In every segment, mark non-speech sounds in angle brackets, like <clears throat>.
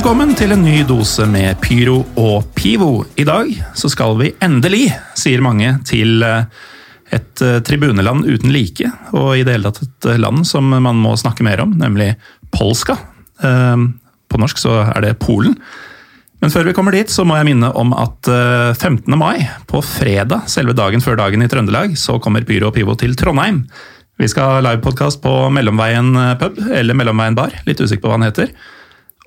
Velkommen til en ny dose med Pyro og Pivo. I dag så skal vi endelig, sier mange, til eh, et eh, tribuneland uten like. Og i det hele tatt et eh, land som man må snakke mer om, nemlig Polska. På norsk så er det Polen. Men før vi kommer dit, så må jeg minne om at eh, 15. mai, på fredag, selve dagen før dagen i Trøndelag, så kommer Pyro og Pivo til Trondheim. Vi skal ha livepodkast på Mellomveien pub, eller Mellomveien bar. Litt usikker på hva den heter.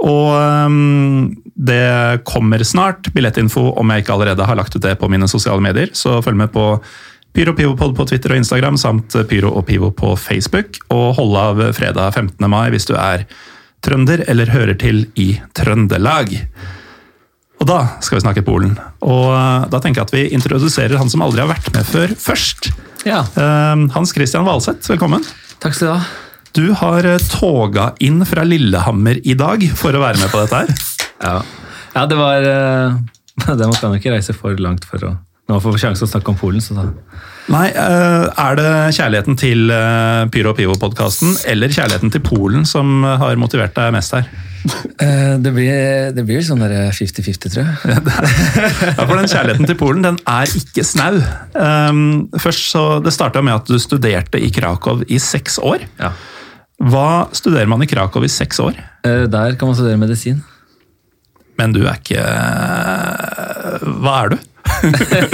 Og øhm, det kommer snart billettinfo om jeg ikke allerede har lagt ut det på mine sosiale medier. Så følg med på Pyro og Pivopod på Twitter og Instagram samt Pyro og Pivo på Facebook. Og hold av fredag 15. mai hvis du er trønder eller hører til i Trøndelag. Og da skal vi snakke Polen. Og øh, da tenker jeg at vi introduserer han som aldri har vært med før, først. Ja, Hans Christian Valseth, velkommen. takk skal du ha. Du har øh, toga inn fra Lillehammer i dag for å være med på dette her. <laughs> Ja, ja det var eh, <laughs> det Man jeg ikke reise for langt for å når man får sjanse å snakke om Polen. så da... Nei, øh, Er det kjærligheten til Pyro og Pivo-podkasten eller kjærligheten til Polen som har motivert deg mest her? <laughs> Eh, det, blir, det blir sånn der 50-50, tror jeg. Ja, for Den kjærligheten til Polen den er ikke snau. Først så, Det starta med at du studerte i Krakow i seks år. Ja. Hva studerer man i Krakow i seks år? Eh, der kan man studere medisin. Men du er ikke Hva er du? <laughs> jeg,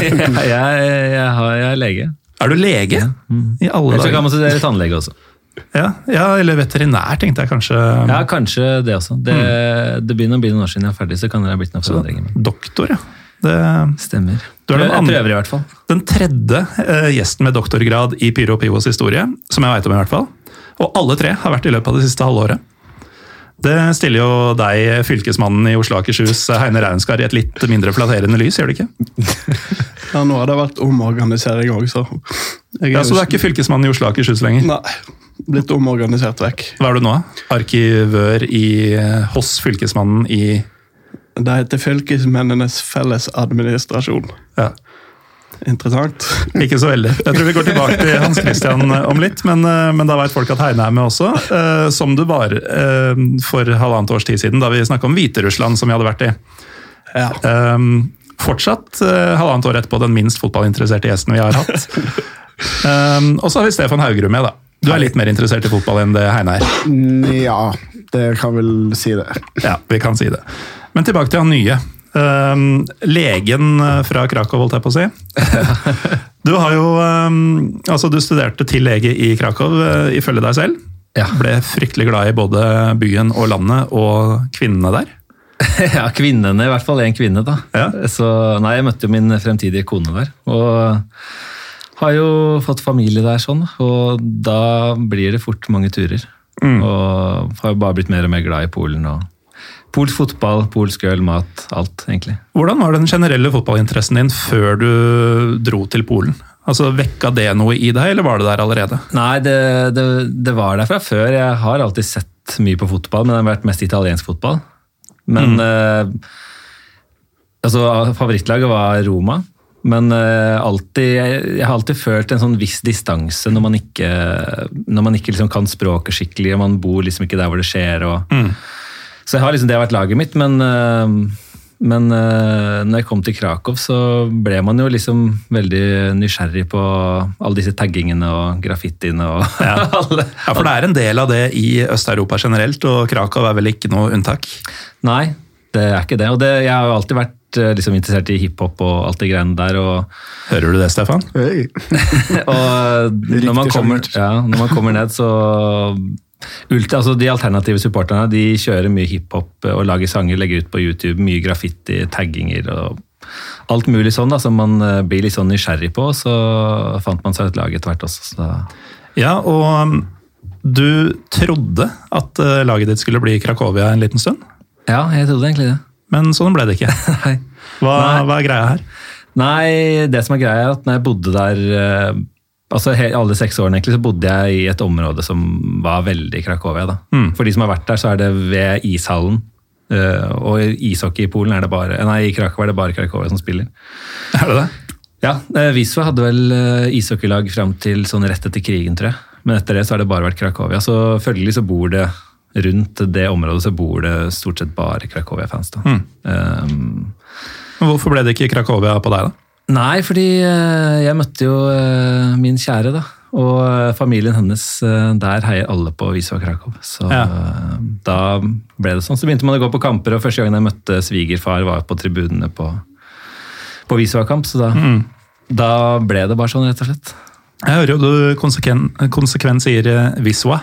jeg, jeg, har, jeg er lege. Er du lege? I alle dager. så kan man studere tannlege også. Ja, ja, eller veterinær, tenkte jeg kanskje. Ja, kanskje det også. Det, det begynner å bli noen år siden jeg er ferdig, så kan det ha blitt noen forandringer. Doktor, ja. Det, stemmer. Du er den andre- prøver i hvert fall. den tredje uh, gjesten med doktorgrad i Pyro og Pivos historie, som jeg vet om i hvert fall. Og alle tre har vært i løpet av det siste halvåret. Det stiller jo deg, fylkesmannen i Oslo og Akershus, Heine Raunskar, i et litt mindre flatterende lys, gjør det ikke? <laughs> Ja, nå har det vært omorganisering òg, så jeg Ja, Så du er ikke fylkesmann i Oslo og Akershus lenger? Nei. Blitt omorganisert vekk. Hva er du nå? Arkivør i, eh, hos fylkesmannen i Det heter Fylkesmennenes fellesadministrasjon. ja, Interessant. <laughs> Ikke så veldig. Jeg tror vi går tilbake til Hans Christian om litt, men, eh, men da veit folk at Heine er med også. eh, Som du var eh, for halvannet års tid siden, da vi snakka om Hviterussland, som vi hadde vært i. Ja. Um, fortsatt halvannet år etterpå den minst fotballinteresserte gjesten vi har hatt. Um, <laughs> og så har vi Stefan Haugerud med, da. Du er litt mer interessert i fotball enn det Heine er. Ja, det kan vel si det. Ja, vi kan si det. Men tilbake til han nye. Um, legen uh, fra Krakow, holdt jeg på å si. <laughs> Du har jo um, Altså, du studerte til lege i Krakow, uh, ifølge deg selv. Ja. Ble fryktelig glad i både byen og landet og kvinnene der. <laughs> ja, kvinnene, i hvert fall én kvinne, da. Ja. Så nei, jeg møtte jo min fremtidige kone der. Og har jo fått familie der sånn, og da blir det fort mange turer. Og har jo bare blitt mer og mer glad i Polen. og Polsk fotball, polsk øl, mat, alt, egentlig. Hvordan var den generelle fotballinteressen din før du dro til Polen? Altså, Vekka det noe i deg, eller var det der allerede? Nei, det, det, det var der fra før. Jeg har alltid sett mye på fotball, men det har vært mest italiensk fotball. Men eh, altså, favorittlaget var Roma. Men eh, alltid, jeg, har alltid følt en sånn viss distanse når man ikke, når man ikke liksom kan språket skikkelig, og man bor liksom ikke der hvor det skjer. Og, Så jeg har liksom, det har vært laget mitt, men, eh, men eh, når jeg kom til Krakow, så ble man jo liksom veldig nysgjerrig på alle disse taggingene og graffitiene og <laughs> alle. Ja, For det er en del av det i Øst-Europa generelt, og Krakow er vel ikke noe unntak? Nei, det er ikke det. Og det, jeg har jo alltid vært eh, liksom, interessert i hiphop og alt det greiene der. og Hører du det, Stefan? Hey. <laughs> Og når man, kommer, ja, når man kommer ned, så Ulti, altså De alternative supporterne de kjører mye hiphop og lager sanger, legger ut på YouTube. Mye graffiti, tagginger og alt mulig sånn da, som man eh, blir litt sånn nysgjerrig på. Så fant man seg et lag etter hvert også. Så Ja, og um, du trodde at uh, laget ditt skulle bli Krakowia en liten stund, ja, jeg trodde egentlig det. men sånn ble det ikke. <laughs> Hva, hva er greia her? Nei, det som er greia er at når jeg bodde der eh, altså alle seks årene egentlig, så bodde jeg i et område som var veldig Krakowia. Da. Mm. For de som har vært der, så er det ved ishallen. Uh, og ishockey i Polen er det bare, nei, i Krakow er det bare Krakowia som spiller. Er det det? Ja, eh, Wisła hadde vel eh, ishockeylag fram til sånn rett etter krigen, tror jeg. Men etter det så har det bare vært Krakowia. Så følgelig så bor det rundt det området så bor det stort sett bare Krakowia-fans. da. Mm. Um, Hvorfor ble det ikke Krakowia på deg, da? Nei, fordi eh, jeg møtte jo eh, min kjære, da. Og eh, familien hennes, der heier alle på Visua Krakow. Så Ja. da ble det sånn. Så begynte man å gå på kamper, og første gangen jeg møtte svigerfar, var på tribunene på, på Wisła-kamp. Så da, da ble det bare sånn, rett og slett. Jeg hører jo du konsekvent, konsekvent sier Visua.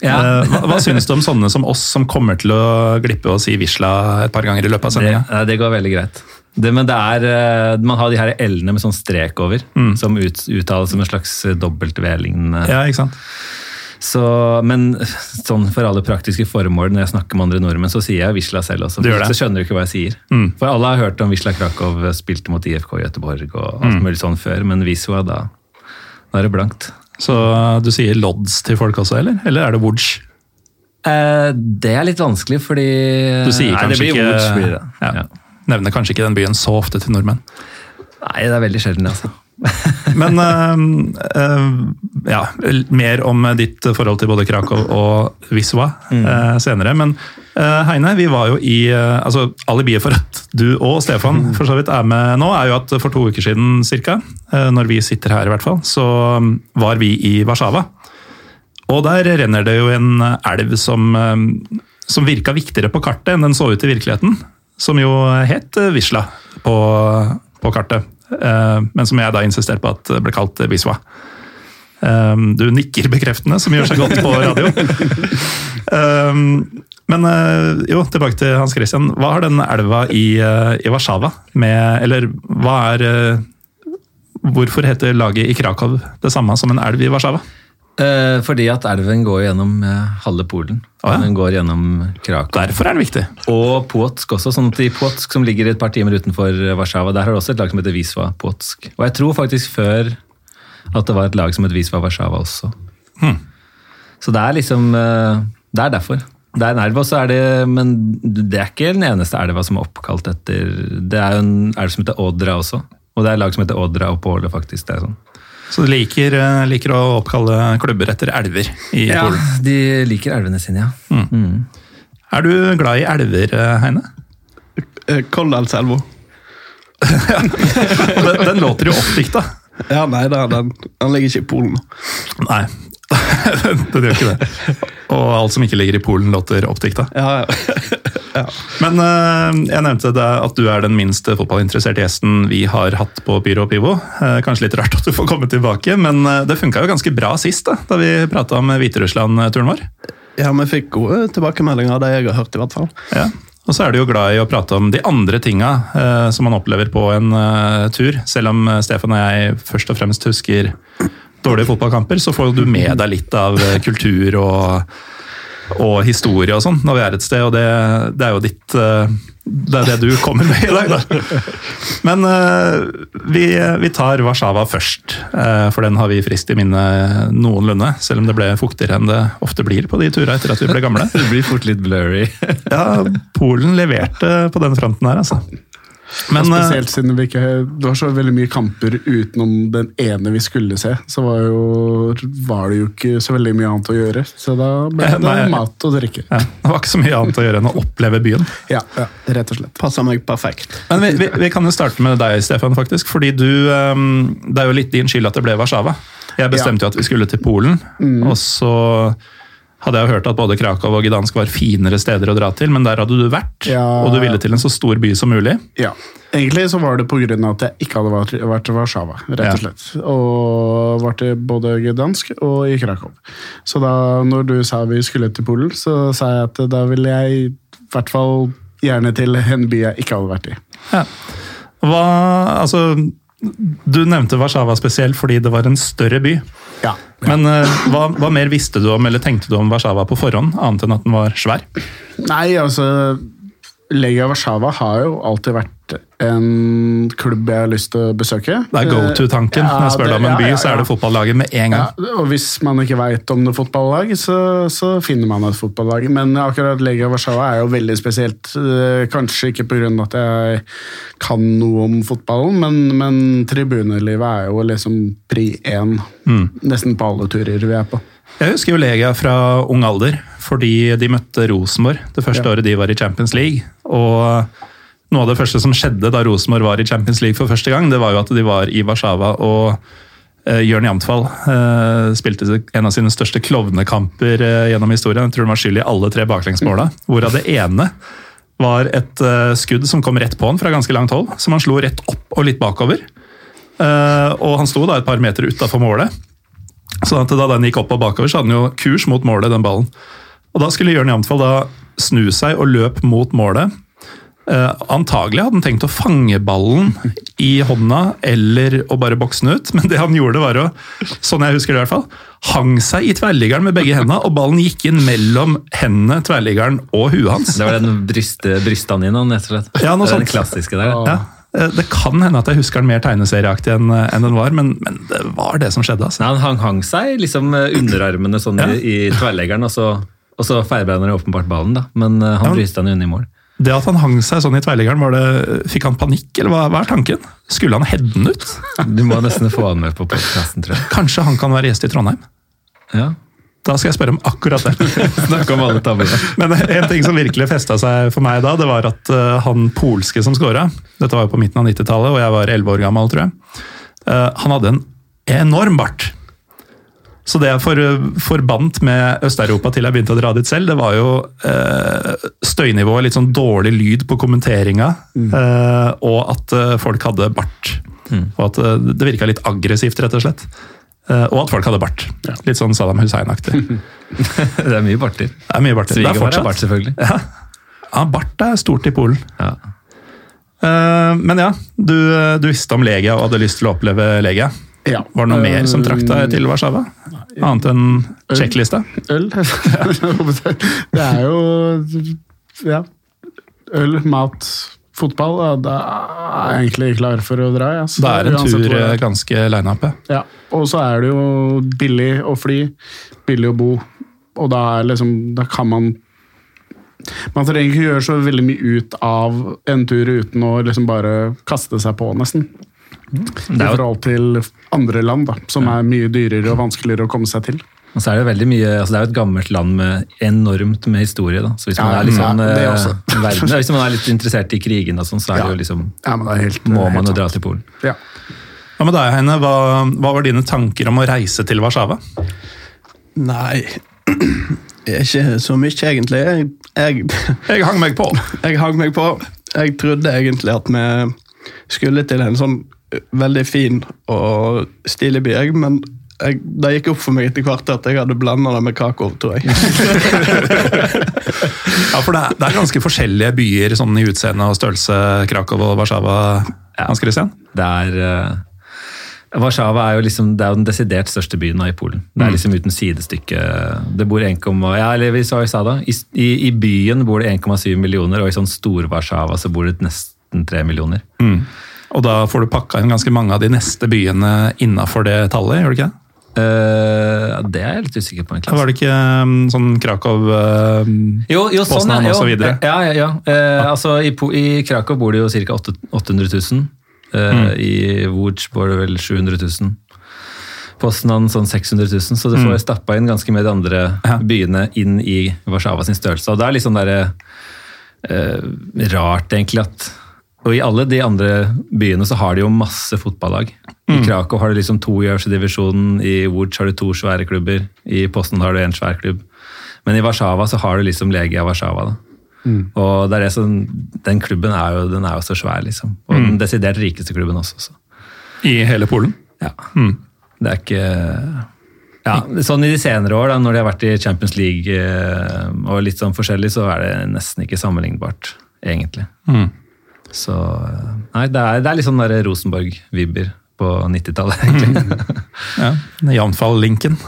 Ja. Hva, hva synes du om sånne som oss, som kommer til å glippe å si Visla et par ganger i løpet av sendinga? Det, det går veldig greit. Det, men det er, eh, man har de her l-ene med sånn strek over, som ut, uttales som en slags W-lignende Ja, ikke sant? Så, men sånn for alle praktiske formål, når jeg snakker med andre nordmenn, så sier jeg Wisla selv også. Du? Så skjønner du ikke hva jeg sier. Mm. For alle har hørt om Wisla Krakow spilte mot IFK Göteborg og alt Mm. mulig sånn før, men Wisła, da, da er det blankt. Så eh, du sier Lodds til folk også, eller? Eller er det Woods? Eh, det er litt vanskelig, fordi Du sier Nei, kanskje det blir ikke Woods, blir det. Ja. Ja. Nevner kanskje ikke den byen så ofte til nordmenn. Nei, det er veldig sjelden, altså. <laughs> Men uh, uh, ja, mer om ditt forhold til både Krakow og Wisła uh, senere. Men eh, Heine, vi var jo i eh, altså Alibiet for at du og Stefan for så vidt er med nå, er jo at for to uker siden cirka, eh, når vi sitter her i hvert fall, så mm, var vi i Warszawa. Og der renner det jo en elv som, eh, som virka viktigere på kartet enn den så ut i virkeligheten. Som jo het Wisla på, på kartet. Eh, Men som jeg da insisterte på at ble kalt Wiswa. Eh, Du nikker bekreftende, som gjør seg godt på radio. <laughs> Eh, Men jo, tilbake til Hans Christian. Hva har den elva i, i Warszawa med Eller hva er Hvorfor heter laget i Krakow det samme som en elv i Warszawa? Eh, fordi at elven går gjennom eh, halve Polen. Ah, ja. Den går gjennom Krakow. Derfor er den viktig. Og Płotsk også, sånn at i Płotsk, som ligger et par timer utenfor Warszawa, der har det også et lag som heter Wisła Płotsk. Og jeg tror faktisk før at det var et lag som het Wisła Warszawa også. Hmm. Så det er liksom eh, Det er derfor. Det er en elv, også er det Men det er ikke den eneste elva som er oppkalt etter Det er jo en elv som heter Odra også. Og det er et lag som heter Odra og Påle, faktisk. det er sånn. Så du liker, eh, liker å oppkalle klubber etter elver i Ja, Polen. de liker elvene sine, ja. Er du glad i elver, eh, Heine? Eh, Koldalselva. <laughs> Den, den låter jo oppdikta. Ja, nei, da, den, den ligger ikke i Polen. Nei, <laughs> den gjør ikke det. Og alt som ikke ligger i Polen, låter oppdikta. Ja, ja. <laughs> Men uh, jeg nevnte det at du er den minste fotballinteresserte gjesten vi har hatt på Pyro og Pivo. Uh, kanskje litt rart at du får komme tilbake, men eh, det funka jo ganske bra sist, da, da vi prata om Hviterussland-turen vår. ja, vi fikk gode tilbakemeldinger av det jeg har hørt, i hvert fall. Ja. Og så er du jo glad i å prate om de andre tinga eh, som man opplever på en eh, tur. Selv om Stefan og jeg først og fremst husker dårlige fotballkamper, så får du med deg litt av kultur og, og historie og sånn når vi er et sted, og det, det er jo ditt eh, Det er det du kommer med i dag, da. Men eh, vi, vi tar Warszawa først, eh, for den har vi friskt i minne noenlunde. Selv om det ble fuktigere enn det ofte blir på de turene etter at vi ble gamle. <laughs> Det blir fort litt blurry. Ja, Polen leverte på den fronten her, altså. Men ja, Spesielt siden vi ikke, det var så veldig mye kamper utenom den ene vi skulle se. Så var, jo, var det jo ikke så veldig mye annet å gjøre. Så da ble det Nei. mat og drikke. ja, det var ikke så mye annet å gjøre enn å oppleve byen. Ja, ja, rett og slett. Passa meg perfekt. Men vi, vi, vi kan jo starte med deg, Stefan, faktisk. Fordi du eh, Det er jo litt din skyld at det ble Warszawa. Jeg bestemte jo at vi skulle til Polen, og så hadde jeg hørt at både Krakow og Gdansk var finere steder å dra til, men der hadde du vært, Ja. og du ville til en så stor by som mulig. Ja. Egentlig så var det av at jeg ikke hadde vært, vært i Warszawa, rett og slett. Og vært i både Gdansk og i Krakow. Så da når du sa vi skulle til Polen, så sa jeg at da ville jeg i hvert fall gjerne til en by jeg ikke hadde vært i. Ja. Hva, altså, du nevnte Warszawa spesielt fordi det var en større by. Ja. Men uh, hva, hva mer visste du om, eller tenkte du om Warszawa på forhånd, annet enn at den var svær? Nei, altså Legia Warszawa har jo alltid vært en klubb jeg har lyst til å besøke. Det er go to-tanken. Ja, Når jeg spør deg om en by, ja, ja, så er det fotballaget med en Ja, gang. og Hvis man ikke veit om det fotballag, så, så finner man et fotballag. Men akkurat Legia Warszawa er jo veldig spesielt. Eh, Kanskje ikke pga. at jeg kan noe om fotballen, men, men tribunelivet er jo liksom pri én Mm. nesten på alle turer vi er på. Jeg husker jo Legia fra ung alder, fordi de møtte Rosenborg det første Ja. året de var i Champions League. Og noe av det første som skjedde da Rosenborg var i Champions League for første gang, det var jo at de var i Warszawa og uh, Jørn Jamtfall uh, spilte en av sine største klovnekamper uh, gjennom historien. Jeg tror han var skyld i alle tre baklengsmåla, hvorav det ene var et uh, skudd som kom rett på han fra ganske langt hold, som han slo rett opp og litt bakover. Og han sto da et par meter utafor målet. Så at da den gikk opp og bakover, så hadde den jo kurs mot målet, den ballen. Og da skulle Jørn Jamtfall da snu seg og løp mot målet. Eh, antagelig hadde han tenkt å fange ballen i hånda eller å bare bokse den ut, men det han gjorde var å, sånn jeg husker det i hvert fall, hang seg i tverrliggeren med begge hendene, og ballen gikk inn mellom hendene, tverrliggeren og huet hans. Det var den bryste, brystene dine, rett og slett. Ja, noe er den klassiske der. Ja, det kan hende at jeg husker den mer tegneserieaktig enn enn den var, men, men det var det som skjedde. altså. Nei, han hang, hang seg liksom eh, underarmene sånn Ja. i, i tverrleggeren, og så, og så feilbeina han åpenbart ballen, da. Men eh, han Ja, bryste den unna i mål. Det at han hang seg sånn i tverrliggeren, fikk han panikk, eller hva, hva er tanken? Skulle han heade den ut? Du må nesten få han med på podkasten, tror jeg. Kanskje han kan være gjest i Trondheim? Ja. Da skal jeg spørre om akkurat det. <laughs> Snakk om alle tabbene. Men en ting som virkelig festa seg for meg da, det var at eh, han polske som scora Dette var jo på midten av 90-tallet, og jeg var 11 år gammel, tror jeg. eh, han hadde en enorm bart. Så det jeg for, forbandt med Øst-Europa til jeg begynte å dra dit selv, det var jo eh, støynivået, litt sånn dårlig lyd på kommenteringa, eh, og at eh, folk hadde bart. Og at eh, det virka litt aggressivt, rett og slett. Eh, og at folk hadde bart. Litt sånn Saddam Hussein-aktig. <laughs> Det er mye barter. Det er mye barter. Det er Svigerfar har fortsatt. bart, selvfølgelig. Ja. ja, bart er stort i Polen. Ja. Eh, men ja, du, du visste om Legia og hadde lyst til å oppleve Legia. Ja. Var det noe mer som trakk deg til Warszawa? Annet enn sjekklista? Øl? <laughs> det er jo Ja. Øl, mat, fotball. Da er jeg egentlig klar for å dra. Ja. Så Det er en tur eh, ganske line-up. ja. Og så er det jo billig å fly, billig å bo. Og da, er liksom, da kan man Man trenger ikke gjøre så veldig mye ut av en tur uten å liksom bare kaste seg på, nesten. I er jo, forhold til andre land, da, som er mye dyrere og vanskeligere å komme seg til. Og så er det veldig mye, altså det er jo et gammelt land med enormt med historie. Da. Så hvis man, Ja, er litt sånn, ja, det eh, <laughs> verden, hvis man er litt <laughs> interessert i krigen, og sånn, så er det jo liksom, Ja, men det er helt, må man jo dra til Polen. Ja. Hva med deg, Heine? Hva, hva var dine tanker om å reise til Warszawa? Nei <clears throat> Ikke så mye, egentlig. Jeg, jeg, <laughs> Jeg hang meg på. jeg hang meg på. Jeg trodde egentlig at vi skulle til en sånn veldig fin og stilig by, men jeg, det gikk opp for meg etter hvert at jeg hadde blanda det med Krakow, tror jeg. <laughs> Ja, for det er, det er ganske forskjellige byer sånn i utseende og størrelse, Krakow og Warszawa. Hans Christian? Det er eh, Warszawa er jo liksom, det er jo den desidert største byen i Polen. Det er liksom uten sidestykke. Det bor 1, ja, eller vi sa, jeg sa da, i, i, I byen bor det 1,7 millioner, og i sånn Stor-Warszawa så bor det nesten 3 millioner. Og da får du pakka inn ganske mange av de neste byene innafor det tallet, gjør du ikke det? Ja, det er jeg litt usikker på, egentlig. Var det ikke um, sånn Krakow uh, Jo, jo sånn så jo. Ja, ja, ja. Eh, altså, i, I Krakow bor det jo ca. 800 000. Mm. I Łódź bor det vel 700 000. Poznan sånn 600 000, så du får stappa inn ganske med de andre Ja. byene inn i Warszawa sin størrelse. Og det er litt sånn derre eh, rart, egentlig, at Og i alle de andre byene så har de jo masse fotballag. I Krakow har du liksom to i øverste divisjon, i Woods har du to svære klubber, i Posten har du en svær klubb. Men i Warszawa så har du liksom Legia Warszawa. da. Og det er det som, den klubben er jo, den er jo så svær, liksom. Og den desidert rikeste klubben også. Så. i hele Polen? Ja. Det er ikke ja, Sånn i de senere år, da, når de har vært i Champions League eh, og litt sånn forskjellig, så er det nesten ikke sammenlignbart, egentlig. Mm. Så eh, Nei, det er, det er litt sånn Rosenborg-vibber på 90-tallet, <laughs> egentlig. Ja, Jamfall-linken. <laughs>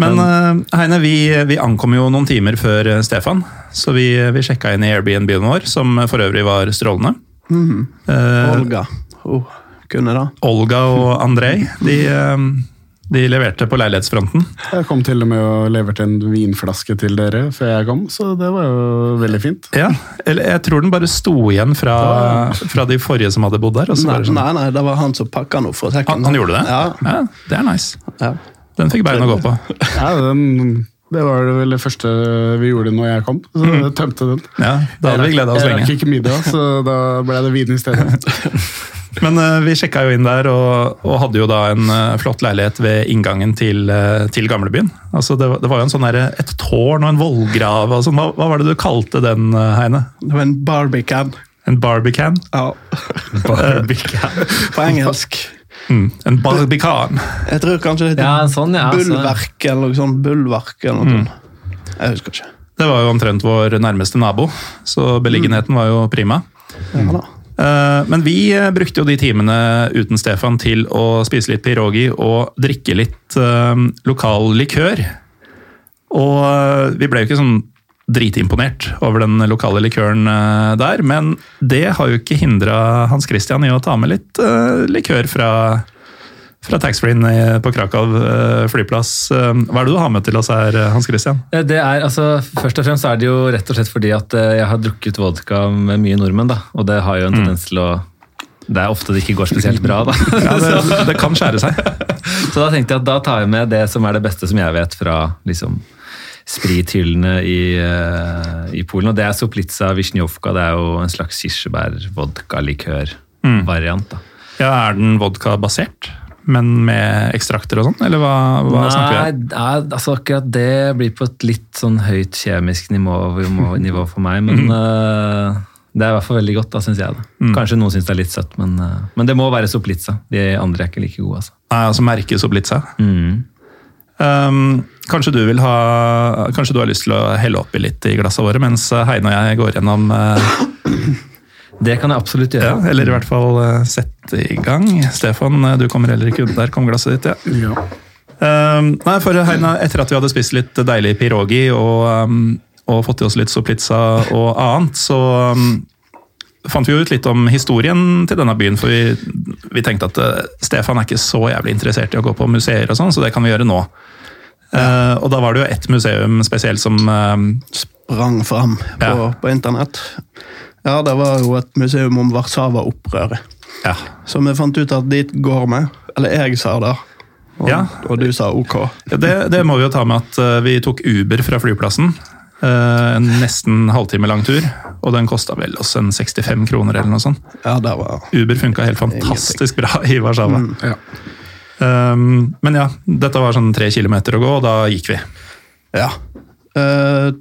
Men Men Heine, vi, vi ankom jo noen timer før eh, Stefan, så vi, vi sjekka inn i Airbnb-en vår, som for øvrig var strålende. Eh, Olga. Oh, kunne det. Olga og Andrej de, eh, de leverte på leilighetsfronten. Jeg kom til og med og leverte en vinflaske til dere før jeg kom, så det var jo veldig fint. Ja, eller Jeg tror den bare sto igjen fra, fra de forrige som hadde bodd der. Og så Nei, sånn. nei, nei, det var han som pakka noe for sekken. Han, han gjorde det? Ja. Det er nice. ja. Den fikk bein å gå på. Ja, den, det var det vel det første vi gjorde når jeg kom. Så jeg tømte den. Ja, Da hadde vi gleda oss Jeg rakk lenge. ikke middag, så da ble det vin i stedet. <laughs> Men uh, vi sjekka jo inn der, og, og hadde jo da en uh, flott leilighet ved inngangen til, uh, til gamlebyen. Altså det, var- det var jo en sånn der, et tårn og en vollgrav. sånn. Hva, hva var det du kalte den, Heine? Det var en barbican. En barbican? Ja, Barbican. <laughs> på engelsk. Mm, en barbican. Jeg tror kanskje det heter Ja, sånn, ja. bulverk eller noe sånt. Bulverk eller noe sånt. Jeg husker ikke. Det var jo omtrent vår nærmeste nabo, så beliggenheten var jo prima. Ja, da. Eh, Men vi eh, brukte jo de timene uten Stefan til å spise litt pirogi og drikke litt eh, lokal likør. Og vi ble jo ikke sånn dritimponert over den lokale likøren der, men det har jo ikke hindra Hans Christian i å ta med litt likør fra, fra taxfree-en på Krakow eh, flyplass. Eh, Hva er det du har med til oss her, eh, Hans Christian? Eh, Det er, altså, først og fremst er det jo rett og slett fordi at eh, jeg har drukket vodka med mye nordmenn, da. Og det har jo en tendens til å Det er ofte det ikke går spesielt bra, da. <laughs> Ja, det, <laughs> det kan skjære seg. <laughs> Så da tenkte jeg at da tar jeg med det som er det beste som jeg vet fra liksom, sprithyllene i, eh, i Polen. Og det er Soplica Wisniewka. Det er jo en slags kirsebær-vodka-likør-variant. Mm. Ja, Er den vodka-basert, men med ekstrakter og sånn, eller hva, hva snakker vi om? nei, altså akkurat det blir på et litt sånn høyt kjemisk nivå, nivå for meg, men uh, det er i hvert fall veldig godt, da, syns jeg. da. Kanskje noen syns det er litt søtt, men, uh, men det må være Soplitza. De andre er ikke like gode, altså. Nei, altså merke soplitza? Mm. Um, kanskje du ha Kanskje du har lyst til å helle oppi litt i glassene våre, mens Heine og jeg går gjennom eh, Det kan jeg absolutt ja, gjøre. Eller i hvert fall eh, sette i gang. Stefan, eh, du kommer heller ikke unna. Der kom glasset ditt, ja. Ja. Um, nei, for Heina, etter at vi hadde spist litt deilig pirogi og, um, og fått i oss litt soplitza og annet, så um, fant vi jo ut litt om historien til denne byen. For vi, vi tenkte at uh, Stefan er ikke så jævlig interessert i å gå på museer, og sånn, så det kan vi gjøre nå. Uh, og da var det jo ett museum spesielt som uh, Sprang fram på, Ja. på internett. Ja, det var jo et museum om Warszawa-opprøret. Ja. Så vi fant ut at dit går vi. Eller jeg sa det. Og, Ja. og du sa ok. Det, det må vi jo ta med at eh, vi tok Uber fra flyplassen. eh, En nesten halvtime lang tur, og den kosta vel oss en 65 kroner eller noe sånt. Ja, det var Uber funka helt fantastisk bra i Warszawa. Ja. Um, men ja, dette var sånn tre kilometer å gå, og da gikk vi. Ja. Uh,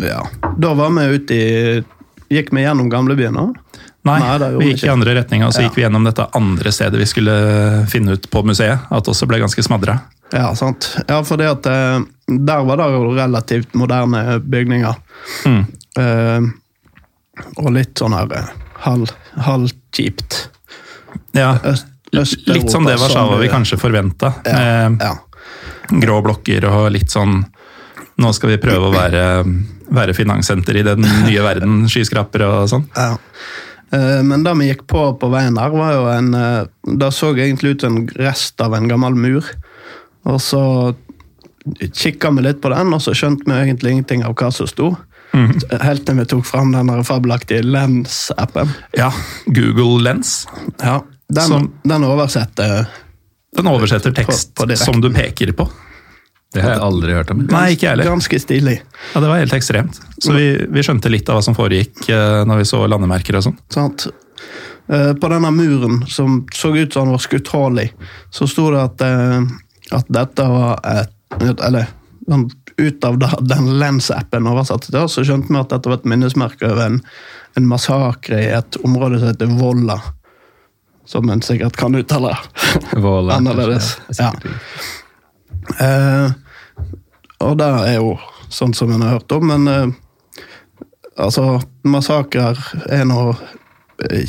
ja. Da var vi ute i Gikk vi gjennom gamlebyen nå? Nei, Nei, vi gikk i andre retninga, og så Ja. gikk vi gjennom dette andre stedet vi skulle finne ut på museet. At også ble ganske smadra. Ja, sant. Ja, fordi at eh, der var det jo relativt moderne bygninger. Mm. Eh, og litt sånn her halvkjipt. halv. Ja, Øst, litt som det Warszawa vi kanskje forventa. ja, Med ja. grå blokker og litt sånn Nå skal vi prøve å være, være finanssenter i den nye verden. <laughs> Skyskrapere og sånn. Ja. Eh, Men det vi gikk på på veien der, var jo en eh, Det så egentlig ut som en rest av en gammel mur. Og så kikka vi litt på den, og så skjønte vi egentlig ingenting av hva som sto. Helt til vi tok fram den fabelaktige Lens-appen. Ja, Google Lens. Ja, den, Som- den oversetter Den oversetter tekst På- på som du peker på. Det har jeg aldri hørt om. Nei, ikke heller. ganske stilig. Ja, Det var helt ekstremt. Så vi, vi skjønte litt av hva som foregikk eh, når vi så landemerker og sånn. Sant? Eh, På denne muren, som så ut som den var skutt hull i, så sto det at, eh, at dette var et Eller ut av den Lens-appen oversatt til oss, så skjønte vi at dette var et minnesmerke over en, en massakre i et område som heter Volla. Som en sikkert kan uttale. <laughs> Annerledes. er Ja. Eh, og det er jo sånn som en har hørt om, men eh, altså Massakrer er nå eh,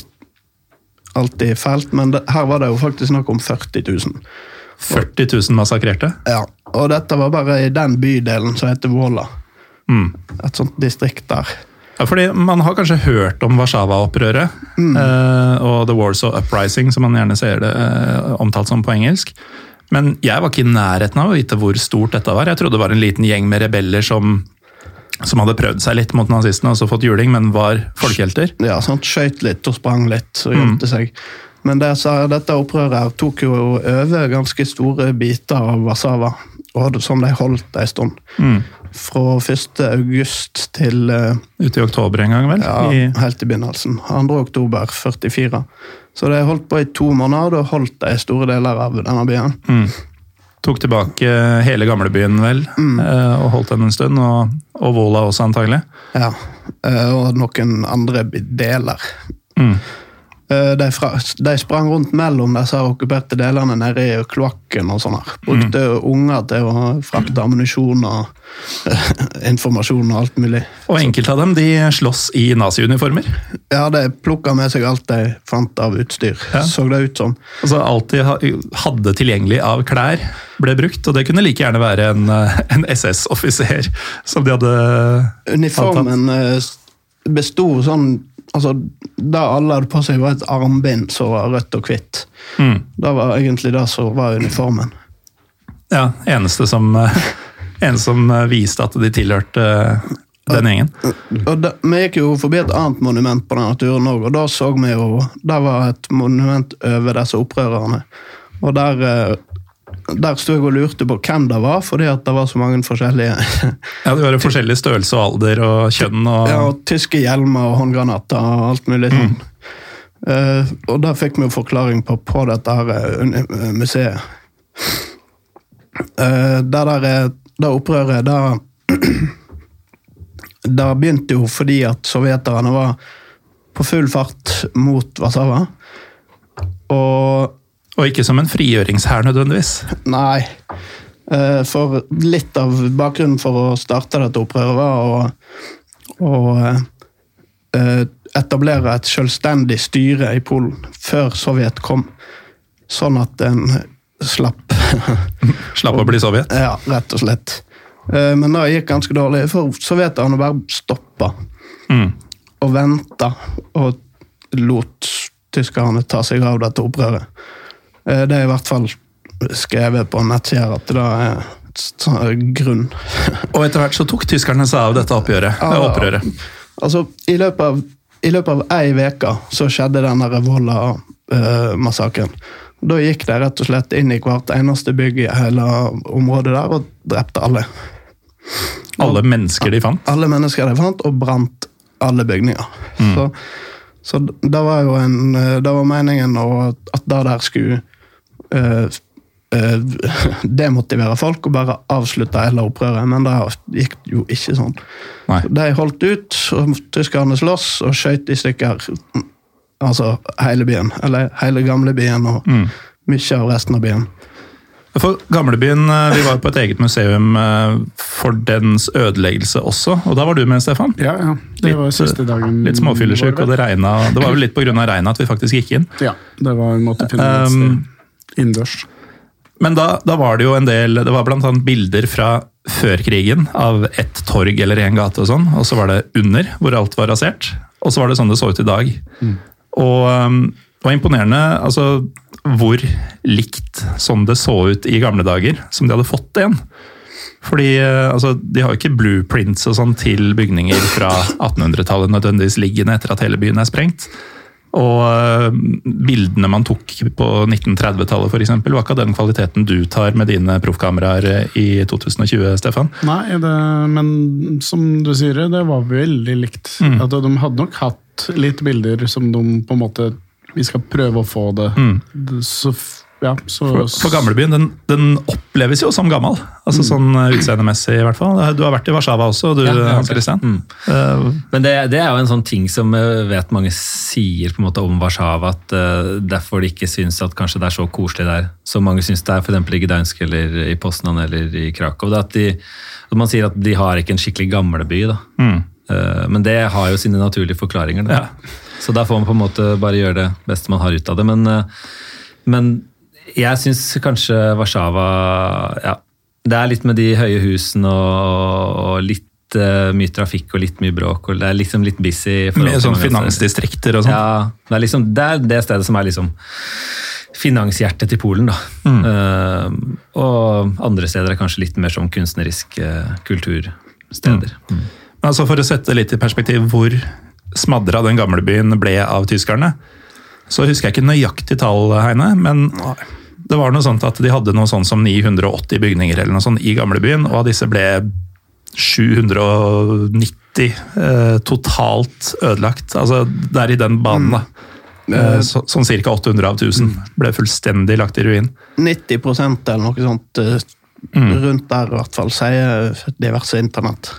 alltid fælt, men det, her var det jo faktisk snakk om 40 000. 40 000 massakrerte. Ja, Og dette var bare i den bydelen som heter Våla. Mm. Et sånt distrikt der. Ja, fordi Man har kanskje hørt om Warszawa-opprøret eh, og The Warsaw Uprising, som man gjerne ser det eh, omtalt som på engelsk. Men jeg var ikke i nærheten av å vite hvor stort dette var. Jeg trodde det var en liten gjeng med rebeller som, som hadde prøvd seg litt mot nazistene og så fått juling, men var folkehelter. Ja, sånn Skøyt litt og sprang litt og gjemte seg. Men det, så, dette opprøret tok jo over ganske store biter av Warszawa, som de holdt en stund. Mm. Fra 1. august til eh, Ute i oktober en gang, vel? ja, I, helt i begynnelsen. 2. oktober 44. Så det holdt på i to måneder, og da holdt de store deler av denne byen. mm. Tok tilbake hele gamlebyen, vel, Mm. eh, og holdt den en stund. Og, og Vola også, antagelig. Ja, eh, og noen andre deler. Mm. Eh, De, fra, de sprang rundt mellom disse okkuperte delene nede i kloakken og sånn. her. Brukte unger til å frakte ammunisjon og eh, <laughs> informasjon og alt mulig. Og enkelte av dem de slåss i naziuniformer. Ja, de plukka med seg alt de fant av utstyr, Ja. så det ut som. Altså Alt de hadde tilgjengelig av klær, ble brukt. Og det kunne like gjerne være en, eh, en SS-offiser som de hadde Uniformen eh, besto sånn altså, Det alle hadde på seg, var et armbind som var rødt og hvitt. mm. Det var egentlig det som var uniformen. Ja, eneste som, en som eh, viste at de tilhørte eh, den gjengen. Vi gikk jo forbi et annet monument på denne turen òg, og da så vi jo Det var et monument over disse opprørerne. Og der, eh, der sto jeg og lurte på hvem det var, fordi at det var så mange forskjellige Ja, det var forskjellig størrelse og alder og kjønn. og... ja, og Tyske hjelmer og håndgranater og alt mulig sånn. Eh, og da fikk vi jo forklaring på på dette her eh, eh, museet. Uh, det der det opprøret, det <clears throat> Det begynte jo fordi at sovjeterne var på full fart mot Warszawa. Og Og ikke som en frigjøringshær nødvendigvis. Nei. Eh, For litt av bakgrunnen for å starte dette opprøret var å, å eh, etablere et selvstendig styre i Polen før Sovjet kom. Sånn at en slapp <laughs> Slapp å bli Sovjet. Ja, rett og slett. Eh, Men det gikk ganske dårlig, for sovjeterne bare stoppa Mm. og venta og lot tyskerne ta seg av dette opprøret. Eh, Det er i hvert fall skrevet på nettsider at det er sånn grunn. <laughs> Og etter hvert så tok tyskerne seg av dette oppgjøret, Ja, eh, opprøret. Altså, i løpet av, i løpet av ei uke så skjedde denne Revolla-massakren. Da gikk de rett og slett inn i hvert eneste bygg i hele området der og drepte alle. Alle mennesker de fant. alle mennesker de fant, og brant alle bygninger. Så, så det var jo en Det var meningen at det der skulle eh, eh, demotivere folk og bare avslutte hele opprøret, men det gikk jo ikke sånn. Nei. De holdt ut, og tyskerne sloss og skjøt i stykker altså hele byen. Eller hele gamlebyen og mye av resten av byen. For Gamlebyen, eh, Vi var på et eget museum eh, for dens ødeleggelse også, og da var du med, Stefan. Ja, ja. Det var Litt, siste dagen. Litt småfyllesyk, og det regna. Det var vel litt pga. regnet at vi faktisk gikk inn. Ja, det var en måte å finne et Um, sted innendørs. Men da, da var det jo en del Det var annet bilder fra før krigen av ett torg eller en gate og sånn, og så var det under, hvor alt var rasert. Og så var det sånn det så ut i dag. Og um, det var imponerende altså, hvor likt sånn det så ut i gamle dager, som de hadde fått det igjen. Fordi eh, altså, De har jo ikke blueprints og sånn til bygninger fra <laughs> 1800-tallet nødvendigvis liggende etter at hele byen er sprengt. Og eh, bildene man tok på 1930-tallet for eksempel, var ikke av den kvaliteten du tar med dine proffkameraer eh, i 2020, Stefan. Nei, det, men som du sier, det var veldig likt. Mm. At de hadde nok hatt litt bilder som de på en måte Vi skal prøve å få det. Det- Så, ja, så, Mm. For, for gamlebyen den, den oppleves jo som gammel. Altså Sånn eh, utseendemessig, i hvert fall. Du har vært i Warszawa også, du Ja, Hans. Christian. Mm. Uh, Men det, det er jo en sånn ting som jeg vet mange sier på en måte om Warszawa, at uh, derfor de ikke syns at kanskje det er så koselig der, som mange syns det er f.eks. i Gdansk eller i Poznan eller i Krakow. Det er at, de, at man sier at de har ikke en skikkelig gamleby, da. mm. Uh, Men det har jo sine naturlige forklaringer. Da. Ja. Så da får man på en måte bare gjøre det beste man har ut av det. Men, eh, men jeg syns kanskje Warszawa ja, Det er litt med de høye husene og, og litt uh, mye trafikk og litt mye bråk. og Det er liksom litt busy. Med sånn finansdistrikter og sånn. Ja, det er, liksom, det er det stedet som er liksom finanshjertet til Polen. da. Mm. Uh, og andre steder er kanskje litt mer som kunstneriske kultursteder. Men altså For å sette litt i perspektiv hvor smadra den gamle byen ble av tyskerne, Så husker jeg ikke nøyaktig tall, Heine, men det var noe sånt at de hadde noe sånt som 980 bygninger eller noe sånt i gamlebyen, og av disse ble 790 eh, totalt ødelagt. Altså, det er i den banen, da. Eh, så, sånn ca. 800 av 1000 ble fullstendig lagt i ruin. 90% eller noe sånt eh, rundt der, i hvert fall, sier diverse internett.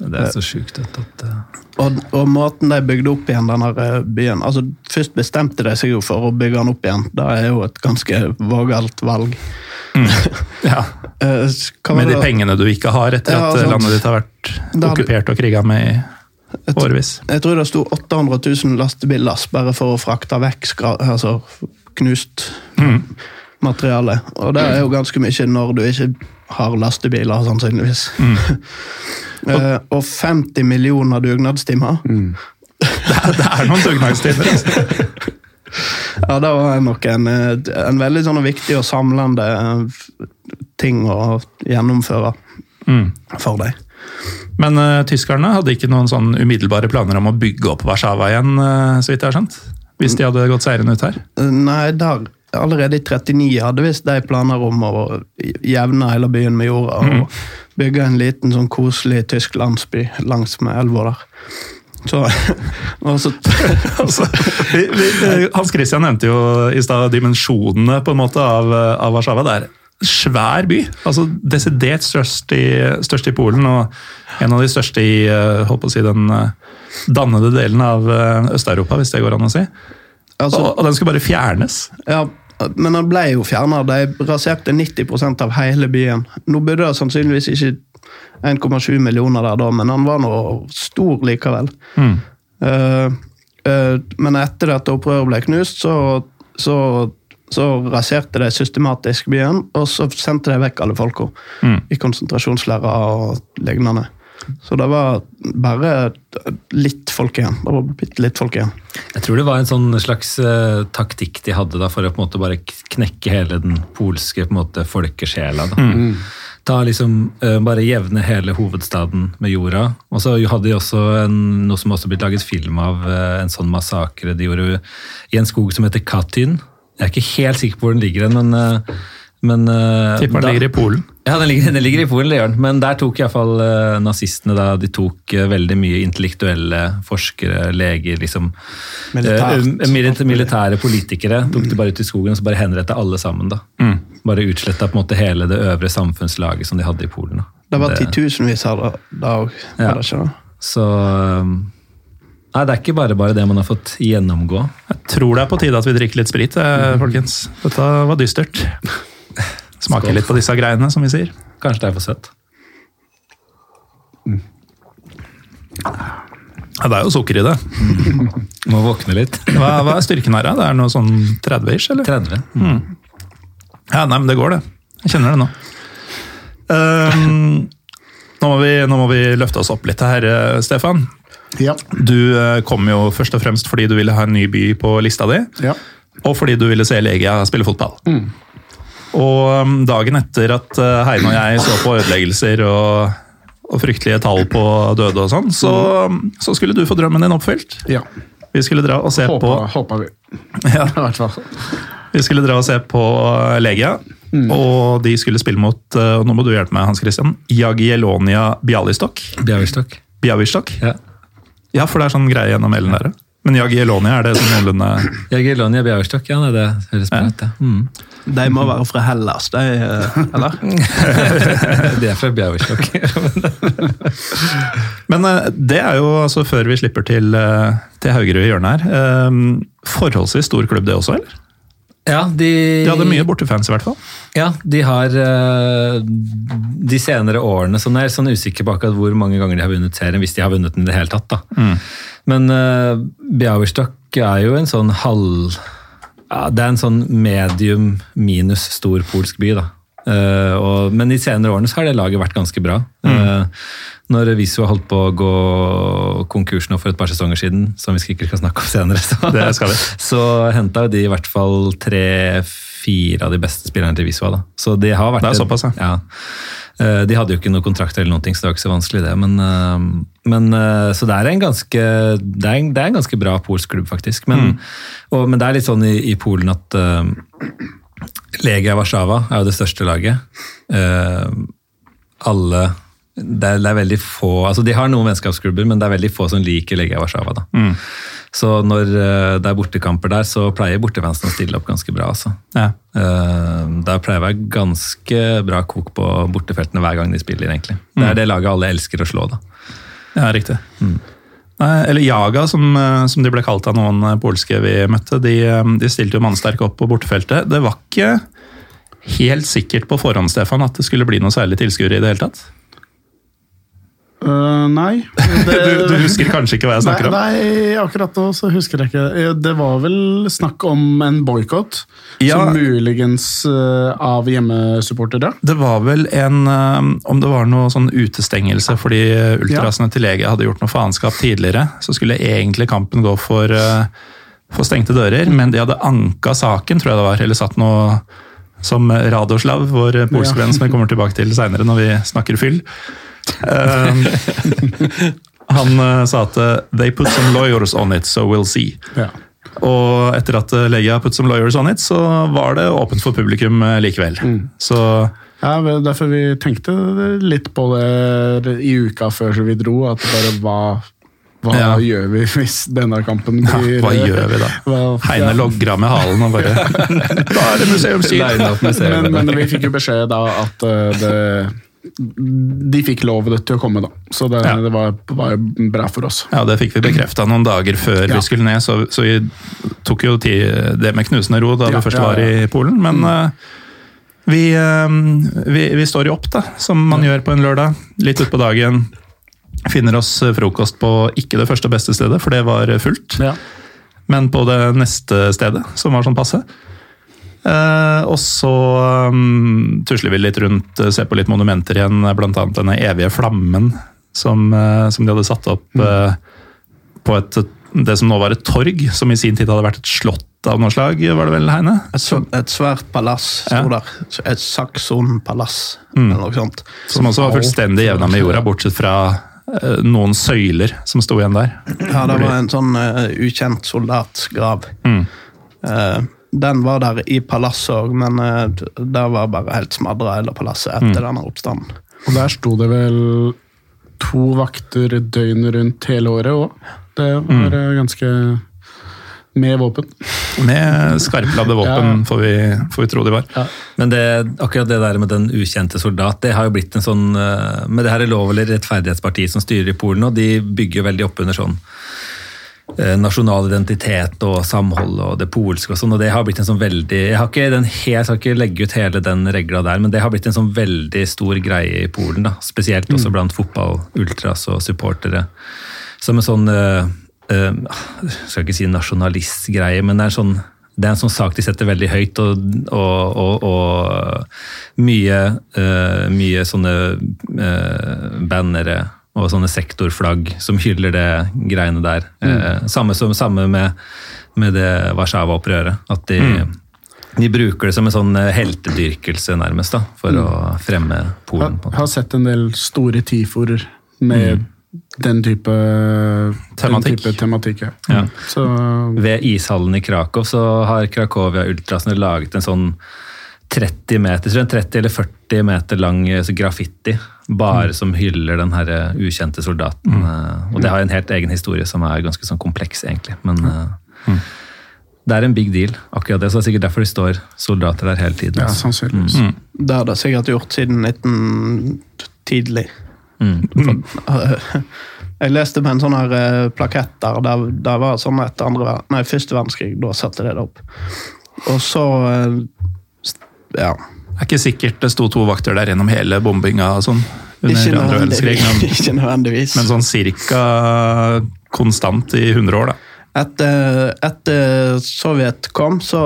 Det er så sjukt at eh, Og, og måten de bygde opp igjen denne eh, byen altså Først bestemte de seg jo for å bygge den opp igjen. Det er jo et ganske vågalt valg. <laughs> Ja, Eh, Med de pengene du ikke har etter Ja, at sant. landet ditt har vært Da okkupert og kriga med i årevis. Jeg tror det sto 800 000 lastebillass bare for å frakte vekk altså, knust materiale. Og det er jo ganske mye når du ikke har lastebiler, sannsynligvis. <laughs> Eh, og 50 millioner dugnadstimer. <laughs> Det er noen dugnadstimer. Altså. <laughs> Ja, det var nok en, eh, en veldig sånn viktig og samlende eh, ting å gjennomføre Mm. for deg. Men uh, tyskerne hadde ikke noen sånn umiddelbare planer om å bygge opp Warszawa igjen, uh, så vidt jeg har skjønt? Hvis de hadde gått seirende ut her? Nei, der, allerede i 39 hadde visst de planer om å jevne hele byen med jorda. og Bygge en liten sånn koselig tysk landsby langs med elva der. Så, <laughs> så <laughs> Altså, vi, vi, Hans Christian nevnte jo i stad dimensjonene på en måte av, av Warszawa. Det er svær by. altså Desidert størst i, størst i Polen, og en av de største i eh, holdt på å si, den eh, dannede delen av eh, Øst-Europa, hvis det går an å si. altså, Og, og den skulle bare fjernes. Ja, men han ble jo fjerna. De raserte 90% av hele byen. Nå bodde det sannsynligvis ikke 1,7 millioner der da, men han var nå stor likevel. Mm. Uh, uh, men etter at opprøret ble knust, så, så, så raserte de systematisk byen, og så sendte de vekk alle folka Mm. i konsentrasjonsleirer og lignende. Så det var bare litt folk igjen. Det var bitte litt folk igjen. Jeg tror det var en sånn slags uh, taktikk de hadde da, for å på en måte bare knekke hele den polske på en måte, folkesjela. Da. Ta liksom, uh, bare jevne hele hovedstaden med jorda. Og så hadde de også en, noe som også blitt laget film av, uh, en sånn massakre de gjorde i en skog som heter Katyn. Jeg er ikke helt sikker på hvor den ligger, men, men uh, Tipper den da- ligger i Polen. <laughs> ja, den ligger, den ligger i Polen, det gjør den. Men der tok iallfall uh, nazistene da, de tok uh, veldig mye intellektuelle forskere, leger, liksom Militært. Uh, militære politikere. Tok de bare ut i skogen og så bare henretta alle sammen. da. Mm. Bare utsletta på en måte hele det øvre samfunnslaget som de hadde i Polen. da. Det var titusenvis her da- òg. Ja. var det ikke det? Så um, Nei, det er ikke bare bare det man har fått gjennomgå. Jeg tror det er på tide at vi drikker litt sprit, eh, folkens. Dette var dystert. <laughs> Smaker Skål. litt på disse greiene, som vi sier. Kanskje det er for søtt. Ja, det er jo sukker i det. <laughs> Må våkne litt. <laughs> Hva, hva er styrken her? Det er noe sånn 30-ish, eller? 30. Ja, nei, men det går, det. Jeg kjenner det nå. Um, nå, må vi, nå må vi løfte oss opp litt her, eh, Stefan. Ja. Du eh, kom jo først og fremst fordi du ville ha en ny by på lista di, ja. og fordi du ville se Legia spille fotball. Og um, dagen etter at eh, Heine og jeg så på ødeleggelser og, og fryktelige tall på døde og sånn, så, så skulle du få drømmen din oppfylt. ja. Vi skulle dra og se på Håper, håper vi. <laughs> ja, I hvert fall. Vi skulle dra og se på Legia, og de skulle spille mot eh, og nå må du hjelpe meg, Hans Christian, Jagielonia Bialystok. Bialystok. Bialystok. Ja. Ja, for det er sånn greie gjennom Ellen der. Men Jagiellonia, er det sånn noenlunde Jagiellonia Bjaverstokk, ja. Det høres bra ut, det. Mm. De må være fra Hellas, de, eh, eller? <laughs> De er fra Bjaverstokk. <laughs> Men eh, det er jo, altså før vi slipper til, eh, til Haugerud i hjørnet her, forholdsvis stor klubb det også, eller? Ja, de, De hadde mye bortefans i hvert fall. Ja, de har eh, de senere årene så jeg er sånn usikker på akkurat hvor mange ganger de har vunnet serien, hvis de har vunnet den i det hele tatt. da. Men uh, Białystok er jo en sånn halv... Ja, det er en sånn medium minus stor polsk by, da. Eh, og, men i senere årene så har det laget vært ganske bra. Eh, når Visua holdt på å gå konkurs nå for et par sesonger siden, som vi sikkert skal snakke om senere, så, Det skal vi. <laughs> så henta de i hvert fall tre-fire av de beste spillerne til Visua. Da. Så de har vært Det er såpass, ja. Eh, De hadde jo ikke noen kontrakt eller noen ting, så det var ikke så vanskelig det. Men, Men, så det er en ganske, det er en, det er en ganske bra polsk klubb, faktisk. Men, og, men det er litt sånn i, i Polen at uh, Legia Warszawa er jo det største laget. Uh, alle det er, det er veldig få, altså De har noen vennskapsklubber, men det er veldig få som liker Legia Warszawa. da. Så når uh, det er bortekamper der, så pleier bortefansen å stille opp ganske bra. altså. Ja. Uh, der pleier det å være ganske bra kok på bortefeltene hver gang de spiller. egentlig. Det er det laget alle elsker å slå. da. Ja, riktig. Nei, eller Jaga, som, eh, som de ble kalt av noen eh, polske vi møtte. De, eh, de stilte jo mannsterke opp på bortefeltet. Det var ikke helt sikkert på forhånd Stefan, at det skulle bli noe særlig tilskuere i det hele tatt. Øh, nei. <laughs> Det, Du, du husker kanskje ikke hva jeg snakker om? nei, nei, akkurat nå så husker jeg ikke. Eh, Det var vel snakk om en boikott, Ja. som muligens uh, av hjemmesupportere. Det var vel en eh, Om det var noe sånn utestengelse fordi ultrasene til Lege hadde gjort noe faenskap tidligere, så skulle egentlig kampen gå for, uh, for stengte dører, men de hadde anka saken, tror jeg det var, eller satt noe som Radoslav, vår polske Ja. som vi kommer tilbake til seinere når vi snakker fyll. Eh, <laughs> han eh, sa at eh, They put some lawyers on it, so we'll see. Ja. Og etter at eh, Legia put some lawyers on it, så var det åpent for publikum likevel. likevel. Så Ja, derfor vi tenkte litt på det i uka før vi dro, at bare hva, hva Ja. gjør vi hvis denne kampen ja, blir hva gjør vi da? <laughs> hva- Heine ja. logger av med halen og bare <laughs> Da er det museumstid! Line. Men, men vi fikk jo beskjed da at det de fikk lov til å komme, da. Så det, Ja. det var, var bra for oss. Ja, det fikk vi bekrefta noen dager før Ja. vi skulle ned, så, så vi tok jo tid, det med knusende ro da vi først var i Polen. Men uh, vi, uh, vi, vi står jo opp, da, som man gjør på en lørdag. Litt utpå dagen. Finner oss frokost på ikke det første og beste stedet, for det var fullt. Men på det neste stedet, som var sånn passe. Eh, og så um, tusler vi litt rundt, eh, ser på litt monumenter igjen, blant annet denne evige flammen som, eh, som de hadde satt opp eh, på et, det som nå var et torg, som i sin tid hadde vært et slott av noe slag, var det vel, Heine? Et, et svært palass sto Ja. der. Et Saxon-palass, Mm. eller noe sånt. Som også var fullstendig jevna med jorda, bortsett fra uh, noen søyler som sto igjen der. Ja, det var en sånn uh, ukjent soldatgrav. Mm. Eh, den var der i palasset òg, men uh, der var bare helt smadra hele palasset Mm. etter denne oppstanden. Og der sto det vel to vakter døgnet rundt hele året òg. Det var mm. ganske med våpen. Med skarpladde våpen, får, vi, får vi tro de var. Men det, akkurat det der med den ukjente soldat, det har jo blitt en sånn eh, Med det her er lov- eller rettferdighetspartiet som styrer i Polen, og de bygger jo veldig opp under sånn eh, nasjonal identitet og samhold og det polske og sånn, og det har blitt en sånn veldig Jeg har ikke den helt, jeg skal ikke legge ut hele den regla der, men det har blitt en sånn veldig stor greie i Polen, da. Spesielt også blant fotballultras og supportere. Som en sånn eh, eh, Jeg skal ikke si nasjonalistgreie, men det er sånn det er en sånn sak de setter veldig høyt, og, og, og, og mye, eh, mye sånne bannere og sånne sektorflagg som hyller det greiene der. Eh, samme, som, samme med, med det Warszawa-opprøret. At de, de bruker det som en sånn eh, heltedyrkelse, nærmest, da, for å fremme Polen. Jeg har sett en del store tiforer med den type Tematikk. Den type tematikk ja. Ja. Så Ved ishallen i Krakow så har Krakowia Ultrasene laget en sånn 30 meter, tror jeg, 30 eller 40 meter lang eh, så graffiti. Bare som hyller den her eh, ukjente soldaten. Mm. Og det har en helt egen historie som er ganske sånn kompleks, egentlig. Men eh, det er en big deal, akkurat det. Så det er sikkert derfor det står soldater der hele tiden. ja, sannsynligvis. Det har det sikkert gjort siden 19 tidlig. Mm. <laughs> Jeg leste på en sånn her eh, plakett der, der, der var sånn etter andre, nei, første verdenskrig. Da satte de det opp. Og så eh, Ja. Det er ikke sikkert det sto to vakter der gjennom hele bombinga sånn. Under andre verdenskrig, men, <laughs> men sånn cirka konstant i 100 år, da. Etter, etter Sovjet kom, så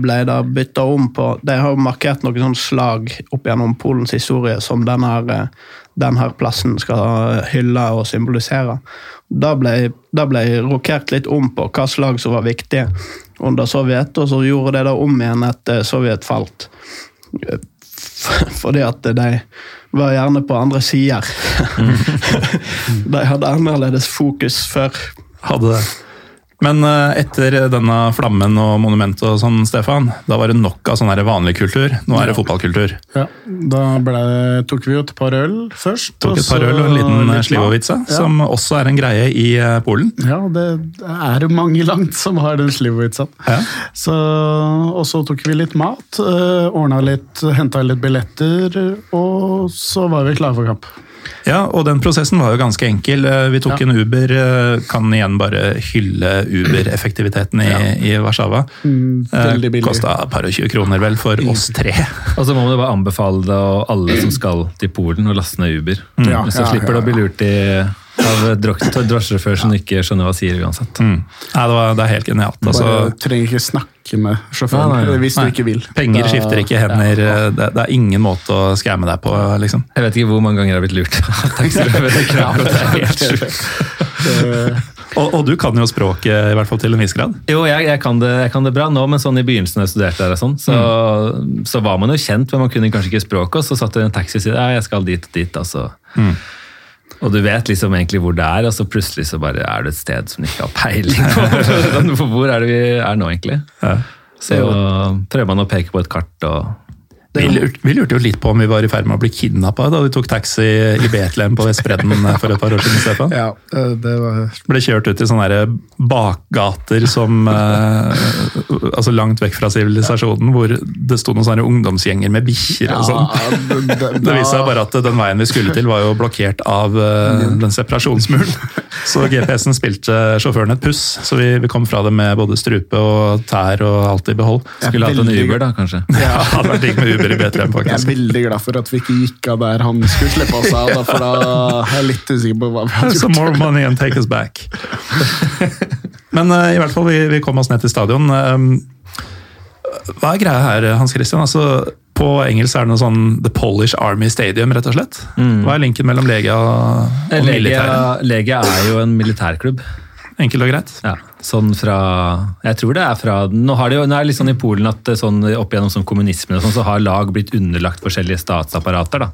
ble det bytta om på De har markert noen sånne slag opp gjennom Polens historie som denne, denne plassen skal hylle og symbolisere. Da ble, da ble rokert litt om på hva slag som var viktige under Sovjet, og så gjorde de det om igjen etter Sovjet falt. fordi at de var gjerne på andre sider. <laughs> de hadde annerledes fokus før. Hadde det. Men eh, etter denne flammen og monumentet og sånn, Stefan, da var det nok av sånn vanlig kultur. Nå er det fotballkultur. Ja, da ble, tok vi jo et par øl først. Tok et par øl og en liten slivovitsa, Ja. som også er en greie i eh, Polen. Ja, det er mange langt som har den Slivovicaen. Ja. Og så tok vi litt mat, ordna litt, henta litt billetter, og så var vi klare for kamp. Ja, og den prosessen var jo ganske enkel. Eh, Vi tok Ja. en Uber, eh, kan igjen bare hylle Uber-effektiviteten i, i Warszawa. Mm, veldig billig. Kosta et par og tjue kroner vel for oss tre. <laughs> Og så må man jo bare anbefale det og alle som skal til Polen, å laste ned Uber. Ja, så ja, slipper du ja, å bli lurt i, av drosj- drosjesjåfør som ikke skjønner hva sier uansett. Mm. Nei, det, var, det er helt genialt. Altså, Bare trenger ikke snakke med sjåføren Nei, nei, nei. hvis du Nei. ikke vil. penger Da- skifter ikke hender. Ja. Det, det er ingen måte å skamme deg på, liksom. Jeg vet ikke hvor mange ganger jeg har blitt lurt. <laughs> Og, og du kan jo språket, i hvert fall til en viss grad. Jo, jeg, jeg, kan det, jeg kan det bra nå, men sånn i begynnelsen da jeg studerte der, og sånn, så, så var man jo kjent, men man kunne kanskje ikke språket. Og så satt det en taxi og sa ja, jeg skal dit og dit. Altså. Og du vet liksom egentlig hvor det er, og så plutselig så bare er det et sted som du ikke har peiling på. <laughs> hvor er det vi er nå, egentlig? Ja. Så prøver man å peke på et kart og Vi lurte, vi lurte jo litt på om vi var i ferd med å bli kidnappa da vi tok taxi i Betlehem på Vestbredden for et par år siden. Stefan. Ja, øh, det var Ble kjørt ut i sånne bakgater som eh, Altså langt vekk fra sivilisasjonen, hvor det sto noen sånne ungdomsgjenger med bikkjer og sånn. Ja, det, det, <laughs> Det viste seg bare at den veien vi skulle til, var jo blokkert av eh, den separasjonsmuren. Så GPS-en spilte sjåføren et puss, så vi, vi kom fra det med både strupe og tær og alt i behold. skulle hatt en Uber, da, kanskje. Ja, det hadde vært digg med Uber i Betlehem, Jeg er veldig glad for at vi ikke gikk av der han skulle slippe oss av, da, for da er jeg litt usikker på hva vi Some gjort. more money and take us back. <laughs> Men uh, i hvert fall, vi, vi kom oss ned til stadion. Um, hva er greia her, Hans Christian? Altså, på engelsk er det noe sånn The Polish Army Stadium, rett og slett. Hva er linken mellom Legia og, og Legia, militæret? Legia er jo en militærklubb. Enkelt og greit. Ja, sånn fra Jeg tror det er fra Nå, har det jo, nå er det litt sånn i Polen at sånn, opp igjennom sånn kommunismen og sånn, så har lag blitt underlagt forskjellige statsapparater. da.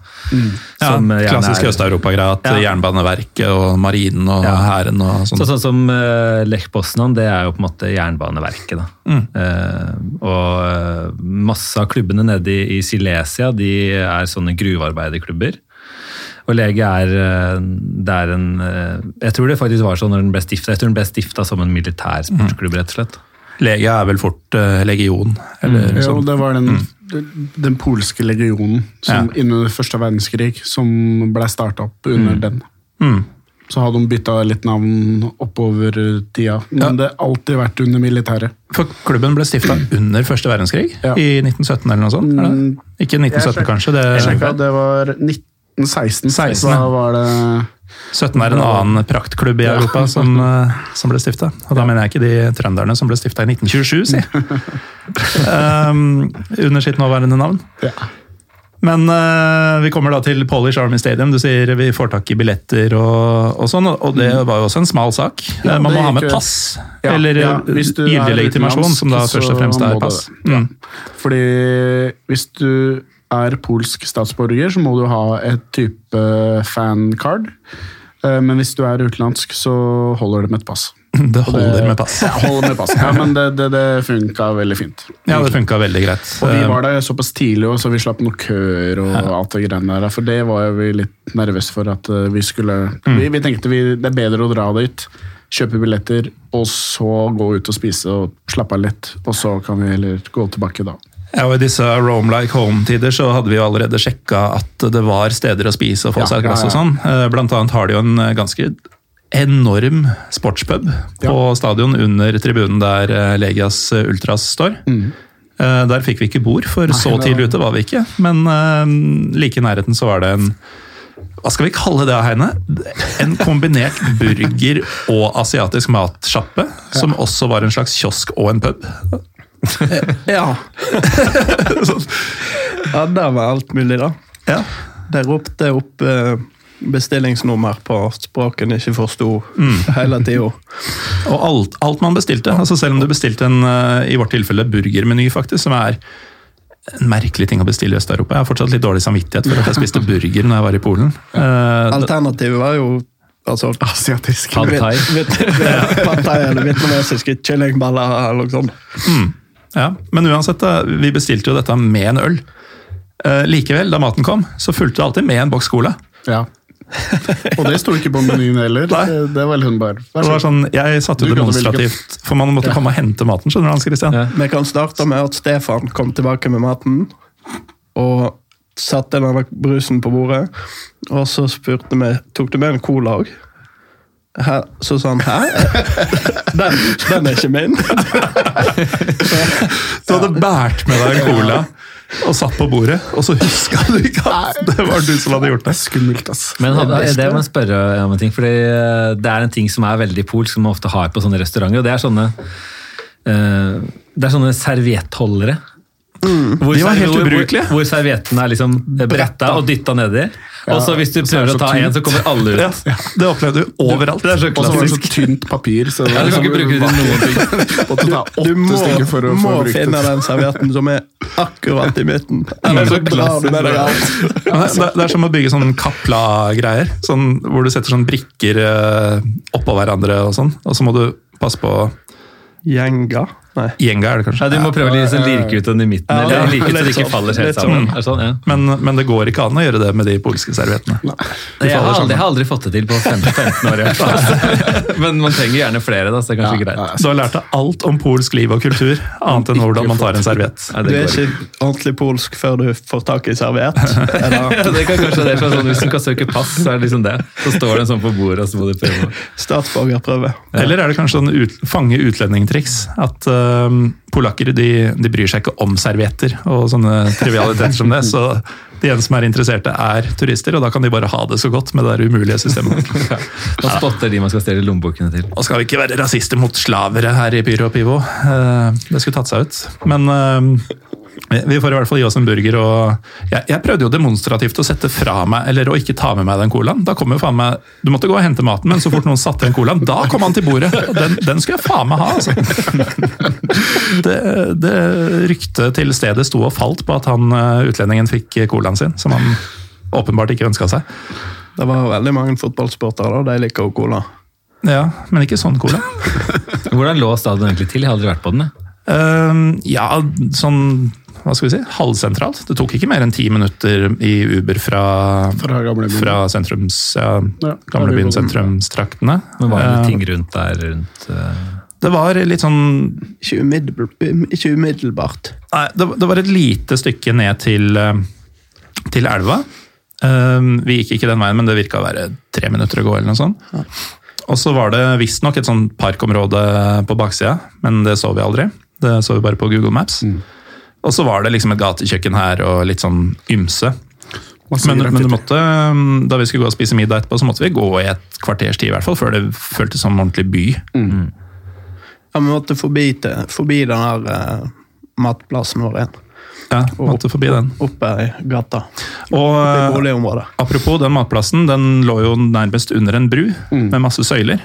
Ja, Som, eh, klassisk Øst-Europa-greie, at Ja. Jernbaneverket og Marinen og Ja. Hæren og sånn. Så, sånn som uh, Lech Poznan, det er jo på en måte Jernbaneverket. da. Mm. Uh, og eh, masse av klubbene nede i, i Silesia de er sånne gruvearbeiderklubber. Og Lege er, eh, det er en eh, Jeg tror det faktisk var sånn når den ble stifta. Jeg tror den ble stifta som en militær sportsklubb, rett og slett. Legia er vel fort uh, legion, eller Jo, sånn. det var den, den, den polske legionen som Ja. under første verdenskrig som ble starta opp under den. Mm. Så har de bytta litt navn oppover tida, men Ja. det har alltid vært under militæret. For klubben ble stifta under første verdenskrig, Ja. i 1917 eller noe sånt? Mm, Ikke 1917, kanskje. Det, Jeg sjekka, det var 1916. 16, Da ja. var det 17 er en annen praktklubb i Europa som, <laughs> eh, som ble stifta. Og da mener jeg ikke de trønderne som ble stifta i 1927, si. um, <laughs> under sitt nåværende navn. ja. Men uh, vi kommer da til Polish Army Stadium. Du sier vi får tak i billetter og, og sånn, og det var jo også en smal sak. Ja, Eh, Man må ha med pass, Ja, eller ja, gyldig legitimasjon, som da først og fremst er pass. Ja. Mm. Fordi hvis du er polsk statsborger, så må du ha et type fancard. Eh, Men hvis du er utenlandsk, så holder det med et pass. <laughs> Det holder det- med pass. Ja, <laughs> holder med pass. Ja, men det, det, det funka veldig fint. Ja, det funka veldig greit. Og vi Eh, var der såpass tidlig, også, så vi slapp noen køer og alt det greiene der. For det var vi litt nervøse for at eh, vi skulle Mm. vi, vi tenkte vi, det er bedre å dra dit, kjøpe billetter, og så gå ut og spise og slappe av litt. Og så kan vi heller gå tilbake da. Ja, og I disse Rome like home-tider så hadde vi jo allerede sjekka at det var steder å spise og få Ja, seg et glass ja, og sånn. Eh, Blant annet har de jo en eh, ganske enorm sportspub på stadion under tribunen der eh, Legias Ultras står. Mm. Der fikk vi ikke bord, for så det tidlig ute var vi ikke. Men like i nærheten så var det en hva skal vi kalle det, Heine? En kombinert <laughs> burger- og asiatisk matsjappe, som også var en slags kiosk og en pub. <laughs> Ja. <laughs> ja, der var alt mulig, da. Ja, De ropte opp eh, bestillingsnummer på språket en ikke forsto <laughs> hele tida. Og alt, alt man bestilte, altså selv om du bestilte en, eh, i vårt tilfelle burgermeny faktisk, som er en merkelig ting å bestille i Øst-Europa. Jeg har fortsatt litt dårlig samvittighet for at jeg spiste burger når jeg var i Polen. Eh, Alternativet var jo altså, Asiatisk. Pad thai. pad thai eller vietnamesiske kyllingballer eller noe sånt. Ja, Men uansett, vi bestilte jo dette med en øl. Eh, likevel, da maten kom, så fulgte det alltid med en boks cola. Ja. Og det sto ikke på menyen heller. Nei. Det var hun bare Det var sånn, Jeg satte jo demonstrativt, for man måtte komme og hente maten. skjønner du, Hans Christian? Ja. Vi kan starte med at Stefan kom tilbake med maten. Og satte denne brusen på bordet. Og så spurte vi tok du med en cola òg. Så sa han hæ? <laughs> Den, den er ikke min. <laughs> Du hadde båret med deg en cola og satt på bordet, og så huska du ikke at det var du som hadde gjort det. skummelt, ass. Men hadde, Det må jeg spørre om en ting, fordi eh, det er en ting som er veldig polsk, som man ofte har på sånne restauranter, og det er sånne eh, det er sånne serviettholdere. Hvor, De var helt hvor- ubrukelige. Hvor, hvor servietten er liksom bretta og dytta nedi. Og så hvis du er prøver å ta en, så kommer alle <laughs> Ja, ut. det opplevde du overalt. Det er så Og så var det så tynt papir. Så <laughs> det Ja, du kan ikke liksom- bruke det til <laughs> noen ting. Du åtte må, for å må få brukt finne den servietten som er akkurat i midten. Eller så drar du med deg alt. Det, det er som å bygge sånn kapla-greier, sånn, hvor du setter sånn brikker eh, oppå hverandre og sånn. Og så må du passe på Gjenga? Nei. Gjenga, er det kanskje. Ja, du må prøve å liksom lirke ut den i midten, Ja, eller lirke ut så det ikke sånn. faller helt sammen. sånn. Sånn, ja. Men, men det går ikke an å gjøre det med de polske serviettene. Jeg har, aldri, jeg har aldri fått det til på 15, 15 år. <laughs> Men man trenger gjerne flere, da, så det er kanskje greit. Du har lært deg alt om polsk liv og kultur, annet enn hvordan man tar en serviett. Du er ikke. ordentlig polsk før du får tak i serviett. <laughs> Ja, det kan kanskje det sånn, Hvis du kan søke pass, så er det liksom det. Så står det en sånn på bordet, og så må du prøve. statsborgerprøve. Eller er det kanskje sånn ut, fange utlendingtriks? At øhm, polakker de, de bryr seg ikke om servietter og sånne trivialiteter som det. Så de eneste som er interesserte, er turister, og da kan de bare ha det så godt med det der umulige systemet. <laughs> Da spotter de man skal stjele lommebokene til. Og skal vi ikke være rasister mot slavere her i Pyro og Pivo. Eh, Det skulle tatt seg ut. Men eh, vi får i hvert fall gi oss en burger. og Jeg, jeg prøvde jo demonstrativt å sette fra meg, eller å ikke ta med meg den colaen. Da kom jo faen meg, Du måtte gå og hente maten, men så fort noen satte igjen colaen, da kom han til bordet! Og Den, den skulle jeg faen meg ha, altså! <laughs> Det, det Ryktet til stedet sto og falt på at han eh, utlendingen fikk colaen sin, som han åpenbart ikke ønska seg. Det var veldig mange fotballsportere, da. De liker jo cola. Ja, men ikke sånn cola. <laughs> Hvordan lå stadion egentlig til? Jeg har aldri vært på den. jeg. Ehm, ja, sånn hva skal vi si, halvsentralt. Det tok ikke mer enn ti minutter i Uber fra, Fra fra sentrums, ja, Ja, gamlebyen sentrumstraktene. Men var det Eh, ting rundt der? rundt... Uh... Det var litt sånn Ikke, umiddel, ikke umiddelbart. Nei, det, det var et lite stykke ned til, eh, til elva. Um, vi gikk ikke den veien, men det virka å være tre minutter å gå. eller noe sånt. Og så var det visstnok et sånn parkområde på baksida, men det så vi aldri. Det så vi bare på Google Maps. Og så var det liksom et gatekjøkken her og litt sånn ymse. Men, men du måtte, um, da vi skulle gå og spise middag etterpå, så måtte vi gå i et kvarters tid, i hvert fall, før det føltes som en ordentlig by. Ja, Vi måtte forbi, til, forbi den her eh, matplassen vår igjen. Ja, måtte forbi den. Oppe i gata. Og I uh, apropos den matplassen, den lå jo nærmest under en bru med masse søyler.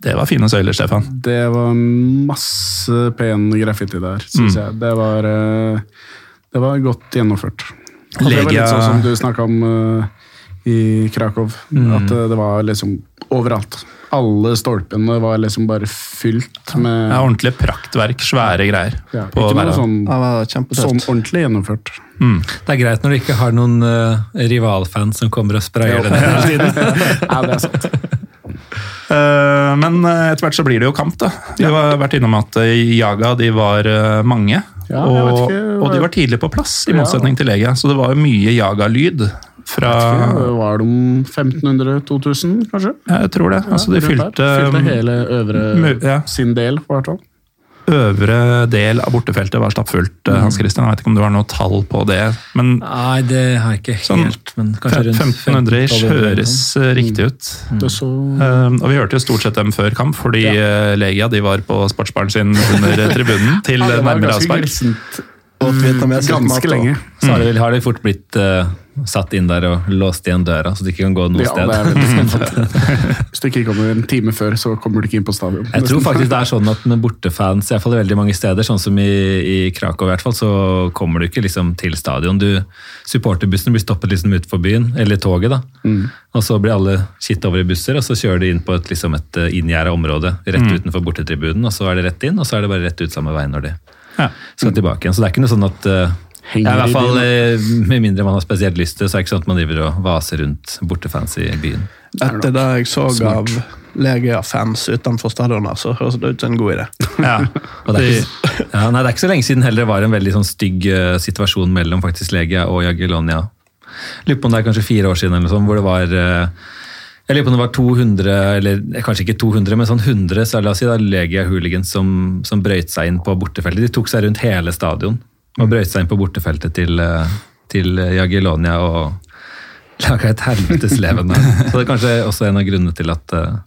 Det var fine søyler, Stefan. Det var masse pen graffiti der, syns jeg. Det var, eh, det var godt gjennomført. Og det var litt sånn som du snakka om uh, i Krakow. At eh, det var liksom overalt. Alle stolpene var liksom bare fylt med Ja, ordentlig praktverk, svære greier. ja, på Ikke noe sånn, ja, sånn ordentlig gjennomført. Mm. Det er greit når du ikke har noen uh, rivalfans som kommer og sprayer det ned hele tiden. <laughs> Ja, det er sant. <laughs> Eh, Men eh, etter hvert så blir det jo kamp, da. Vi har vært innom at eh, Jaga de var mange. Ja, og, ikke, og de var tidlig på plass, i motsetning til Legia. Så det var mye Jaga-lyd fra Var de 1500-2000, kanskje? Jeg tror det. Altså, de fylte, fylte hele øvre sin del, på hvert fall. Øvre del av bortefeltet var stappfullt. Mm. Hans Christian, jeg vet ikke om du har noe tall på det, men Nei, det har jeg ikke Sånn helt, men kanskje rundt 1500 ish høres mm. riktig ut. Mm. så Eh, og vi hørte jo stort sett dem før kamp, fordi eh, Legia de var på sportsbaren sin under tribunen <laughs> til Ja, nærmere avspark. mat, ganske lenge. Så har det, har det fort blitt eh, satt inn der og låst igjen døra, så du ikke kan gå noe Ja, sted. <laughs> Hvis du ikke kommer en time før, så kommer du ikke inn på stadion. Jeg tror faktisk det er sånn at med bortefans, i hvert fall veldig mange steder, sånn som i, i Krakow i hvert fall, så kommer du ikke liksom til stadion. Du, supporterbussen blir stoppet liksom utenfor byen, eller toget da. Og så blir alle kitt over i busser, og så kjører de inn på et, liksom et inngjerda område rett utenfor bortetribunen, og så er det rett inn, og så er det bare rett ut samme vei når de Ja. skal tilbake igjen. Så det er ikke noe sånn at eh, Henger ja, i hvert fall, byen. eh, Med mindre man har spesielt lyst til, så er det ikke sånn at man driver og vaser rundt bortefans i byen. Etter det jeg så av Legia-fans utenfor stadionet, så høres det ut som en god idé. Ja. Og det, er ikke, ja, nei, det er ikke så lenge siden heller det var en veldig sånn stygg eh, situasjon mellom faktisk Legia og Jagiellonia. Lurer på om det er kanskje fire år siden eller sånn, hvor det var eh, jeg lurer på om det var 200, eller kanskje ikke 200, men sånn 100 så la oss si da, Legia-hooligans som, som brøyt seg inn på bortefeltet. De tok seg rundt hele stadion og brøyt seg inn på bortefeltet til, eh, til Jagiellonia og <laughs> laga et helvetes leven. Så det er kanskje også en av grunnene til at eh,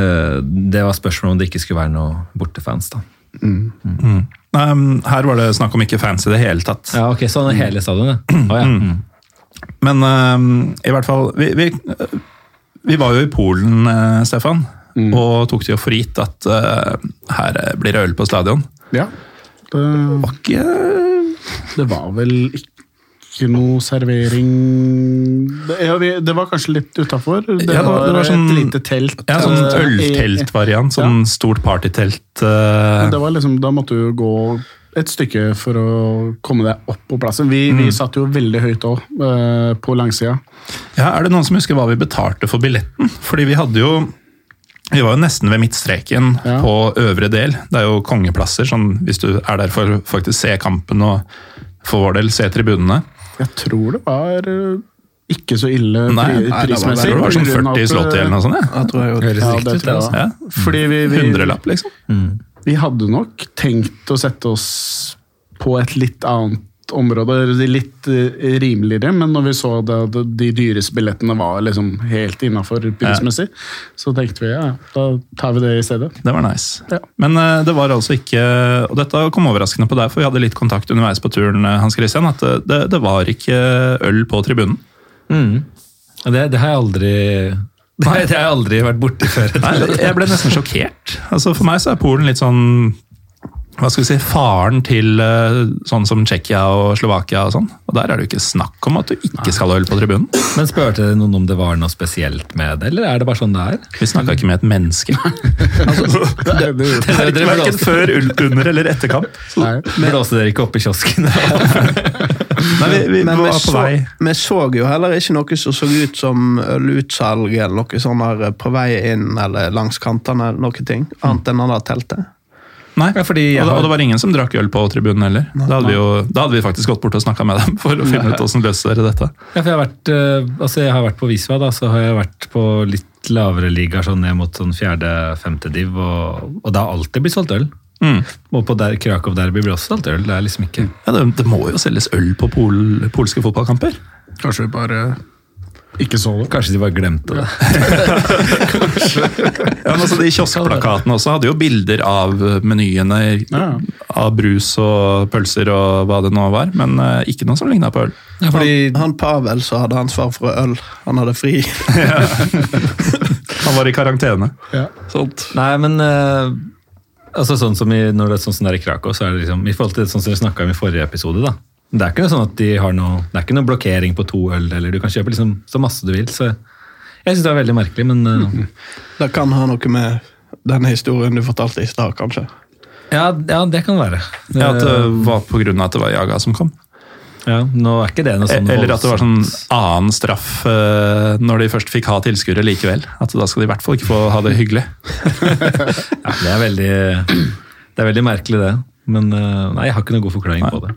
eh, det var spørsmål om det ikke skulle være noe bortefans. da. Mm. Nei, um, her var det snakk om ikke fans i det hele tatt. Ja, ok, Sånn er hele stadionet? Oh, ja. Mm. Men um, i hvert fall Vi, vi, vi var jo i Polen, eh, Stefan, og tok det jo for gitt at uh, her blir det øl på stadion. Ja, det, Var ikke det var vel ikke noe servering Det, ja, vi, det var kanskje litt utafor. Det, Ja, det var- var det var sånn- et lite telt. ja, sånn eh, ølteltvariant. Sånn stort partytelt. eh, Det var liksom, da måtte du gå et stykke for å komme deg opp på plassen. Vi, Mm. vi satt jo veldig høyt òg, på langsida. Ja, Er det noen som husker hva vi betalte for billetten? Fordi vi hadde jo vi var jo nesten ved midtstreken Ja. på øvre del. Det er jo kongeplasser, sånn hvis du er der for å faktisk se kampen og for vår del se tribunene. Jeg tror det var eh, ikke så ille Nei, pri- nei, det var- det var sånn på grunn av 40 at, slått i eller noe sånt. Ja. Jeg tror jeg Høres Ja, riktig det ut, det. Altså. Ja. Fordi vi, vi, Hundrelapp, liksom. vi hadde nok tenkt å sette oss på et litt annet område, litt eh, rimeligere, men når vi så det, de dyreste billettene var liksom helt innafor prismessig, så tenkte vi ja, da tar vi det i stedet. Det var nice. Ja. Men eh, det var altså ikke Og dette kom overraskende på deg, for vi hadde litt kontakt underveis på turen, eh, Hans Christian, at det, det, det var ikke øl på tribunen. Mm. Det, det har jeg aldri Nei, <laughs> det har jeg aldri vært borti før. Nei, jeg ble nesten sjokkert. Altså For meg så er Polen litt sånn hva skal vi si, faren til eh, sånn som Tsjekkia og Slovakia og sånn. Og der er det jo ikke snakk om at du ikke skal ha øl på tribunen. Men spurte noen om det var noe spesielt med det, eller er det bare sånn det er? Vi snakka ikke med et menneske. <laughs> Det, det, Dere- dere Verken før, under eller etter kamp. nei. Blåste dere ikke opp i kiosken? <laughs> Nei, vi, vi Men vi var på så, vei. vi så jo heller ikke noe som så ut som ølutsalg eller noe sånn på vei inn eller langs kantene, noe ting, annet enn det der teltet. Nei, fordi og, det, har- og det var ingen som drakk øl på tribunen heller. Da hadde, vi jo, da hadde vi faktisk gått bort og snakka med dem <laughs> for å finne ut hvordan løser dere dette. Ja, for jeg har vært, eh, altså jeg har vært på Visva, da, så har jeg vært på litt lavere ligaer, sånn ned mot sånn fjerde-femte div, og, og det har alltid blitt solgt øl. Mm. Og på der, Krakow Derby blir også solgt øl. Det er liksom ikke Ja, det, det må jo selges øl på pol, polske fotballkamper. Kanskje bare ikke så det. Kanskje de bare glemte det. <laughs> Ja, men altså De kioskplakatene også hadde jo bilder av menyene Ja. av brus og pølser og hva det nå var, men uh, ikke noe som ligna på øl. Ja, fordi, Han, han Pavel så hadde ansvar for øl, han hadde fri. Han var i karantene. Ja. Sånt. nei, men uh, altså sånn som i, når det er sånn som det er i Krakow, så er det liksom, i forhold til sånn som vi snakka om i forrige episode, da. Det er ikke noe sånn at de har noe, det er ikke noe blokkering på to øl, eller du kan kjøpe liksom så masse du vil. så Jeg syns det er veldig merkelig, men uh, <laughs> Det kan ha noe med denne historien du fortalte i stad, kanskje. ja, ja, det kan være. Ja, At det Eh, var av at det var Jaga som kom. ja, nå er ikke det noe sånn Eller at det var sånn annen straff uh, når de først fikk ha tilskuere likevel. At da skal de i hvert fall ikke få ha det hyggelig. <laughs> Ja, det er veldig Det er veldig merkelig, det. Men eh, nei, jeg har ikke noen god forklaring på det.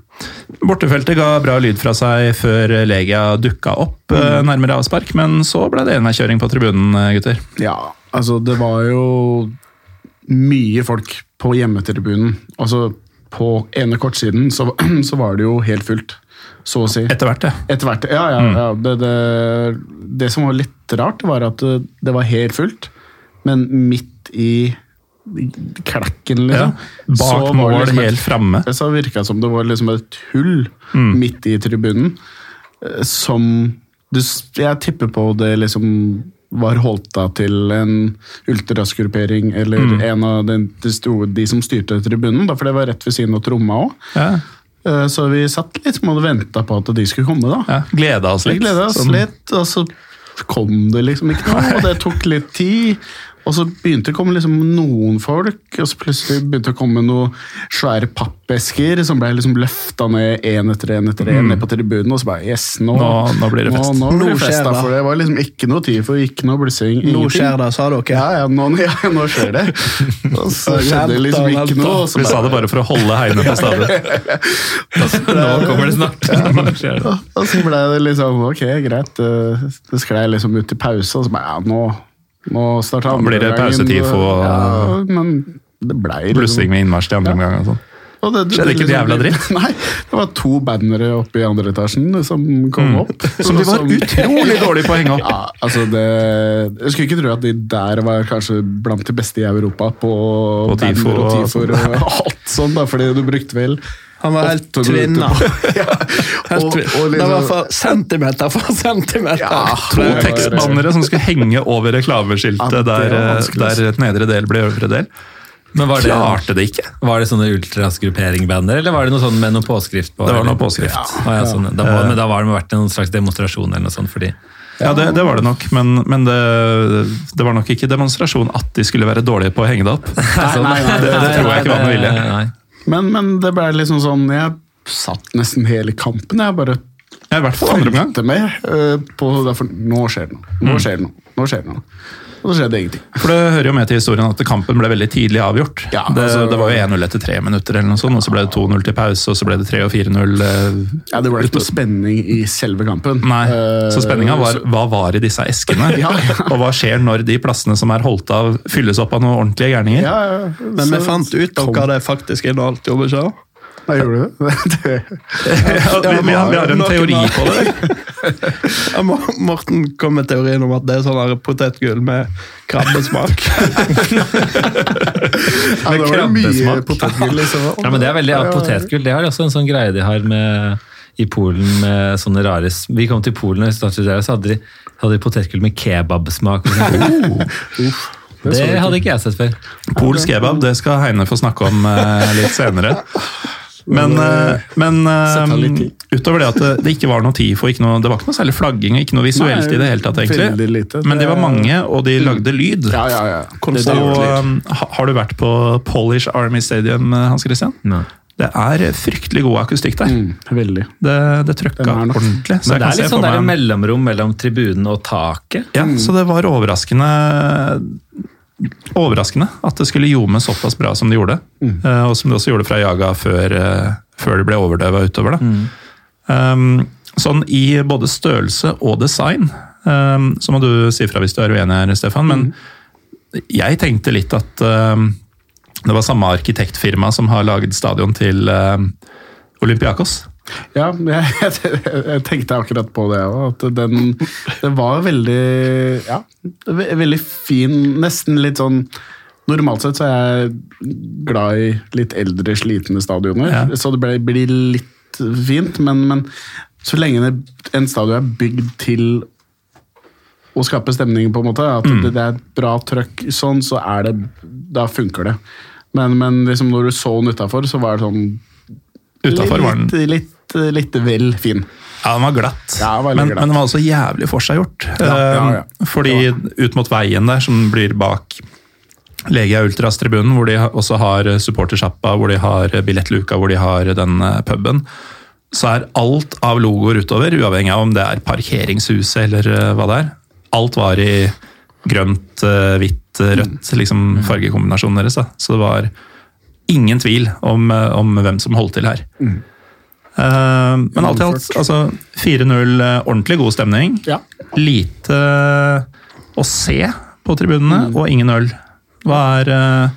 Bortefeltet ga bra lyd fra seg før Legia dukka opp mm. nærmere avspark, men så ble det enveiskjøring på tribunen, eh, gutter. Ja, altså det var jo mye folk på hjemmetribunen. Altså på ene kortsiden så, <clears throat> så var det jo helt fullt, så å si. Etter hvert, ja. Etter hvert, ja, ja, ja. Det, det, det som var litt rart, var at det, det var helt fullt, men midt i klekken, ja. liksom. så Bak mål, liksom helt framme. Det så virka som det var liksom et hull Mm. midt i tribunen. eh, som du, Jeg tipper på det liksom var holdt av til en ultraskrupering eller Mm. en av de, de som styrte tribunen, da, for det var rett ved siden av tromma òg. Ja, Så vi satt litt og venta på at de skulle komme. da. ja. Gleda oss litt. gleda oss Sånn- litt, og så kom det liksom ikke noe. Og det tok litt tid. Og så begynte det å komme liksom noen folk, og så plutselig begynte det å komme noen svære pappesker som ble liksom løfta ned én etter én etter én ned på tribunen. Og så bare Yes, nå, Nå- nå blir det fest. Nå, nå blir Nå det fest da, for det var liksom ikke noe tid for ikke noe blussing. Nå skjer det, sa dere. Ja, ja, nå, <laughs> ja, nå skjer det. <laughs> Og så skjedde det liksom ikke noe. Vi sa det bare for å holde heiene på stadion. <laughs> Nå kommer det snart. Nå skjer det. Og så ble det liksom ok, greit. Det, det sklei liksom ut i pause, og så bare ja, nå, nå andre Nå andre blir det pausetid for og- Ja, men det blei Blussing med innmarsj til andre omgang. og sånn. Og det- Skjedde ikke det jævla dritt? <laughs> Nei, det var to bannere oppe i andre etasjen som kom opp. Mm. <laughs> Som de var utrolig dårlige på å henge opp. <laughs> Ja, altså det, Jeg skulle ikke tro at de der var kanskje blant de beste i Europa på, På banner og og tifoer og alt sånn, da, fordi du brukte vel Han var helt tvinna. <laughs> ja, Helt og, tvin- og Det var liksom, for centimeter for centimeter. Ja, To tekstbannere som skulle henge over reklameskiltet Ja, der, eh, altså. der et nedre del ble øvre del. Men var det, Klarte det ikke. var det sånne ultrasgruppering-banner, eller var det noe sånn med noe påskrift på? Det var noe påskrift. Ah, ja, sånn. da må, men da var det vært en slags demonstrasjon eller noe sånt, fordi Ja, det, det var det nok, men, men det, det var nok ikke demonstrasjon at de skulle være dårlige på å henge det opp. <laughs> Nei, nei, nei, det- det tror jeg ikke var med vilje. Men, men det ble liksom sånn Jeg satt nesten hele kampen. Jeg bare jeg, I hvert fall andre omgang. med. uh, på, derfor, nå skjer det noe. Nå skjer det noe. Nå skjer det noe. Og så skjedde ingenting. For det hører jo med til historien at kampen ble veldig tidlig avgjort. Ja, det, altså- det var jo 1-0 etter tre minutter, eller noe sånt, og så ble det 2-0 til pause, og så ble det 3 og 4-0. eh, Ja, Det ble ikke noe spenning i selve kampen. Nei, Eh, så spenninga var hva var i disse eskene? <laughs> Ja, ja. Og hva skjer når de plassene som er holdt av, fylles opp av noen ordentlige gærninger? ja, ja, Men vi fant ut av hva det faktisk inneholdt, gjorde vi ikke? Nei, gjorde du <laughs> det? Ja, vi, vi, har, vi har en teori på det. Ja, Morten kom med teorien om at det er sånn potetgull med krabbesmak. <laughs> Ja, det var mye potetgull. Liksom. Ja, men det er veldig ja, potetgull. Det har også en sånn greie de har med, i Polen med sånne rare Vi kom til Polen og startet der, så hadde de, hadde de potetgull med kebabsmak. <laughs> og sånn. det det hadde ikke jeg sett før. Polsk kebab, det skal Heine få snakke om eh, litt senere. Men, eh, men litt eh, tid. utover det at det, det ikke var noe TIFO, ikke noe, det var ikke noe særlig flagging, ikke noe visuelt Nei, i det hele tatt, egentlig. lite. Men de var mange, og de lagde lyd. Ja, ja, ja. Og eh, har du vært på Polish Army Stadium, eh, Hans Christian? Nei. Det er fryktelig god akustikk der. Mm, veldig. Det, det trøkka ordentlig. så Men det er litt sånn der mellomrom mellom tribunen og taket. Ja, så det var overraskende overraskende at det skulle ljome såpass bra som det gjorde. Eh, og som det også gjorde fra Jaga før, eh, før det ble overdøva utover. Da. Um, sånn i både størrelse og design, um, så må du si fra hvis du er uenig her, Stefan, men jeg tenkte litt at um, det var samme arkitektfirma som har laget stadion til um, Olympiakos. Ja, <laughs> jeg, jeg, tenkte akkurat på det òg. At den Det var veldig Ja, veldig fin. Nesten litt sånn Normalt sett så er jeg glad i litt eldre, slitne stadioner, Ja. så det blir litt fint. Men, men så lenge det, en stadion er bygd til å skape stemning, på en måte, at det, det er et bra trøkk, sånn, så er det Da funker det. Men, men liksom når du så den utafor, så var det sånn Utafor var den Litt, litt, litt vel fin. Ja, den var glatt, Ja, veldig men, glatt. men den var også jævlig forseggjort. Ja, ja, ja. Eh, Fordi ut mot veien der, som blir bak Legia Ultras-tribunen, hvor de også har supportersjappa, hvor de har billettluka, hvor de har den eh, puben, så er alt av logoer utover, uavhengig av om det er parkeringshuset eller eh, hva det er. Alt var i grønt, eh, hvitt, rødt, liksom fargekombinasjonen deres. Da. Så det var ingen tvil om, om hvem som holdt til her. Eh, men alt i alt, altså 4-0, eh, ordentlig god stemning. Ja. Lite å se på tribunene, og ingen øl. Hva er eh,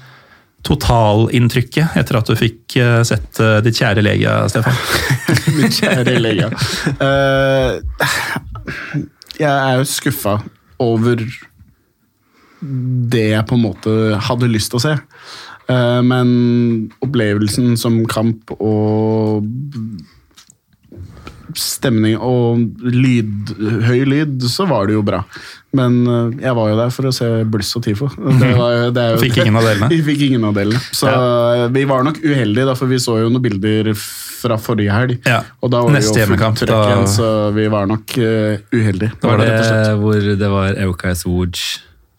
totalinntrykket etter at du fikk eh, sett eh, ditt kjære lege, Stefan? <laughs> Min kjære lege. Eh, jeg er jo skuffa over det jeg på en måte hadde lyst til å se. Eh, men opplevelsen som kamp og stemning og lyd, høy lyd, så var det jo bra. Men eh, jeg var jo der for å se Bluss og TIFO. <laughs> Det var, det jo, Fikk ingen av delene? <laughs> Vi fikk ingen av delene. Så ja. vi var nok uheldige, da, for vi så jo noen bilder fra forrige helg. Ja. Og da var Neste vi jo fullt trøkk igjen, så vi var nok uh, uheldige. Da var det slett. hvor det var Eukais Woods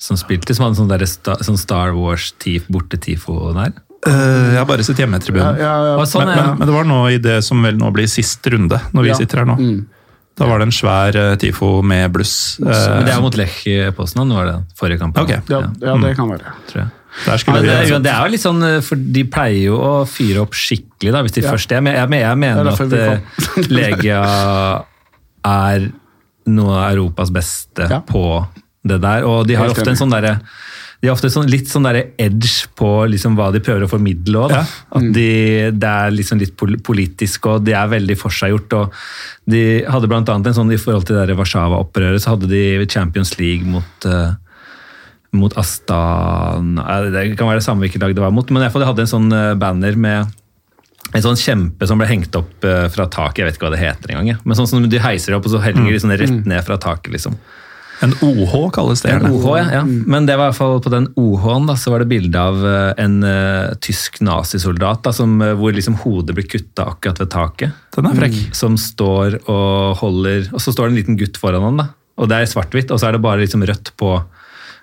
som spilte, som hadde sånn, der, sånn Star Wars-tif, borte-tifo der? Uh, jeg har bare sett hjemmetribunen. ja, ja. ja. sånn, men, ja. men, men det var nå i det som vel nå blir sist runde, når vi Ja. sitter her nå. Mm. Da var det en svær uh, tifo med bluss. Men Eh, det er mot Lech i Poznan, var det forrige kamp? Okay. Ja, ja, det kan være. tror jeg. der Ja, det, vi jo- det er jo litt sånn, for De pleier jo å fyre opp skikkelig da, hvis de Ja. først er. Men jeg, jeg, jeg mener er at Legia er noe av Europas beste Ja. på det der. Og de har ofte en sånn derre de har ofte sånn, litt sånn der edge på liksom hva de prøver å formidle Også, Ja. At de, det er liksom litt politisk, og de er veldig forseggjort. og De hadde annet en sånn i forhold til det Warszawa-opprøret, så hadde de Champions League mot uh, mot Astana Det kan være det samme hvilket lag det var mot, men i de hadde en sånn eh, banner med en sånn kjempe som ble hengt opp eh, fra taket. Jeg vet ikke hva det heter engang. ja. Men sånn som de heiser opp, og så henger de sånn rett ned fra taket. liksom. En OH kalles det. En. OH, ja. ja. Men det var i hvert fall på den OH-en da, så var det bilde av eh, en uh, tysk nazisoldat da, som, eh, hvor liksom hodet blir kutta akkurat ved taket. Den er frekk. Som står og holder Og så står det en liten gutt foran han, da. Og det er svart-hvitt, og så er det bare liksom rødt på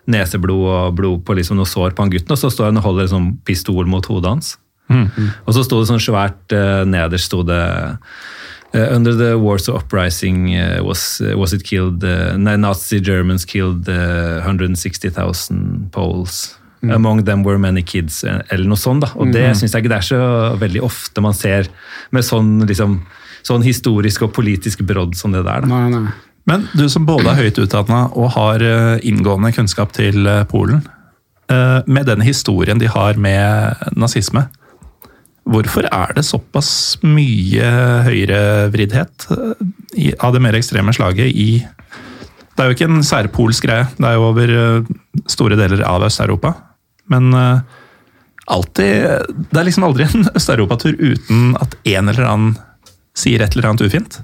neseblod og blod på liksom noe sår på han gutten, og så står han og holder en sånn pistol mot hodet hans. Og så sto det sånn svært uh, nederst sto det eh, Under the Warsaw Uprising uh, was, was it killed uh, Nazi Germans killed uh, 160,000 Poles. Among them were many kids, eller noe sånt. da. Og det syns jeg ikke det er så veldig ofte man ser med sånn, liksom, sånn historisk og politisk brodd som det der. da. Nei, nei. Men du som både er høyt utdanna og har inngående kunnskap til Polen, eh, med den historien de har med nazisme, hvorfor er det såpass mye høyrevriddhet eh, av det mer ekstreme slaget i Det er jo ikke en særpolsk greie, det er jo over eh, store deler av Øst-Europa. Men eh, alltid Det er liksom aldri en <laughs> Øst-Europatur uten at en eller annen sier et eller annet ufint.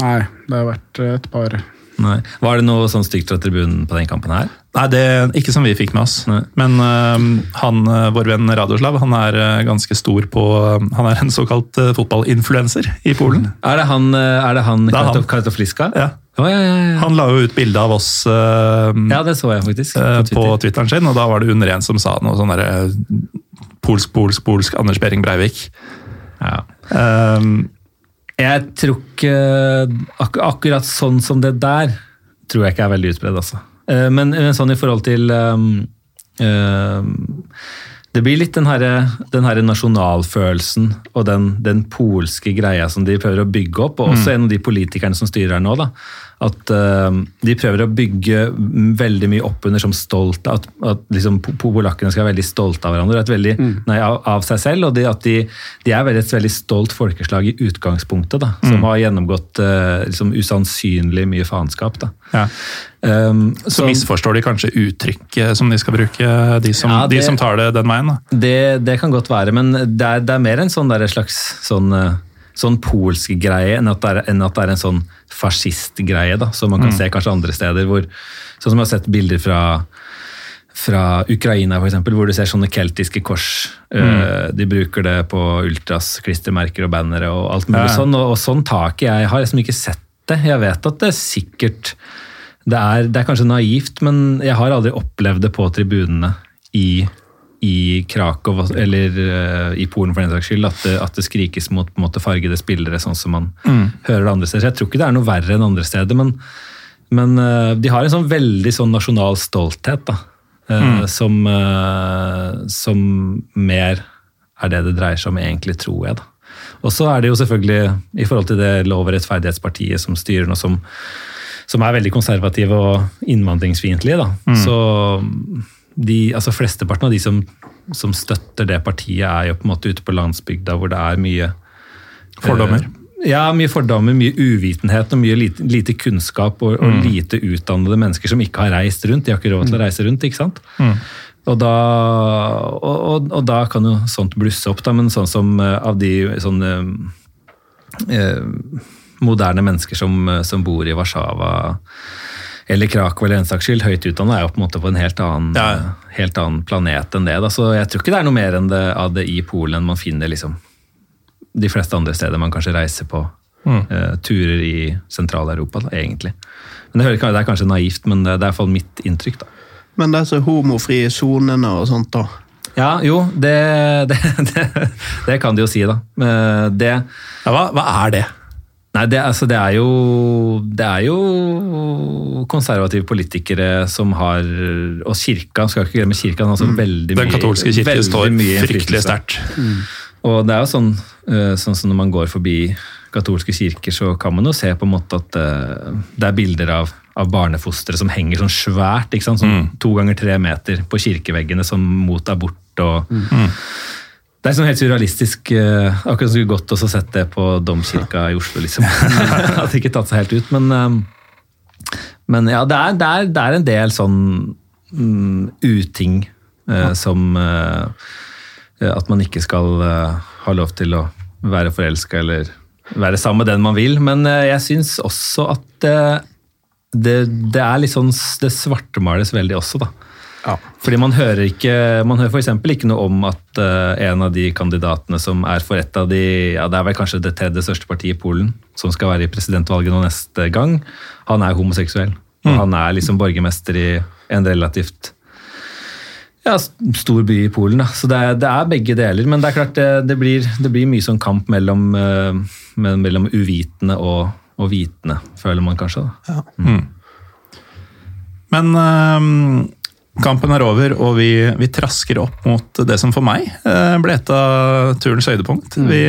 Nei, det har vært et par Nei. Var det noe sånn stygt fra tribunen på den kampen her? Nei, det ikke som vi fikk med oss. Nei. Men uh, han, øh, vår venn Radoslav han er uh, ganske stor på Han er en såkalt øh, fotballinfluenser i Polen. Er det han, eh, er det han Det er Kartofliska? Ja. Oh, ja, ja, ja. Han la jo ut bilde av oss øh, ja, det så jeg faktisk. på, På på Twitteren sin, og da var det under en som sa noe sånn derre polsk, polsk, polsk Anders Behring Breivik. Ja. Um, Jeg tror ikke ak Akkurat sånn som det der tror jeg ikke er veldig utbredt, altså. Eh, Men, men sånn i forhold til um, um, Det blir litt den herre den herre nasjonalfølelsen og den, den polske greia som de prøver å bygge opp, og også en av de politikerne som styrer her nå. da, At uh, de prøver å bygge veldig mye opp under som stolt At, at liksom polakkene skal være veldig stolte av hverandre, veldig, nei, av, av seg selv. Og de, at de, de er veldig, et veldig stolt folkeslag i utgangspunktet, da, som har gjennomgått uh, liksom, usannsynlig mye faenskap. ja. Um, Så misforstår de kanskje uttrykket som de skal bruke, de som, Ja, det- de som tar det den veien. Det, det kan godt være, men det er, det er mer en sånn der slags sånn, eh, sånn polsk greie enn at, er, enn at det er en sånn fascistgreie, da, som man kan se kanskje andre steder. hvor Sånn som jeg har sett bilder fra, fra Ukraina, eksempel, hvor du ser sånne keltiske kors. Mm. De bruker det på ultras, klistremerker og bannere og alt mulig Ja, sånn. Og, og sånn taket jeg har liksom ikke sett det. Jeg vet at det er sikkert det er, det er kanskje naivt, men jeg har aldri opplevd det på tribunene i, i Krakow eller uh, i Polen for den saks skyld, at det, at det skrikes mot måte, fargede spillere, sånn som man hører det andre steder. Så Jeg tror ikke det er noe verre enn andre steder, men, men uh, de har en sånn veldig sånn nasjonal stolthet, da, Mm. som, eh, som mer er det det dreier seg om egentlig, tror jeg. da. Og så er det jo selvfølgelig, i forhold til det lov- og rettferdighetspartiet som styrer nå, som som er veldig konservative og innvandringsfiendtlige. Da. Så de, altså Flesteparten av de som, som støtter det partiet, er jo på en måte ute på landsbygda hvor det er mye Fordommer. eh, Ja, mye fordommer, mye uvitenhet og mye lite, lite kunnskap og, og lite utdannede mennesker som ikke har reist rundt. De har ikke råd til å reise rundt, ikke sant? Og da, og, og, og da kan jo sånt blusse opp, da, men sånn som eh, av de sånne eh, eh, moderne mennesker som, som bor i Warszawa eller Krakow eller en saks skyld, høyt utdanna er jo på en måte på en helt annen, Ja. helt annen planet enn det. Da. Så jeg tror ikke det er noe mer enn det, av det i Polen enn man finner liksom, de fleste andre steder man kanskje reiser på eh, turer i Sentral-Europa, egentlig. Men det, det er kanskje naivt, men det, det er i hvert fall mitt inntrykk. da. Men disse homofrie sonene og sånt, da. Ja, jo, det, <laughs> det, det, det kan de jo si, da. Eh, Det, Ja, hva, hva er det? Nei, det, altså, det er jo Det er jo konservative politikere som har Og kirka, skal ikke glemme kirka, den mm. også veldig mye Den katolske kirke står fryktelig sterkt. Mm. Og det er jo sånn, eh, sånn som når man går forbi katolske kirker, så kan man jo se på en måte at eh, det er bilder av, av barnefostre som henger sånn svært, ikke sant? Sånn to ganger tre meter på kirkeveggene som mot abort. og Det er sånn helt surrealistisk. eh, Akkurat som skulle godt også sett det på domkirka i Oslo, liksom. <laughs> <laughs> Hadde ikke tatt seg helt ut, men, eh, men ja, det er, det, er, det er en del sånn um, uting eh, som uh, at man ikke skal uh, ha lov til å være forelska eller være sammen med den man vil. Men jeg syns også at det, det er litt sånn Det svartemales veldig også, da. Ja. Fordi man hører ikke Man hører f.eks. ikke noe om at uh, en av de kandidatene som er for et av de ja Det er vel kanskje det tredje største partiet i Polen, som skal være i presidentvalget nå neste gang, han er homoseksuell. Mm. han er liksom borgermester i en relativt ja, stor by i Polen. Da. Så det er, det er begge deler. Men det er klart det, det, blir, det blir mye sånn kamp mellom, uh, mellom uvitende og, og vitende, føler man kanskje. Da. Men øhm, kampen er over, og vi, vi trasker opp mot det som for meg øh, ble et av turens høydepunkt. Vi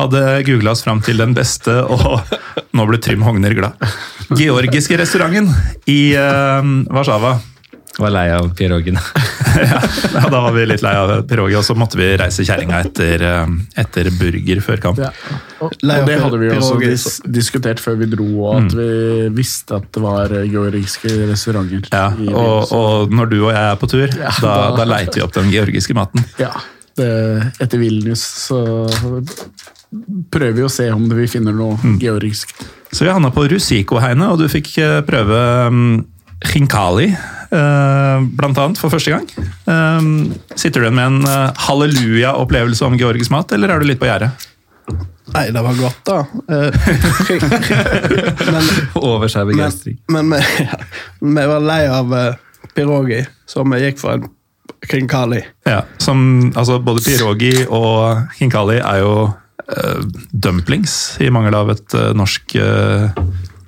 hadde googla oss fram til den beste, og nå ble Trym Hogner glad. Georgiske restauranten i Warszawa. Var lei av pierogene. <laughs> ja, da var vi litt lei av pirogi, og så måtte vi reise kjerringa etter, etter burger før kamp. Ja. Og, og det hadde vi jo også dis diskutert før vi dro, og at vi visste at det var georgiske restauranter. Ja, og, og når du og jeg er på tur, Ja, da, da- da leiter vi opp den georgiske maten. Ja, det, etter Vilnius så prøver vi å se om vi finner noe georgisk. Så vi havna på Rusiko-heinet, og du fikk eh, prøve um, chinkali, eh, blant annet, for første gang. Um, sitter du igjen med en eh, halleluja-opplevelse om georgisk mat, eller er du litt på gjerdet? Nei, det var godt, da. Eh, <laughs> men Over seg men, begeistring. men vi, <laughs> vi var lei av uh, pirogi, så vi gikk for en kinkali. Ja, som, altså Både pirogi og kinkali er jo eh, dumplings, i mangel av et eh, norsk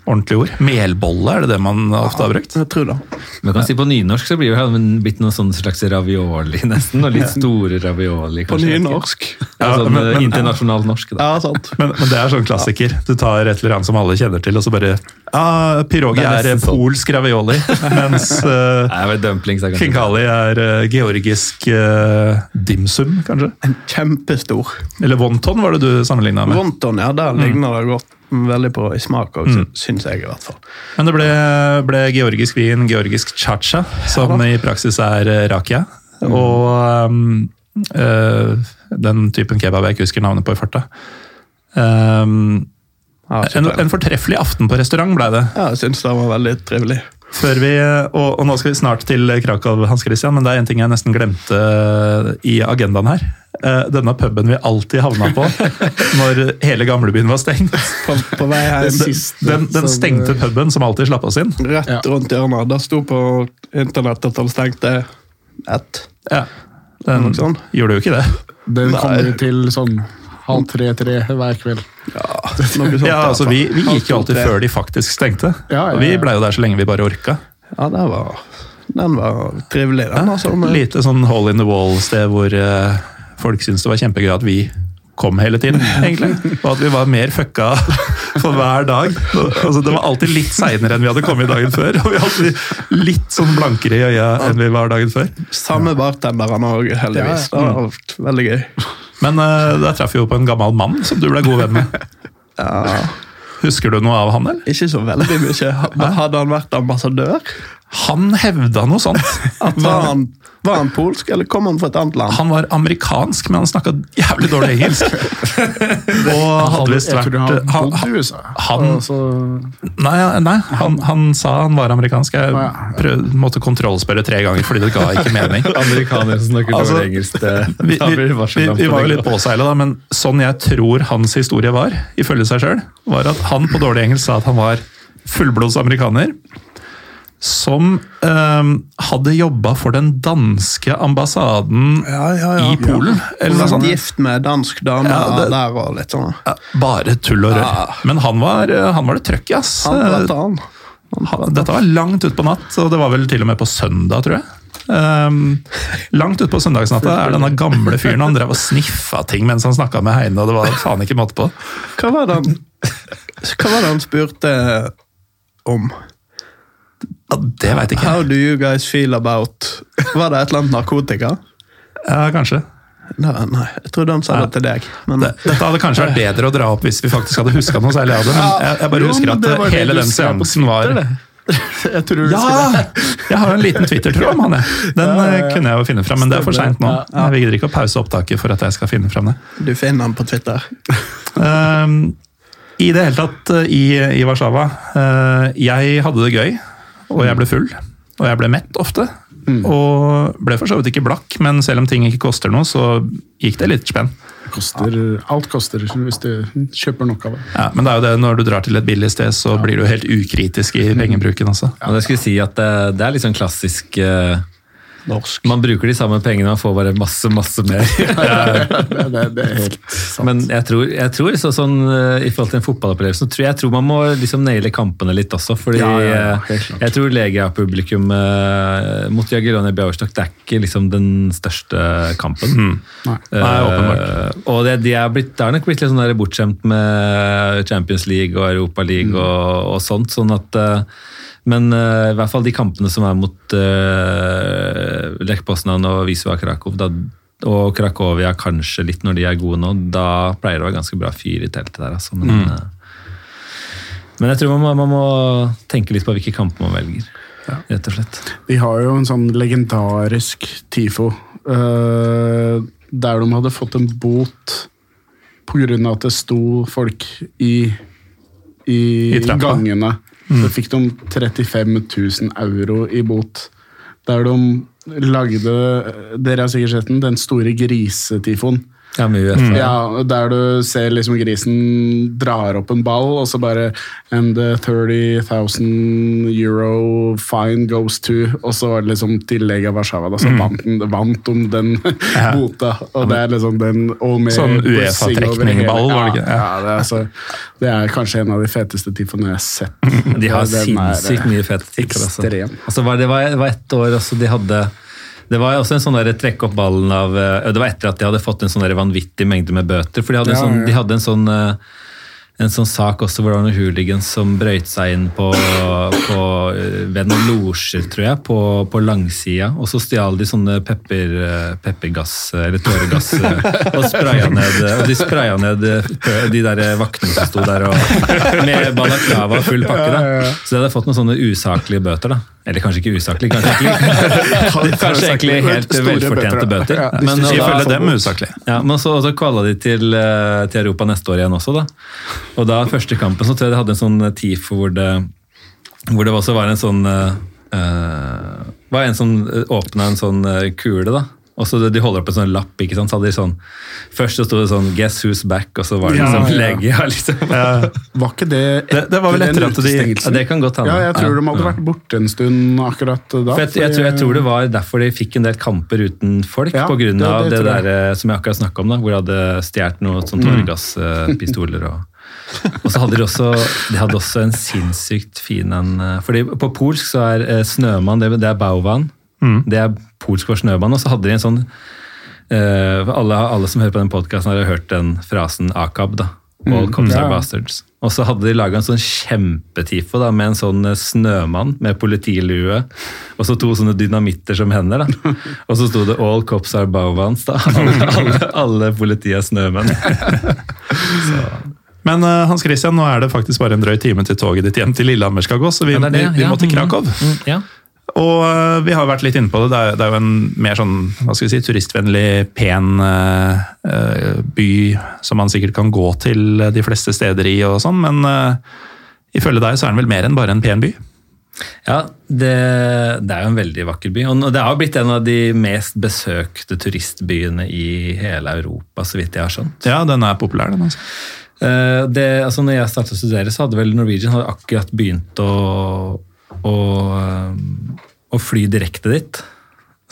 ordentlig ord. Melbolle, er det det man ofte har brukt? Jeg tror det. Men kan si På nynorsk så blir det blitt noe sånn slags ravioli, nesten. Og litt store ravioli. På nynorsk. Ja, sånn men- men- internasjonal norsk. Da. Ja, sant. Men, men det er sånn klassiker. Du tar et eller annet som alle kjenner til, og så bare ah, Pirogi er er, sånn. polsk ravioli, mens <laughs> uh, er kanskje Kinkali er eh, georgisk uh, dimsum, kanskje? En kjempestor. Eller wonton var det du sammenligna med. Wonton, ja, der ligner det godt. Veldig på i smak òg, syns jeg i hvert fall. Men det ble, ble georgisk vin, georgisk cha-cha, som i praksis er rakia. rakia. Og um, eh, den typen kebab jeg ikke husker navnet på i farta. Um, Ja, en, en fortreffelig aften på restaurant ble det. ja, jeg syns det var veldig trivelig. Før vi, og, og nå skal vi snart til Krakow, Hans Christian, men det er en ting jeg nesten glemte i agendaen her. Eh, Denne puben vi alltid havna på <laughs> når hele gamlebyen var stengt. På, på vei her den, siste Den, den som, stengte eh, puben som alltid slapp oss inn. rett rundt hjørnet. Det sto på internett at den stengte ett. Ja, den sånn. gjorde jo ikke det. Den kom jo til sånn halv tre-tre hver kveld. Ja, sånt, <laughs> Ja, altså Vi, vi gikk jo alltid før de faktisk stengte. Ja, ja, Vi blei jo der så lenge vi bare orka. Ja, det var, den var trivelig, den. altså. med- Lite sånn hole in the wall-sted hvor uh, folk syntes det var kjempegøy at vi kom hele tiden, egentlig. Og at vi var mer fucka <laughs> for hver dag. Altså, det var alltid litt seinere enn vi hadde kommet dagen før. Og vi var alltid litt sånn blankere i øya enn vi var dagen før. Samme bartenderne òg, heldigvis. Det var veldig gøy. Men uh, der traff vi jo på en gammel mann som du ble god venn med. <laughs> Ja, Husker du noe av han, eller? ikke så veldig mye. Hadde han vært ambassadør? Han hevda noe sånt. <laughs> At Var han, var han polsk, eller kom han fra et annet land? han var amerikansk, men han snakka jævlig dårlig engelsk. <laughs> Og hadde visst vært han, han- Nei, nei han, han sa han var amerikansk. Jeg prøv, måtte kontrollspørre tre ganger fordi det ga ikke mening. <laughs> Amerikanere som snakker Altså, dårlig engelsk, det, Vi, vi, vi, vi var jo litt påseila, da, men sånn jeg tror hans historie var, ifølge seg sjøl, var at han på dårlig engelsk sa at han var fullblods amerikaner. Som eh, hadde jobba for den danske ambassaden Ja, ja, ja. i Polen. Eller noe sånt. gift med dansk dame Ja, det- der og litt sånn. Ja, bare tull og rør. Ja. Men han var, eh, han var det trøkk i, ass. Han var han. Han- Dette var langt utpå natt, og det var vel til og med på søndag, tror jeg. Um, langt utpå søndagsnatta er denne gamle fyren han drev og sniffa ting mens han snakka med Heine, og det var faen ikke måte på. Hva var det han, hva var det han spurte om? Ja, det veit ikke How jeg. do you guys feel about Var det et eller annet narkotika? Ja, kanskje. Nei, nei, jeg trodde han sa det til deg. Men Det, dette hadde kanskje vært bedre å dra opp hvis vi faktisk hadde huska noe særlig av det, men jeg, jeg bare Jo, husker at det det hele den seansen var <laughs> Jeg tror du Ja! det Jeg har en liten Twitter-tråd om han, jeg. Den ja. kunne jeg jo finne fram, men det er for seint nå. Jeg gidder ikke å pause opptaket for at jeg skal finne fram det. du finner han på Twitter. <laughs> Ehm, I det hele tatt eh, i, i Warszawa eh, Jeg hadde det gøy, og jeg ble full. Og jeg ble mett ofte. Og ble for så vidt ikke blakk, men selv om ting ikke koster noe, så gikk det litt spenn. koster, Alt koster hvis du kjøper nok av det. Ja, men det er jo det, når du drar til et billig sted, så blir du helt ukritisk i pengebruken også. Og det skulle si at det, det er litt sånn klassisk eh, Norsk. Man bruker de samme pengene, man får bare masse, masse mer. <laughs> Det, det, det er helt <laughs> sant. Men jeg tror, jeg tror så, sånn, eh, i forhold til en fotballopplevelse, tror jeg, jeg tror man må liksom naile kampene litt også. Fordi Ja, ja, ja, eh, jeg tror Legia-publikum eh, mot Jagiellonian Białystok det er ikke liksom den største kampen. Nei. Nei, åpenbart. Eh, og det, de er blitt, det er nok blitt litt sånn bortskjemt med Champions League og Europa League og, og sånt. sånn at eh, men uh, i hvert fall de kampene som er mot uh, Lech Poznan og Wisła Krakow, da, og Krakowia kanskje litt når de er gode nå, da pleier det å være ganske bra fyr i teltet der. Altså. Men, eh, men jeg tror man må, man må tenke litt på hvilke kamper man velger. Rett og slett. De har jo en sånn legendarisk TIFO. uh, der de hadde fått en bot pga. at det sto folk i, i, I trappa. Gangene. Så fikk de 35 000 euro i bot. Der de lagde Dere har sikkert sett den, den store grisetifoen. Ja, med UEFA. Ja, Der du ser liksom grisen drar opp en ball, og så bare And the 30 000 euro fine goes to Og så var det liksom tillegg av Warszawa. Da, så vant, vant om den <laughs> bota. Og det er liksom den og med Sånn UEFA-trekningball, var det ikke? Ja, ja det, er så, det er kanskje en av de feteste tifoene jeg har sett. <laughs> De har sinnssykt mye fete tipper. Altså. Altså, det, var, det var ett år også de hadde Det var også en sånn der trekke opp ballen av eh, Det var etter at de hadde fått en sånn der vanvittig mengde med bøter. For de hadde en Ja, sånn, ja. de hadde en sånn eh, en sånn sak også hvor det var noen hooligans som brøyt seg inn på, på eh, ved noen losjer, tror jeg, på, på langsida. Og så stjal de sånne pepper, peppergass, eller tåregass, og spraya ned Og de spraya ned de der vaktene som sto der og, med balaklava og full pakke. da. Så de hadde fått noen sånne usaklige bøter. da. Eller kanskje ikke usaklig. kanskje <laughs> egentlig, kanskje egentlig helt velfortjente bøter, ja. Men, Ifølge dem usaklig. ja, men så, så kvala de til, eh, til Europa neste år igjen også, da. Og da første kampen så tror jeg de hadde en sånn TIFO hvor det, hvor det også var en sånn eh, eh, var en som åpna en sånn eh, kule, da. Og så De holder opp en sånn lapp. ikke sant? Så hadde de sånn, Først så sto det sånn 'Guess who's back', og så var det Ja, liksom ja. lege. Ja, liksom. Var ikke det Det- det var vel etter etter den at de- Ja, det kan godt hende. Ja, jeg tror Ja. de hadde vært borte en stund akkurat da. For jeg, jeg, tror, jeg tror det var derfor de fikk en del kamper uten folk, Ja, på grunn det- av det det, jeg. der eh, som jeg akkurat snakka om, da, hvor de hadde stjålet noen sånn tåregasspistoler. Og, og så hadde de også, de hadde også en sinnssykt fin en eh, fordi På polsk så er eh, snømann det, det er bauvan. Det er polsk for snømann. Og så hadde de en sånn uh, alle, alle som hører på den podkasten, har hørt den frasen akab. da. All cops yeah. are bastards. Og så hadde de laga en sånn kjempetifo da, med en sånn eh, snømann med politilue og så to sånne dynamitter som hender. da. <laughs> Og så sto det 'All cops are bowvans'. da. Alle, alle, alle politiet er snømenn. <laughs> Men eh, Hans Christian, nå er det faktisk bare en drøy time til toget ditt hjem til Lillehammer skal gå, så vi, Ja, det det, vi, vi ja. må til Krakow. Krakow. Mm, ja. Og øh, vi har vært litt inne på det. Det er, det er jo en mer sånn hva skal vi si, turistvennlig, pen øh, by som man sikkert kan gå til de fleste steder i og sånn, men uh, ifølge deg så er den vel mer enn bare en pen by? Ja, det, det er jo en veldig vakker by. Og det har blitt en av de mest besøkte turistbyene i hele Europa, så vidt jeg har skjønt. Ja, den er populær, den. altså. Eh, Det, altså når jeg startet å studere, så hadde vel Norwegian hadde akkurat begynt å, å, eh, å fly direkte dit.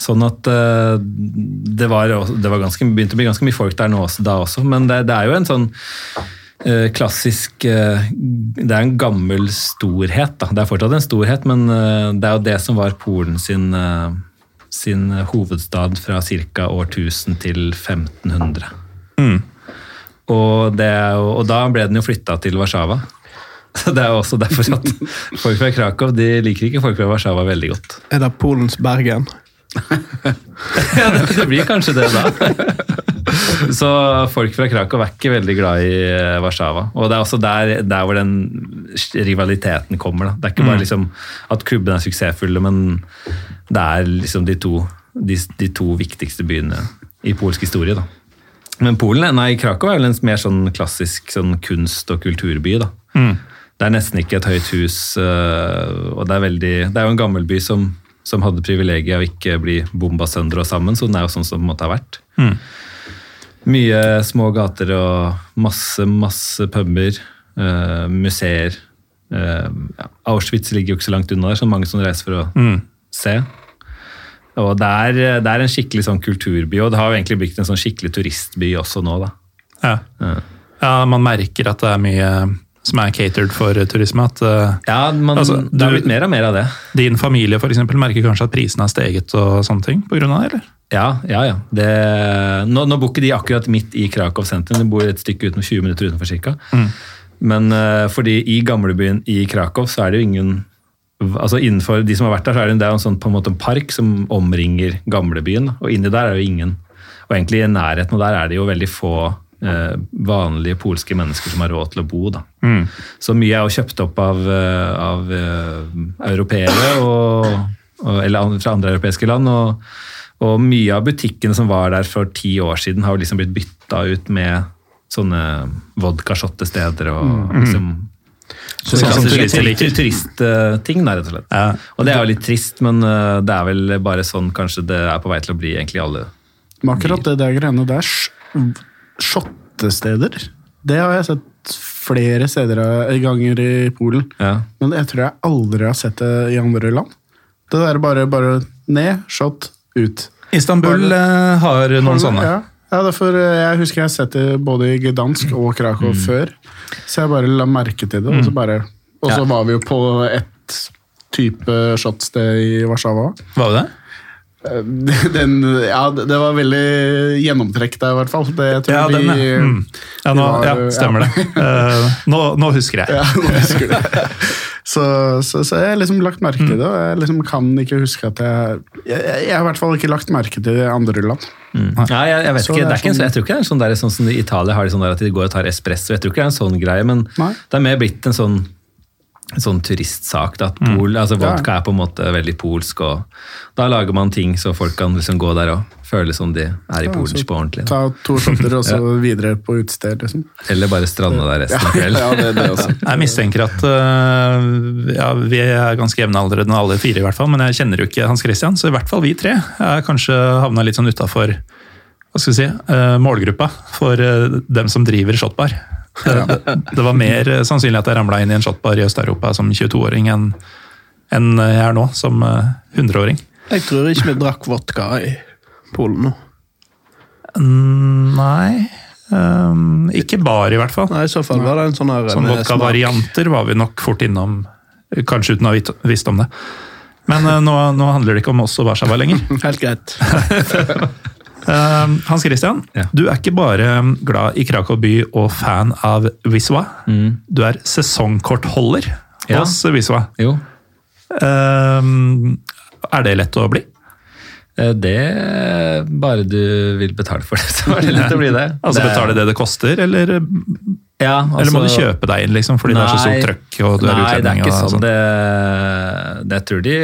Sånn at eh, det var, det var ganske, begynte å bli ganske mye folk der nå også, da også. Men det, det er jo en sånn eh, klassisk eh, Det er en gammel storhet. Da. Det er fortsatt en storhet, men eh, det er jo det som var Polen sin, sin hovedstad fra ca. årtusen til 1500. Og, det, og da ble den jo flytta til Warszawa. Det er jo også derfor at folk fra Krakow de liker ikke folk fra Warszawa veldig godt. Er det Polens Bergen? <laughs> Ja, det, det blir kanskje det da. Så folk fra Krakow er ikke veldig glad i eh, Warszawa. Og det er også der, der hvor den rivaliteten kommer. Da. Det er ikke bare liksom at klubbene er suksessfulle, men det er liksom de to, de, de to viktigste byene i polsk historie. Da. Men Polen, nei, Krakow er vel en mer sånn klassisk sånn kunst- og kulturby. da. Det er nesten ikke et høyt hus, øh, og det er, veldig, det er jo en gammel by som, som hadde privilegiet av ikke bli bomba sønder og sammen, så den er jo sånn som den måtte ha vært. Mye små gater og masse, masse puber, uh, museer. Uh, ja, Auschwitz ligger jo ikke så langt unna der, så mange som reiser for å se. Og det er, det er en skikkelig sånn kulturby, og det har jo egentlig blitt en sånn skikkelig turistby også nå, da. Ja. ja, man merker at det er mye som er catered for turisme. At øh, Ja, man, Altså, det har du- blitt mer og mer av det. din familie for eksempel, merker kanskje at prisene har steget og sånne ting av det, eller? Ja, ja. ja. Det, nå, nå bor ikke de akkurat midt i Krakow sentrum, de bor et stykke utenom 20 minutter utenfor cirka. Men eh, fordi i gamlebyen i Krakow så er det jo ingen altså Innenfor de som har vært der, så er det, det er en sånn, på en måte en park som omringer gamlebyen. Og inni der er det jo ingen. Og egentlig i nærheten og der er det jo veldig få eh, vanlige polske mennesker som har råd til å bo. da. Så mye er jo kjøpt opp av, eh, av eh, europeere eller fra andre europeiske land. Og, og mye av butikkene som var der for ti år siden, har jo liksom blitt bytta ut med sånne vodkashottesteder og og liksom Sånn som turister turist, uh, da, rett og slett. Ja. Og det er jo litt trist, men uh, det er vel bare sånn kanskje det er på vei til å bli egentlig alle. Men akkurat det der greiene der, shottesteder, det har jeg sett flere steder I ganger i Polen. Ja. Men jeg tror jeg aldri har sett det i andre land. Det der bare, bare ned, shot, ut. Istanbul øh, har noen sånne. Ja, ja derfor, eh, jeg husker jeg har sett det både i Gdansk og Krakow før. Så jeg bare la merke til det. Og så, bare, og så Ja. var vi jo på et type shotsted i Warszawa. Var det det? Eh, <laughs> Den, ja, det var veldig gjennomtrekk der, i hvert fall. Det, jeg tror Ja, den, vi, ja. Mm. Ja, nå, var- ja, stemmer det. Uh, <laughs> nå, nå husker jeg. Ja, nå husker du det. <laughs> Så, så, så jeg har liksom lagt merke til det, og jeg liksom kan ikke huske at jeg Jeg, har i hvert fall ikke lagt merke til det i andre land. Ja, jeg, jeg vet Så ikke, det er ikke en, sånn- jeg tror ikke det er sånn der, sånn som i Italia har de sånn der at de går og tar espresso. Jeg tror ikke det er en sånn greie, men Nei. det er mer blitt en sånn, sånn turistsak. Da, at Pol, altså Vodka er på en måte veldig polsk, og da lager man ting så folk kan liksom gå der og føle som de er i Polen på ordentlig. Da. Ta to shotter og så <laughs> videre på utested, liksom. Eller bare strande der resten av kvelden. Ja, det, det også. <laughs> Jeg mistenker at uh, ja, vi er ganske jevnaldrende alle fire, i hvert fall, men jeg kjenner jo ikke Hans Christian, så i hvert fall vi tre er kanskje havna litt sånn utafor hva skal vi si, uh, målgruppa for uh, dem som driver shotbar. <laughs> Det, var mer øh, sannsynlig at jeg ramla inn i en shotbar i Øst-Europa som 22-åring enn en jeg er nå som øh, 100-åring. Jeg tror ikke vi drakk vodka i Polen nå. Mm, Nei um, Ikke bar, i hvert fall. Nei, I så fall var det en sånn her Sånn vodka-varianter var vi nok fort innom, kanskje uten å ha visst om det. Men uh, nå, nå handler det ikke om oss og Warszawa lenger. Helt greit. <laughs> Uh, Hans Christian, Ja. du er ikke bare glad i Krakow by og fan av Wiswa. Du er sesongkortholder Ja. hos Wiswa. Jo, Uh, er det lett å bli? eh, det bare du vil betale for det, så er det lett å bli det. <laughs> Altså det, Betale det det koster, eller, Ja, altså, eller må du kjøpe deg inn liksom, fordi det er så Nei. stort trøkk? og du er Nei, det er ikke og sånn. sånn? Det, det jeg tror de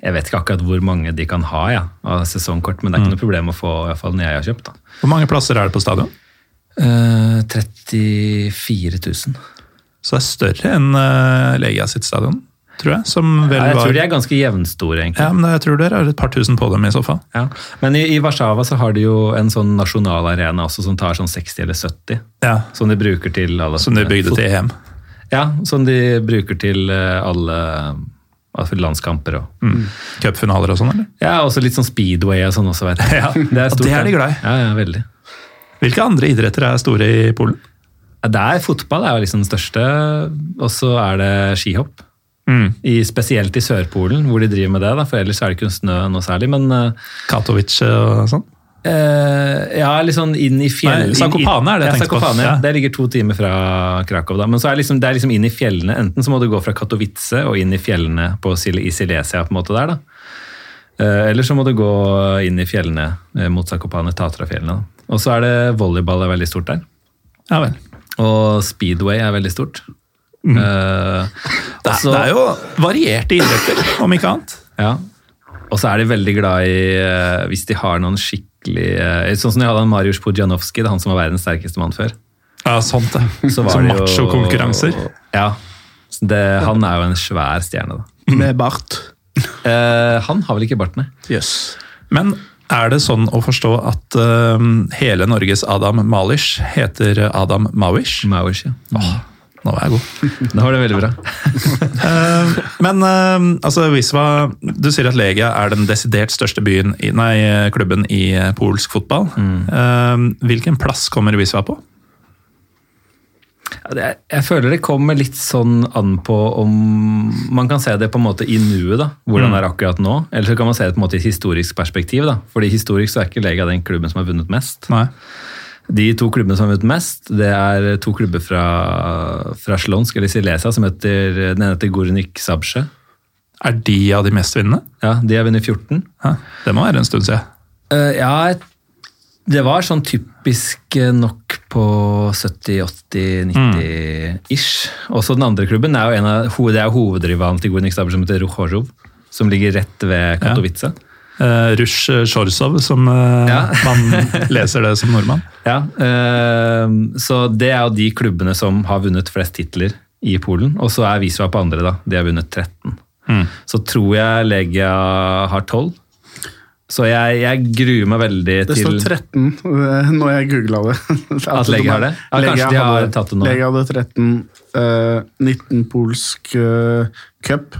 Jeg vet ikke akkurat hvor mange de kan ha ja, av sesongkort, men det er ikke noe problem å få i hvert fall når jeg har kjøpt. da. Hvor mange plasser er det på stadion? Uh, 34 000. Så det er større enn uh, Legia sitt stadion, tror jeg. Ja, jeg var... tror de er ganske jevnstore, egentlig. Ja, men jeg tror dere har et par tusen på dem i så fall. Ja. Men i, i Warszawa så har de jo en sånn nasjonalarena også som tar sånn 60 eller 70. Ja, Som de bruker til alle Som de bygde til EM. Ja, som de bruker til eh, alle landskamper og Mm. Cupfinaler og sånn, eller? Ja, også litt sånn speedway og sånn også, vet jeg. <laughs> Ja, det er, stort, det er de glad i. Ja, ja, veldig. Hvilke andre idretter er store i Polen? Det er fotball er jo liksom den største, og så er det skihopp. Mm. I, spesielt i Sørpolen, hvor de driver med det, da, for ellers er det ikke snø noe særlig. Men eh, Katowice og sånn? Eh, ja, litt sånn inn i fjell... Nei, Zakopane er det jeg ja, tenkte på. Ja. Det ligger to timer fra Krakow. da. Men så er det liksom, det er liksom inn i fjellene. Enten så må du gå fra Katowice og inn i fjellene på, i Silesia, på en måte der. da. Uh, eller så må du gå inn i fjellene uh, mot Sakopane, Tatrafjellene. Og så er det volleyball er veldig stort der. Ja vel. Og speedway er veldig stort. Mm. Det, også- det er jo varierte idretter, om ikke annet. Ja. Og så er de veldig glad i hvis de har noen skikkelig eh, Sånn som de hadde han Mariusz Podjanovskij, han som var verdens sterkeste mann før. Ja, sånt det. Så var Som machokonkurranser. Ja. Det, han er jo en svær stjerne, da. Med bart. Eh, han har vel ikke bart, nei. Yes. Men er det sånn å forstå at uh, hele Norges Adam Malish heter Adam Mawish? Mawish, ja. Nå var jeg god. <laughs> Nå var det veldig bra. <laughs> Eh, men eh, altså, Wiswa, du sier at Legia er den desidert største byen i, nei, klubben i polsk fotball. Eh, hvilken plass kommer Wiswa på? Jeg føler det kommer litt sånn an på om Man kan se det på en måte i nuet, da, hvordan det er akkurat nå. Eller så kan man se det på en måte i et historisk perspektiv. da. Fordi historisk så er ikke Legia den klubben som har vunnet mest. Nei. De to klubbene som har vunnet mest, det er to klubber fra, fra Slonsk, eller Silesia, som heter, den ene heter Gornik Sabsje. Er de av de mest vinnende? Ja, de har vunnet 14. Ja, det må være en stund siden. Uh, ja, det var sånn typisk eh, nok på 70, 80, 90-ish. Også den andre klubben er jo en av, det er jo hovedrivalen til Gornik Sabsje, som heter Rukhorov. som ligger rett ved Katowice. Uh, Rush Sjorsov, som uh, Ja. <laughs> man leser det som nordmann. Ja, uh, så det er jo de klubbene som har vunnet flest titler i Polen. Og så er Wisła på andre, da. De har vunnet 13. Mm. Så tror jeg Legia har 12. Så jeg, jeg gruer meg veldig Det til står 13 eh, når jeg googla det. <laughs> At Legia har det? Ja, kanskje de har tatt det nå. Legia hadde 13, eh, 19 polsk uh, cup,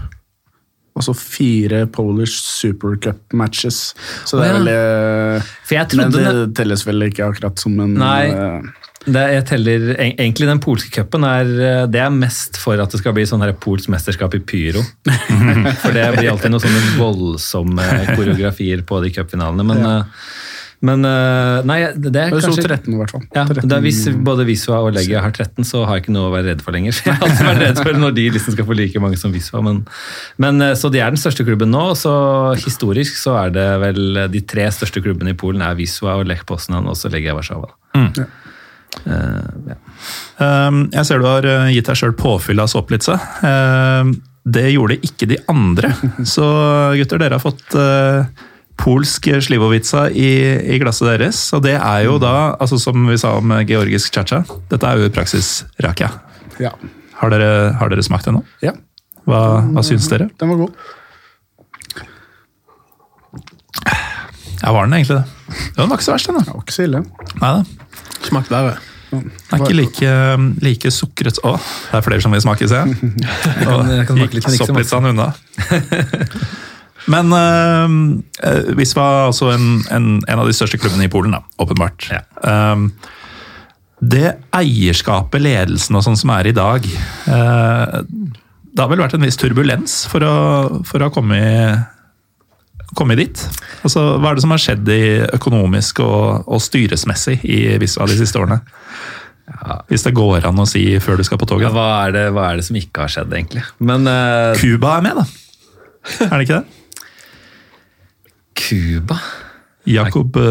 og så fire Polish supercup-matches. Så det er ja. For jeg Men det telles vel ikke akkurat som en Nei. eh, det jeg teller, Egentlig den polske cupen er, eh, det er mest for at det skal bli sånn her polsk mesterskap i pyro. <laughs> For det blir alltid noen sånne voldsomme koreografier på de cupfinalene. Men, eh, men eh, Nei, det er Det sto kanskje 13 i hvert fall. Ja, det er hvis både Visva og Legia har 13, så har jeg ikke noe å være redd for lenger. <laughs> Jeg har alltid vært redd for når de liksom skal få like mange som Visva. Men, men, eh, så de er den største klubben nå. Så historisk så er det vel de tre største klubbene i Polen er Visva og Lech Poznan og så Legia Warszawa. Mm. Eh, ja. Um, jeg ser du har uh, gitt deg sjøl påfyll av såpelitse. Um, det gjorde ikke de andre. <laughs> Så gutter, dere har fått uh, polsk slivovitsa i, i glasset deres. Og det er jo da, altså som vi sa om georgisk cha-cha, dette er jo i praksis rakia. Ja. Har dere, har dere smakt det nå? ja, Hva, hva syns dere? den var god. Ja, var den egentlig det? Ja, den var ikke så verst, den. da. Det var ikke så ille. Nei da. der verre. Den er ikke like, like sukret Å, det er flere som vil smake, ser jeg. <laughs> Og kan smake litt, sånn unna. <laughs> Men uh, Wiswa er altså en, en, en av de største klubbene i Polen, da, åpenbart. Ja. Um, det eierskapet, ledelsen og sånn som er i dag uh, Det har vel vært en viss turbulens for å, for å komme, i, komme dit? Altså, hva er det som har skjedd i økonomisk og, og styresmessig i Visva de siste årene? Hvis det går an å si før du skal på Ja, toget. hva, er det, hva er det som ikke har skjedd, egentlig? Men eh, Cuba er med, da. Er det ikke det? Cuba Jakob eh,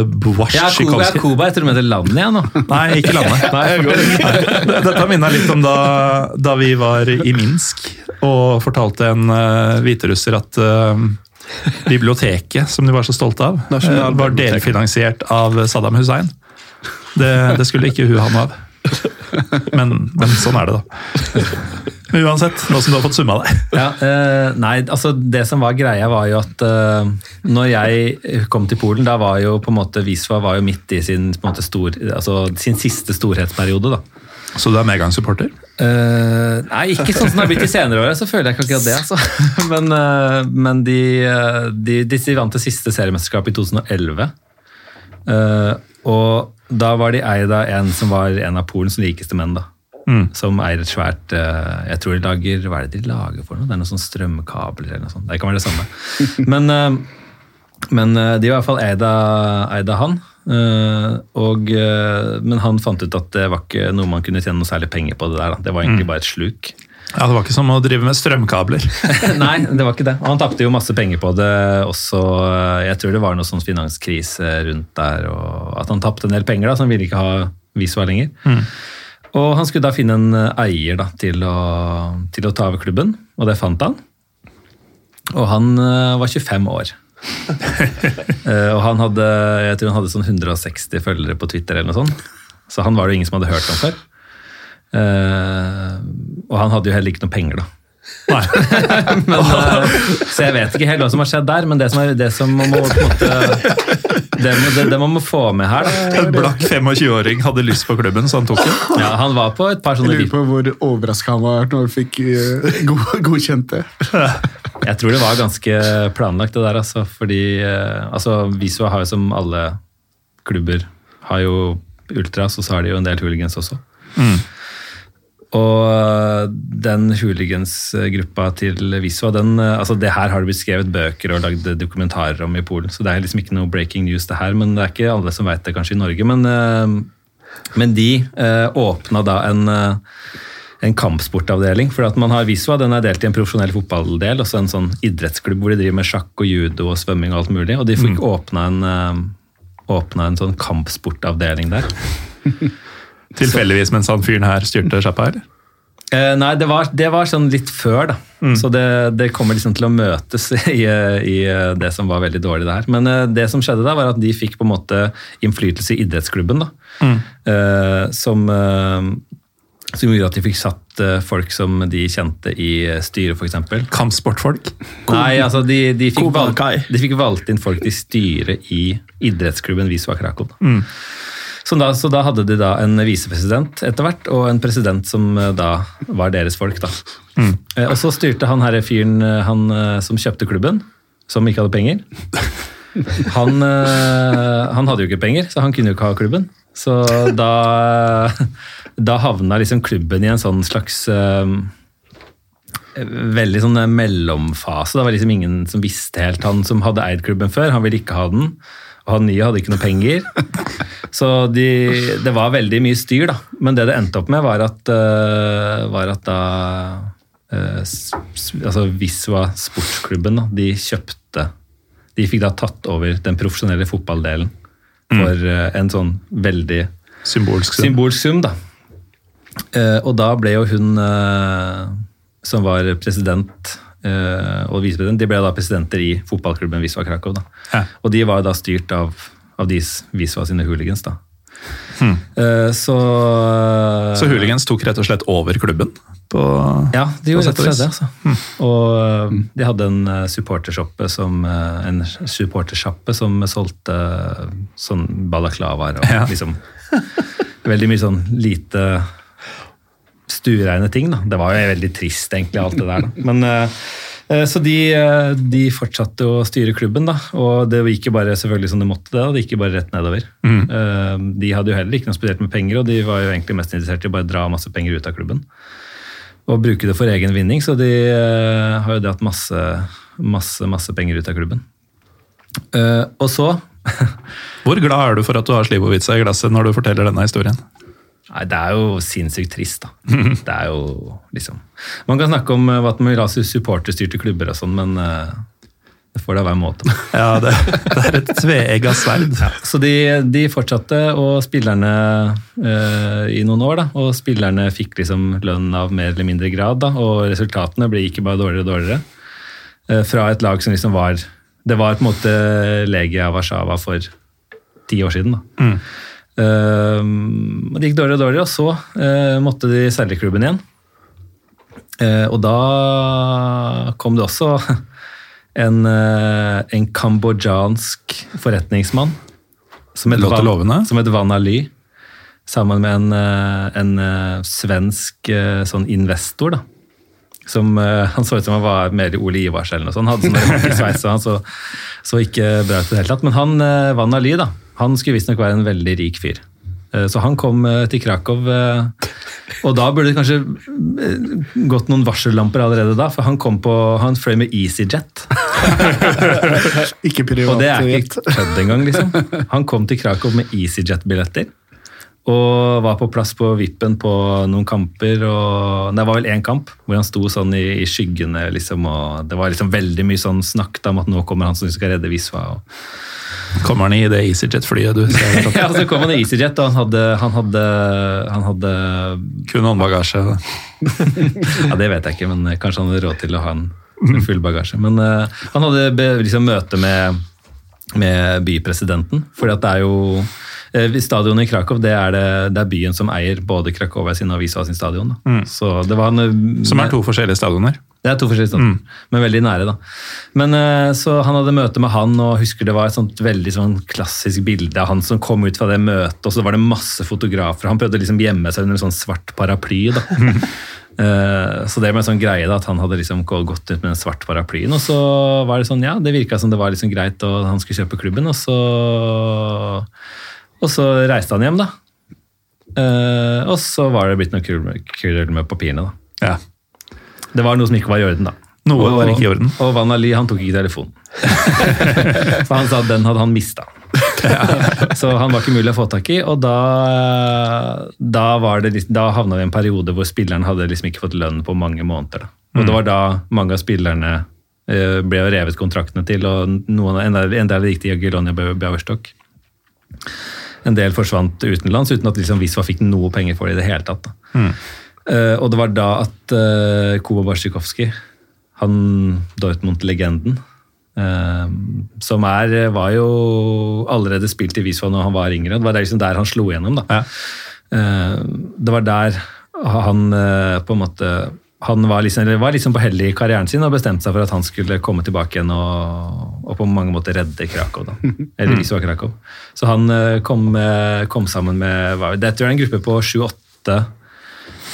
Ja, Cuba, ja. Cuba. Jeg tror du mente landet igjen nå. <laughs> Nei, ikke landet. <laughs> Nei, <laughs> Dette minner litt om da, da vi var i Minsk og fortalte en uh, hviterusser at uh, biblioteket som de var så stolte av, uh, var delfinansiert av Saddam Hussein. Det, det skulle ikke hun ha noe av. Men, men sånn er det, da. Men uansett, nå som du har fått summa deg. <laughs> Ja, eh, nei, altså det som var greia var jo at eh, når jeg kom til Polen, da var jo på en måte Wisła var jo midt i sin, måte stor, altså sin siste storhetsperiode. da. Så du er medgangssupporter? Uh, nei, ikke sånn som det har blitt de senere åra. så føler jeg ikke akkurat det. altså. <laughs> Men, uh, men de, eh, de, de, de vant det siste seriemesterskapet i 2011. Uh, og da var de eid av en som var en av Polens rikeste menn. da. Som eier et svært eh, Jeg tror de lager Hva er det de lager for noe? Det er noen sånn strømkabler eller noe sånt. Det kan være det samme. <laughs> Men, eh, men eh, de var i hvert fall eid av, han. Og, men han fant ut at det var ikke noe man kunne tjene noe særlig penger på. Det der. Det var egentlig bare et sluk. Ja, Det var ikke som å drive med strømkabler. <laughs> Nei, det var ikke det. Og han tapte jo masse penger på det også. Jeg tror det var noe sånn finanskrise rundt der, og at han tapte en del penger, da, så han ville ikke ha Wisła lenger. Og han skulle da finne en eier da, til, å, til å ta over klubben, og det fant han. Og han eh, var 25 år. <laughs> Eh, og han hadde, jeg tror han hadde sånn 160 følgere på Twitter eller noe sånt. Så han var det jo ingen som hadde hørt om før. Eh, og han hadde jo heller ikke noe penger, da. <laughs> Men, eh, så jeg vet ikke helt hva som har skjedd der, men det som, er, det som må på en måte det, må- det, det man må få med her, da <laughs> En blakk 25-åring hadde lyst på klubben, så han tok den. ja, Han var på et par Jeg lurer på hvor overraska han var når han fikk uh, godkjent det. <laughs> Jeg tror det var ganske planlagt, det der. Altså, fordi uh, altså, Wisła har jo som alle klubber har jo ultras, og så har de jo en del hooligans også. Og eh, den hooligansgruppa til Visua den, eh, altså det her har det blitt skrevet bøker og lagd dokumentarer om i Polen, så det er liksom ikke noe breaking news det her, men det er ikke alle som vet det kanskje i Norge. Men, eh, men de åpna da en en kampsportavdeling. for at man har Visua, den er delt i en profesjonell fotballdel og så en sånn idrettsklubb hvor de driver med sjakk og judo og svømming og alt mulig. Og de fikk åpna en, åpna en sånn kampsportavdeling der. <laughs> Tilfeldigvis mens han fyren her styrte sjappa, eller? Eh, nei, det var, det var sånn litt før, da. Så det, det kommer liksom til å møtes <laughs> i, i det som var veldig dårlig der. Men eh, det som skjedde da, var at de fikk på en måte innflytelse i idrettsklubben. da. Eh, som, eh, som gjorde at de fikk satt eh, folk som de kjente i styret, f.eks. Kampsportfolk. Nei, altså de, de, fikk valgt, de fikk valgt inn folk til styret i idrettsklubben Wisła Krakow. da. Så, da, så da hadde de da en visepresident etter hvert, og en president som eh, da var deres folk. da. Mm. Og så styrte han her fyren eh, han, eh, som kjøpte klubben, som ikke hadde penger. Han, eh, han hadde jo ikke penger, så han kunne jo ikke ha klubben. Så da, da havna liksom klubben i en sånn slags eh, veldig sånn mellomfase. Det var liksom ingen som visste helt. Han som hadde eid klubben før, han ville ikke ha den. Han nye hadde ikke noe penger. Så de, det var veldig mye styr, da. Men det det endte opp med, var at, uh, var at da uh, altså Visua sportsklubben, da, de kjøpte De fikk da tatt over den profesjonelle fotballdelen for uh, en sånn veldig Symbolsk. sum. Symbolsk sum, da. Og da ble jo hun som var president og visepresident, de ble da presidenter i fotballklubben Visva Krakow. Da. Og de var da styrt av, av de Visva sine hooligans. da. Eh, så Så hooligans tok rett og slett over klubben? På, Ja, de gjorde rett og slett det. Altså. Hmm. Og eh, de hadde en supportersjappe supportershoppe som eh, en supportersjappe som solgte eh, sånn balaklavaer og Ja. liksom Veldig mye sånn lite stuereine ting. da. Det var jo veldig trist, egentlig, alt det der. da. Men eh, eh, Så de, eh, de fortsatte å styre klubben, da. Og det gikk jo bare selvfølgelig som det måtte. det, da. Det gikk jo bare rett nedover. Mm. De hadde jo heller ikke noe spesielt med penger, og de var jo egentlig mest interessert i å bare dra masse penger ut av klubben og bruke det for egen vinning, så de har jo dratt masse, masse, masse penger ut av klubben. Og så Hvor glad er du for at du har Slivovitsa i glasset når du forteller denne historien? Nei, det er jo sinnssykt trist, da. <laughs> Det er jo liksom Man kan snakke om eh, man vil ha supporterstyrte klubber og sånn, men eh, det får da være måte. <laughs> Ja, det, det er et tveegga sverd. Så de, de fortsatte, og spillerne eh, i noen år, da. Og spillerne fikk liksom lønn av mer eller mindre grad, da. Og resultatene ble ikke bare dårligere og dårligere. Eh, fra et lag som liksom var Det var på en måte Legia Warszawa for ti år siden. da. Eh, og det gikk dårligere og dårligere, og så uh, måtte de selge klubben igjen. Uh, og da kom det også <laughs> en, en kambodsjansk forretningsmann som het, Van- som het Van Ali, sammen med en, en svensk sånn investor. da. Som, han så ut som han var mer Ole Ivars eller noe sånt. Han hadde sånn rockesveis, så han så, så ikke bra ut i det hele tatt. Men han, Van Ali, da, han skulle visstnok være en veldig rik fyr. Eh, Så han kom eh, til Krakow, eh, og da burde det kanskje gått noen varsellamper allerede da, for han kom på, han fløy med EasyJet. <laughs> Ikke privat. Og det er ikke <laughs> kødd engang, liksom. Han kom til Krakow med EasyJet-billetter. Og var på plass på vippen på noen kamper. og Det var vel én kamp hvor han sto sånn i, i skyggene. liksom, og Det var liksom veldig mye sånn snakk om at nå kommer han som skal redde Visva. og Kommer han i det EasyJet-flyet du ser? <laughs> ja, Så kom han i EasyJet, og han hadde, han hadde, han hadde Kun håndbagasje. <laughs> Ja, Det vet jeg ikke, men kanskje han hadde råd til å ha en full bagasje. Men uh, han hadde liksom møte med, med bypresidenten, fordi at det er jo eh, Stadionet i Krakow det er, det, det er byen som eier både Krakowia sin og Wisła sin stadion. Da. Så det var en, Mm. Som er to forskjellige stadioner. Det er to forskjellige steder, men veldig nære. da. Men eh, Så han hadde møte med han, og husker det var et sånt veldig sånn klassisk bilde av han som kom ut fra det møtet, og så var det masse fotografer. Han prøvde liksom gjemme seg under en sånn svart paraply. da. <laughs> Eh, så det med en sånn greie da, at han hadde liksom gått ut med en svart paraplyen. Og så var det sånn, ja, det virka som det var liksom greit, og han skulle kjøpe klubben. Og så, og så reiste han hjem, da. Eh, og så var det blitt noe krøll krøll med papirene. da. Ja. Det var noe som ikke var i orden, da. Noe var ikke i orden. Og Van Ali han tok ikke telefonen. <laughs> For han sa at den hadde han mista. Så han var ikke mulig å få tak i, og da, da, var det, da havna vi i en periode hvor spilleren hadde liksom ikke fått lønn på mange måneder. Da. Og det var da mange av spillerne eh, ble revet kontraktene til, og noen, en del en del gikk til Jagiellonia Białystok. En del forsvant utenlands uten at liksom Visva fikk noe penger for det i det hele tatt. Da. Uh, og det var da at uh, Kuba Barsjikovskij, han Dortmund-legenden, uh, som er, var jo allerede spilt i Visva når han var yngre. Det var liksom der han slo gjennom. da. Ja. Eh, det var der han eh, på en måte han var liksom, eller var liksom på hell i karrieren sin og bestemte seg for at han skulle komme tilbake igjen og, og på mange måter redde Krakow. da. <laughs> Eller Wisła Krakow. Så han eh, kom, eh, kom sammen med Dette er en gruppe på sju-åtte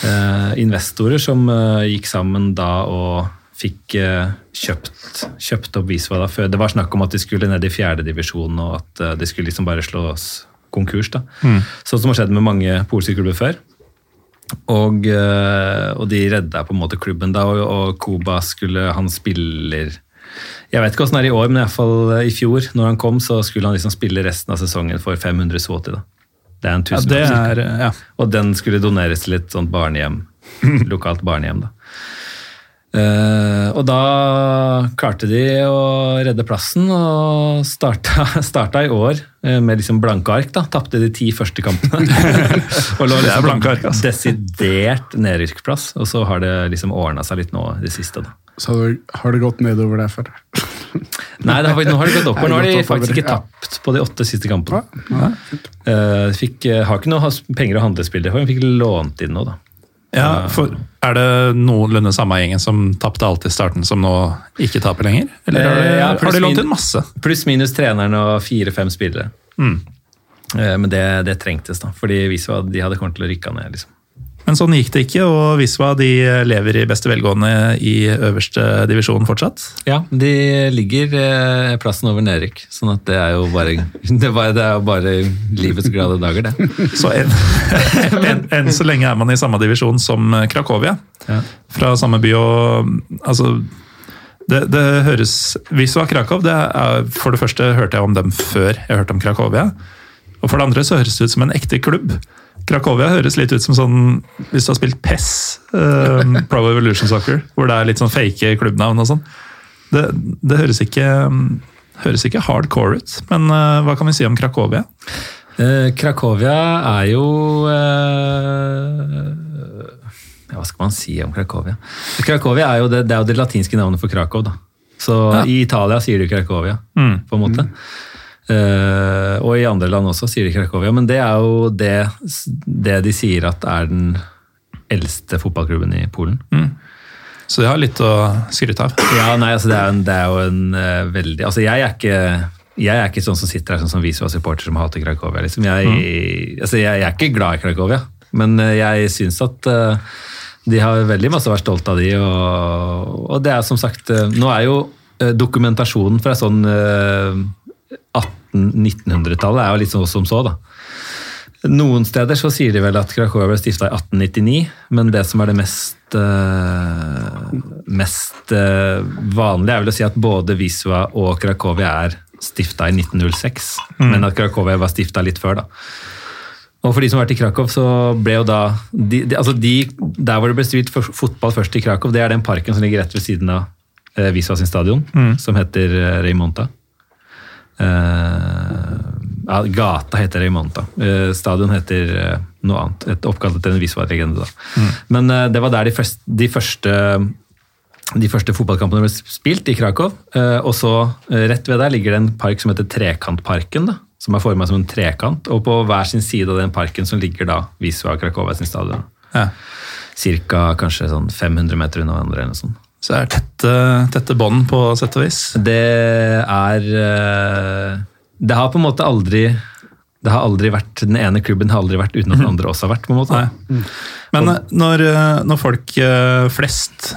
eh, investorer som eh, gikk sammen da og fikk eh, kjøpt, kjøpt opp Wisła da før. Det var snakk om at de skulle ned i fjerdedivisjon og at eh, det skulle liksom bare slås konkurs. da. Sånn som har skjedd med mange polske klubber før. Og, eh, og de redda på en måte klubben da, og, og Koba skulle Han spiller Jeg vet ikke åssen det er i år, men i, fall i fjor, når han kom, så skulle han liksom spille resten av sesongen for 500 swati. da. Det er en Ja, tusen det er, ja. og den skulle doneres til et sånt barnehjem. <laughs> Lokalt barnehjem, da. Eh, og da klarte de å redde plassen, og starta, <laughs> starta i år eh, med liksom blanke ark. da, Tapte de ti første kampene. <laughs> og lå liksom blanke ark, altså. Desidert nedrykksplass. Og så har det liksom ordna seg litt nå i det siste. da. Så har det- har det gått nedover derfor. Nei, det har, nå har det gått oppover. Nå har de faktisk ikke tapt på de åtte siste kampene. Ja. Eh, fikk, har ikke noe penger å handle spillere for, men fikk lånt inn nå, da. Ja, for Er det noenlunde samme gjengen som tapte alt i starten, som nå ikke taper lenger? Eller har de, Eh, ja, har de lånt inn masse? Pluss minus treneren og fire-fem spillere. Mm. Eh, Men det, det trengtes, da. Fordi at de hadde kommet til å rykke ned. liksom. Men sånn gikk det ikke, og Visva de lever i beste velgående i øverste divisjon fortsatt. Ja, de ligger eh, plassen over nedrykk, sånn at det er jo bare, <laughs> det er bare, det er jo bare livets glade dager, det. Så enn <laughs> en, en så lenge er man i samme divisjon som Krakovia, Ja. Fra samme by og Altså det, det høres Visva Krakow, det er, for det første hørte jeg om dem før jeg hørte om Krakovia. Og for det andre så høres det ut som en ekte klubb. Krakowia høres litt ut som sånn hvis du har spilt PES, um, <laughs> Pro Evolution Soccer, hvor det er litt sånn fake klubbnavn og sånn. Det, det høres, ikke, høres ikke hardcore ut, men uh, hva kan vi si om Krakowia? Eh, Krakowia er jo eh, Hva skal man si om Krakowia? Krakowia er jo det, det, er jo det latinske navnet for Krakow. da. Så Ja. i Italia sier du Krakovia, Mm. på en måte. Eh, og i andre land også sier de Cracovia, men det er jo det, det de sier at er den eldste fotballklubben i Polen. Så de har litt å skryte av. Ja, nei, altså det er, en, det er jo en uh, veldig Altså jeg er ikke jeg er ikke sånn som sitter her sånn som Visva supporter som hater Cracovia. Liksom. Jeg, altså jeg, jeg er ikke glad i Cracovia, men eh, jeg syns at uh, de har veldig masse å være stolt av de, og, og det er som sagt Nå er jo dokumentasjonen fra sånn eh, 1800-1900-tallet er jo litt sånn som så, da. Noen steder så sier de vel at Krakow ble stifta i 1899, men det som er det mest, uh, mest uh, vanlige, er vel å si at både Visua og Krakowia er stifta i 1906, men at Krakowia var stifta litt før, da. Og for de som har vært i Krakow, så ble jo da de, de, altså de, Der hvor det ble stilt fotball først i Krakow, det er den parken som ligger rett ved siden av eh, Wisła sin stadion, som heter Reymonta. Eh, ja, gata heter Reimonta. Eh, stadion heter eh, noe annet. Et oppkalt etter en Wisła-legende. Mm. Men eh, det var der de første, de første de første fotballkampene ble spilt, i Krakow. Eh, og så eh, rett ved der ligger det en park som heter Trekantparken, da, som er formet som en trekant. Og på hver sin side av den parken som ligger da Visva Krakow sin stadion. Ja. Cirka kanskje sånn 500 meter unna hverandre. eller noe sånt. Så det er tette, tette bånd på sett og vis. Det er eh, Det har på en måte aldri det har aldri vært, Den ene klubben har aldri vært uten at den andre også har vært. på en måte. Nei. Men eh, når, eh, når folk flest,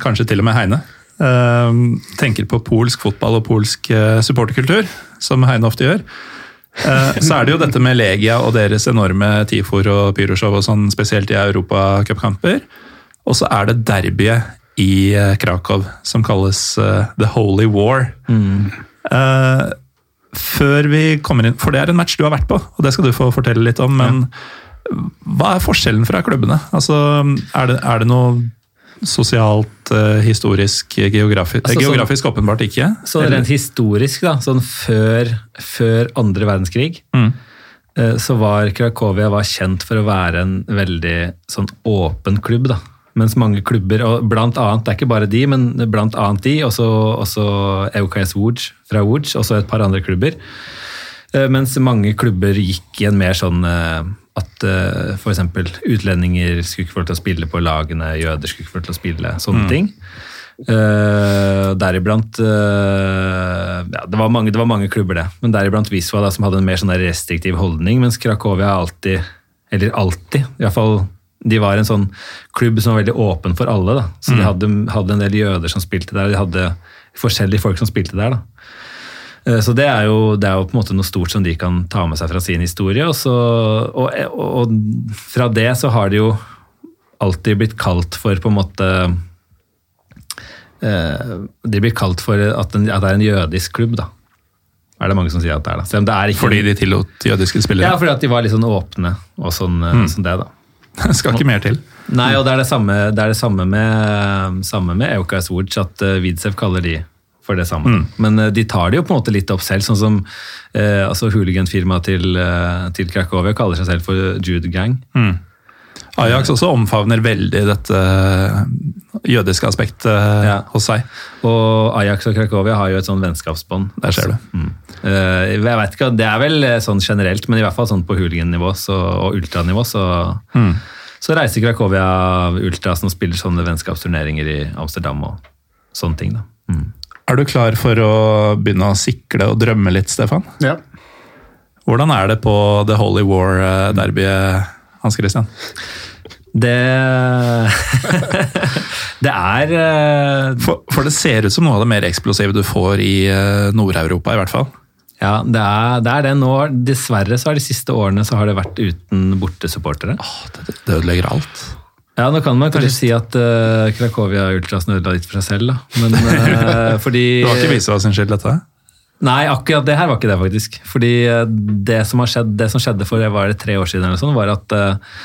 kanskje til og med Heine, tenker på polsk fotball og polsk supporterkultur, som Heine ofte gjør, så er det jo dette med Legia og deres enorme tifor og pyroshow og sånn, spesielt i europacupkamper. Og så er det derbyet i eh, Krakow som kalles eh, The Holy War. Eh, før vi kommer inn, for det er en match du har vært på, og det skal du få fortelle litt om. men hva er forskjellen fra klubbene? Altså, er, det, er det noe sosialt, historisk, geografisk Altså, sånn- åpenbart ikke. Så Eller- rent historisk, da, sånn før, før andre verdenskrig, Mm. så var Krakowia var kjent for å være en veldig sånn åpen klubb. da. Mens mange klubber, og blant annet, det er ikke bare de, men blant annet de, også, også EUKS Woods fra Woods, også et par andre klubber. Eh, Mens mange klubber gikk i en mer sånn eh, at f.eks. for eksempel utlendinger skulle ikke få lov til å spille på lagene, jøder skulle ikke få lov til å spille, sånne ting. Uh, deriblant uh, ja, det, var mange, det var mange klubber, det. Men deriblant Visva, da, som hadde en mer sånn restriktiv holdning. Mens Krakowia alltid, eller alltid, i hvert fall de var en sånn klubb som var veldig åpen for alle. da. Så de hadde, hadde en del jøder som spilte der, de hadde forskjellige folk som spilte der. da. Eh, Så det er, jo, det er jo på en måte noe stort som de kan ta med seg fra sin historie. Og, så, og, og, og fra det så har det jo alltid blitt kalt for på en måte eh, De blir kalt for at, den, at det er en jødisk klubb, da. Er det mange som sier at det er da. Det er ikke Fordi de tillot jødiske spillere? Ja, fordi at de var litt sånn åpne og sånn, mm. sånn det, da. <laughs> Skal ikke mer til. Nei, og det er det samme, det er det samme med, samme med EOKS Woods, at Widzew kaller de for det samme. Men eh, de tar det jo på en måte litt opp selv, sånn som eh, altså hooliganfirmaet til, eh, til Cracovia kaller seg selv for Jude Gang. Ajax også omfavner veldig dette jødiske aspektet Ja. hos seg. Og Ajax og Krakowia har jo et sånn vennskapsbånd. Der ser du. Mm. Eh, jeg vet ikke, Det er vel eh, sånn generelt, men i hvert fall sånn på hooligan-nivå og ultranivå, så, så reiser Cracovia ultrasen og spiller sånne vennskapsturneringer i Amsterdam og sånne ting. da. Mm. Er du klar for å begynne å sikle og drømme litt, Stefan? Ja. Hvordan er det på The Holy War-derbyet, Hans Christian? Det <laughs> Det er eh, For, for det ser ut som noe av det mer eksplosive du får i eh, Nord-Europa, i hvert fall. Ja, det er, det er det nå. Dessverre så har de siste årene så har det vært uten bortesupportere. Det, det ødelegger alt. Ja, nå kan man kanskje si at uh, Cracovia Ultrasen ødela litt for seg selv, da. Men uh, <laughs> fordi Du har ikke Visa sin skyld, dette? Nei, akkurat det her var ikke det, faktisk. Fordi eh, det som, har skjedd, det som skjedde for var det tre år siden, eller sånn, var at uh,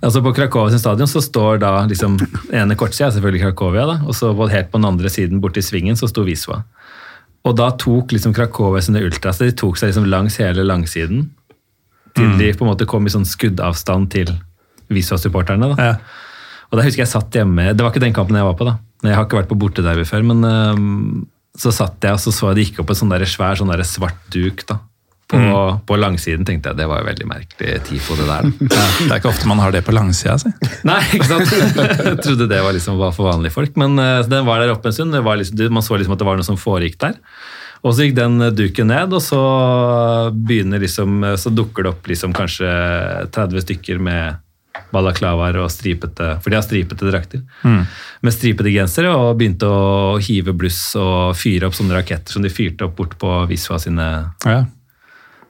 altså på Krakow sin stadion så står da liksom <laughs> ene kortsida er selvfølgelig Krakowia, da, og så helt på den andre siden borti svingen så sto Visua. Og da tok liksom Cracovia sine ultras de tok seg liksom langs hele langsiden til de på en måte kom i sånn skuddavstand til Visua-supporterne. da. Ja. Og da husker jeg satt hjemme Det var ikke den kampen jeg var på, da. Jeg har ikke vært på bortederby før, men, øhm, så satt jeg og så så det gikk opp en sånn der svær sånn der svart duk da. På, på langsiden tenkte jeg det var jo veldig merkelig tifo det der. <laughs> Ja, det er ikke ofte man har det på langsida si. <laughs> Nei, ikke sant? Jeg trodde det var, liksom, var for vanlige folk. Men uh, den var der oppe en stund. Det var liksom, man så liksom at det var noe som foregikk der. Og så gikk den eh, duken ned, og så begynner liksom, eh, så dukker det opp liksom kanskje 30 stykker med balaklavaer og stripete For de har stripete drakter. Med stripete gensere, og begynte å hive bluss og fyre opp sånne raketter som de fyrte opp bort på Visva sine Ja.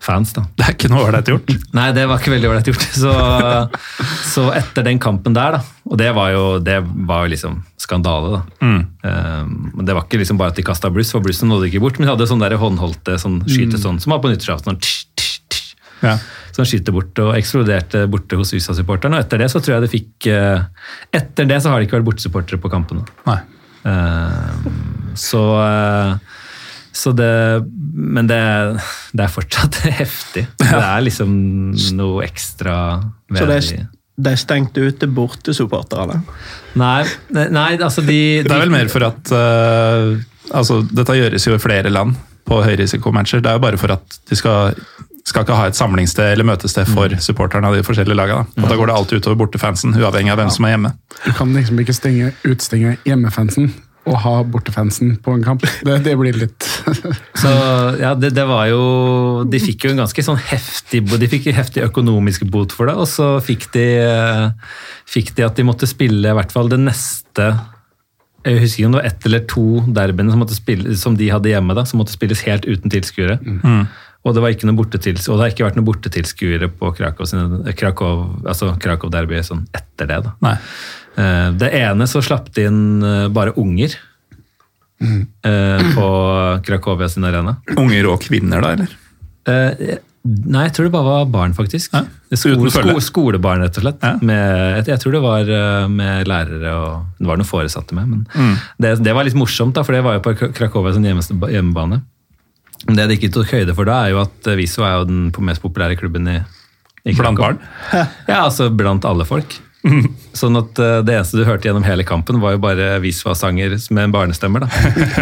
fans. da. Det er ikke noe ålreit gjort. <laughs> Nei, det var ikke veldig ålreit gjort. Så, så etter den kampen der, da, og det var jo, det var jo liksom skandale, da. Mm. Men det var ikke liksom bare at de kasta bluss, for blussen nådde ikke bort, men de hadde sånn håndholdte sånn skyte sånn, som var på nyttårsaften. Sånn, Ja. Som skyter bort og eksploderte borte hos USA-supporterne. Og etter det så tror jeg det fikk eh, Etter det så har det ikke vært bortesupportere på kampene. Nei. Eh, Så, eh, så det Men det, det er fortsatt <laughs> heftig. Det er liksom noe ekstra ved Så det de- er, det er ute bortesupporterne? Nei, nei, altså de, Det er vel mer for at uh, altså, Dette gjøres jo i flere land på høyrisikomatcher. Det er jo bare for at de skal, skal ikke ha et samlingssted eller møtested for supporterne av de forskjellige lagene. Da. Og da går det alltid utover bortefansen, uavhengig av hvem som er hjemme. Du kan liksom ikke stenge, utstenge hjemmefansen og ha bortefansen på en kamp. Det, det blir litt <laughs> Så ja, det, det var jo De fikk jo en ganske sånn heftig De fikk heftig økonomisk bot for det, og så fikk de, eh, fikk de at de måtte spille i hvert fall det neste Jeg husker ikke om det var ett eller to derbyene som, som de hadde hjemme, da, som måtte spilles helt uten tilskuere. Og det var ikke noe bortetils, og det har ikke vært noen bortetilskuere på Krakow, Krakow, altså Krakow Derby sånn etter det. da. Nei. Eh, Det ene så slapp de inn eh, bare unger mm. på Krakowia sin arena. Unger og kvinner, da, eller? Eh, Nei, jeg tror det bare var barn, faktisk. Ja, Skole, sko, skolebarn, rett og slett. Ja. Med, jeg, tror det var eh, med lærere og Det var noen foresatte med, men Mm. det, det var litt morsomt, da, for det var jo på Kra- Krakowia sin hjemmebane. Det de ikke tok høyde for da, er jo at Viso er jo den mest populære klubben i, i Blant barn? <laughs> Ja, altså blant alle folk. <laughs> Sånn at eh, Det eneste du hørte gjennom hele kampen, var jo bare Visva-sanger med en barnestemmer. da.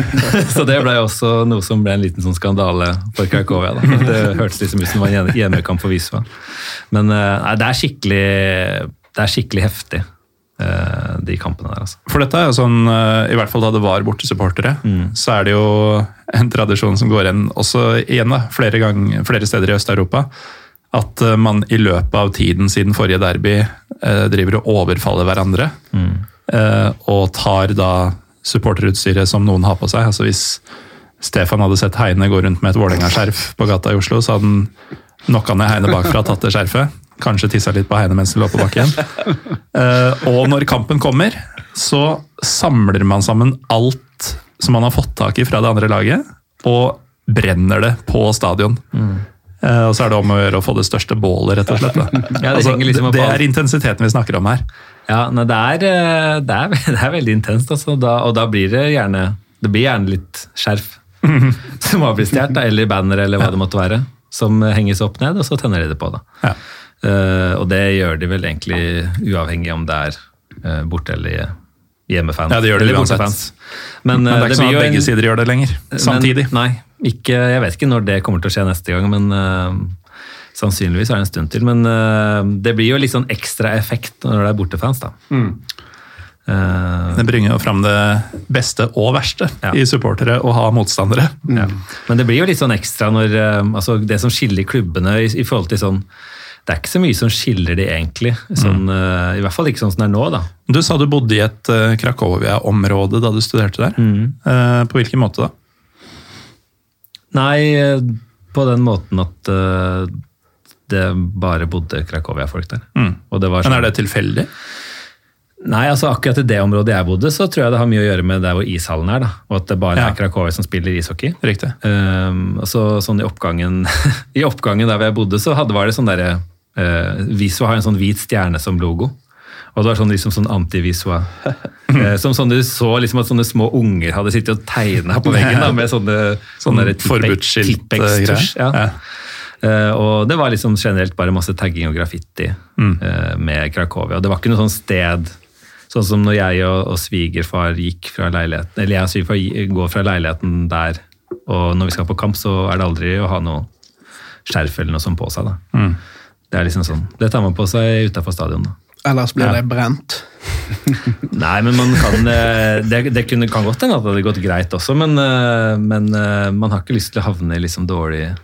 <laughs> Så det ble også noe som ble en liten sånn skandale for KKV. da. Det hørtes liksom ut som det var en hjemmekamp for Visva. Men eh, nei, det er det er skikkelig heftig, de kampene der. altså. For dette er jo sånn, eh, i hvert fall da det var bortesupportere, så er det jo en tradisjon som går igjen også igjen da, flere, gang, flere steder i Øst-Europa. At eh, man i løpet av tiden siden forrige derby eh, driver og overfaller hverandre. eh, og tar da supporterutstyret som noen har på seg. Altså Hvis Stefan hadde sett Heine gå rundt med et Vålerenga-skjerf på gata i Oslo, så hadde han knocka ned Heine bakfra, tatt det skjerfet. Kanskje tissa litt på Heine mens de lå på bakken. uh, <laughs> og når kampen kommer, så samler man sammen alt som man har fått tak i fra det andre laget, og brenner det på stadion. Eh, og så er det om å gjøre å få det største bålet, rett og slett. <laughs> Ja, det altså, liksom det, er intensiteten vi snakker om her. Ja, nei, det, er, eh, det, er, <laughs> det er veldig intenst, altså. Da, og da blir det gjerne det blir gjerne litt skjerf som har blitt stjålet, eller banner eller hva det måtte være, som henges opp ned, og så tenner de det på. da. Ja. Eh, og det gjør de vel egentlig uavhengig om det er uh, borte- eller hjemmefans. Ja, det gjør det uansett. Men, Men eh, det er ikke sånn at begge en- sider gjør det lenger, samtidig. Men, nei, ikke, jeg vet ikke når det kommer til å skje neste gang, men uh, sannsynligvis er det en stund til. Men uh, det blir jo litt sånn ekstra effekt når det er bortefans, da. Eh, Det bringer jo fram det beste og verste Ja. i supportere å ha motstandere. ja. Men det blir jo litt sånn ekstra når eh, altså Det som skiller klubbene i, i forhold til sånn Det er ikke så mye som skiller de egentlig. Sånn, eh, I hvert fall ikke sånn som det er nå, da. Du sa du bodde i et uh, Krakowia-område da du studerte der. Eh, på hvilken måte da? Nei, eh, på den måten at uh, det bare bodde Krakowia-folk der. Mm. Og det var Men sånn- er det tilfeldig? Nei, altså akkurat i det området jeg bodde, så tror jeg det har mye å gjøre med der hvor ishallen er. da, Og at det bare Ja. er Krakowia som spiller ishockey. Riktig. Um, så sånn I oppgangen <laughs> i oppgangen der hvor jeg bodde, så hadde, var det sånn derre uh, Visua har en sånn hvit stjerne som logo. Og det var sånn, liksom sånn anti-Visua. uh, <laughs> som sånn du så liksom at sånne små unger hadde sittet og tegna på veggen da, med sånne, Sånn sånne forbudsskilt, eh, Tipex-tusj. greier. Ja. Eh, og det var liksom generelt bare masse tagging og graffiti eh, med Krakowia. Og det var ikke noe sånn sted Sånn som når jeg og, og svigerfar gikk fra leiligheten, eller jeg og svigerfar går fra leiligheten der, og når vi skal på kamp, så er det aldri å ha noe skjerf eller noe sånt på seg. da. Det er liksom sånn, det tar man på seg utafor stadion. da. Ellers blir Ja. det brent. <laughs> Nei, men man kan eh, Det, det kunne, kan godt hende at det hadde gått greit også, men, eh, men eh, man har ikke lyst til å havne i liksom dårlige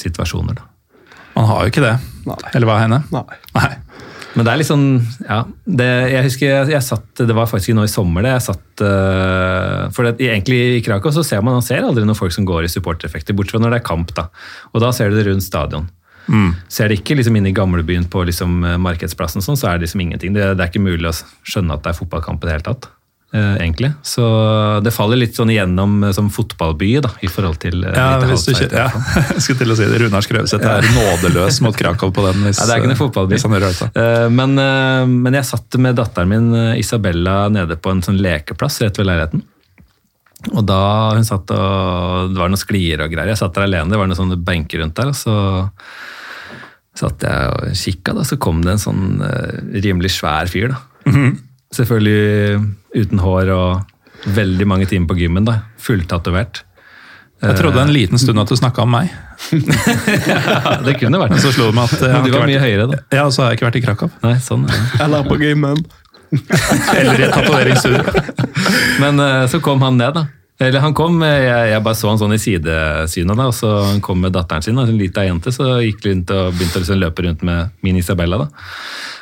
situasjoner. da. Man har jo ikke det. Nei. Eller hva, Henne? Nei. Nei. Men det er litt sånn Ja, det, jeg husker jeg, jeg satt Det var faktisk nå i sommer det. Jeg satt uh, For det, egentlig i Krakow så ser man, man ser aldri noen folk som går i supportereffekter, bortsett fra når det er kamp. da. Og da ser du det rundt stadion. Ser det ikke liksom inn i gamlebyen på liksom eh, Markedsplassen, sånn, så er det liksom ingenting. Det, det er ikke mulig å skjønne at det er fotballkamp i det hele tatt. eh, egentlig. Så det faller litt sånn igjennom eh, som fotballby da, i forhold til eh, Ja, hvis du ikke, ja, <laughs> jeg skulle til å si det. Runar Skrøvseth er nådeløs mot Krakow på den. Hvis, <laughs> Ja, det er ikke noen fotballby. Eh, Men, men jeg satt med datteren min Isabella nede på en sånn lekeplass rett ved leiligheten. Og da hun satt og Det var noen sklier og greier. Jeg satt der alene, det var noen sånne benker rundt der. og så satt jeg og kikka, da, så kom det en sånn uh, rimelig svær fyr. da. Selvfølgelig uten hår og veldig mange timer på gymmen. da, Fulltatovert. Jeg trodde en liten stund at du snakka om meg, <laughs> Ja, det kunne vært men så slo det meg at jeg du var mye vært, høyere, da. ja, og så har jeg ikke vært i Krakow. Nei, sånn. er det. Eller på gymmen. Eller i et tatoveringsstudio. <laughs> Men uh, så kom han ned, da. Eller han kom, eh, jeg, jeg bare så han sånn i sidesynet, da, og så han kom med datteren sin, en liten jente, så gikk rundt og begynte å liksom løpe rundt med min Isabella. da.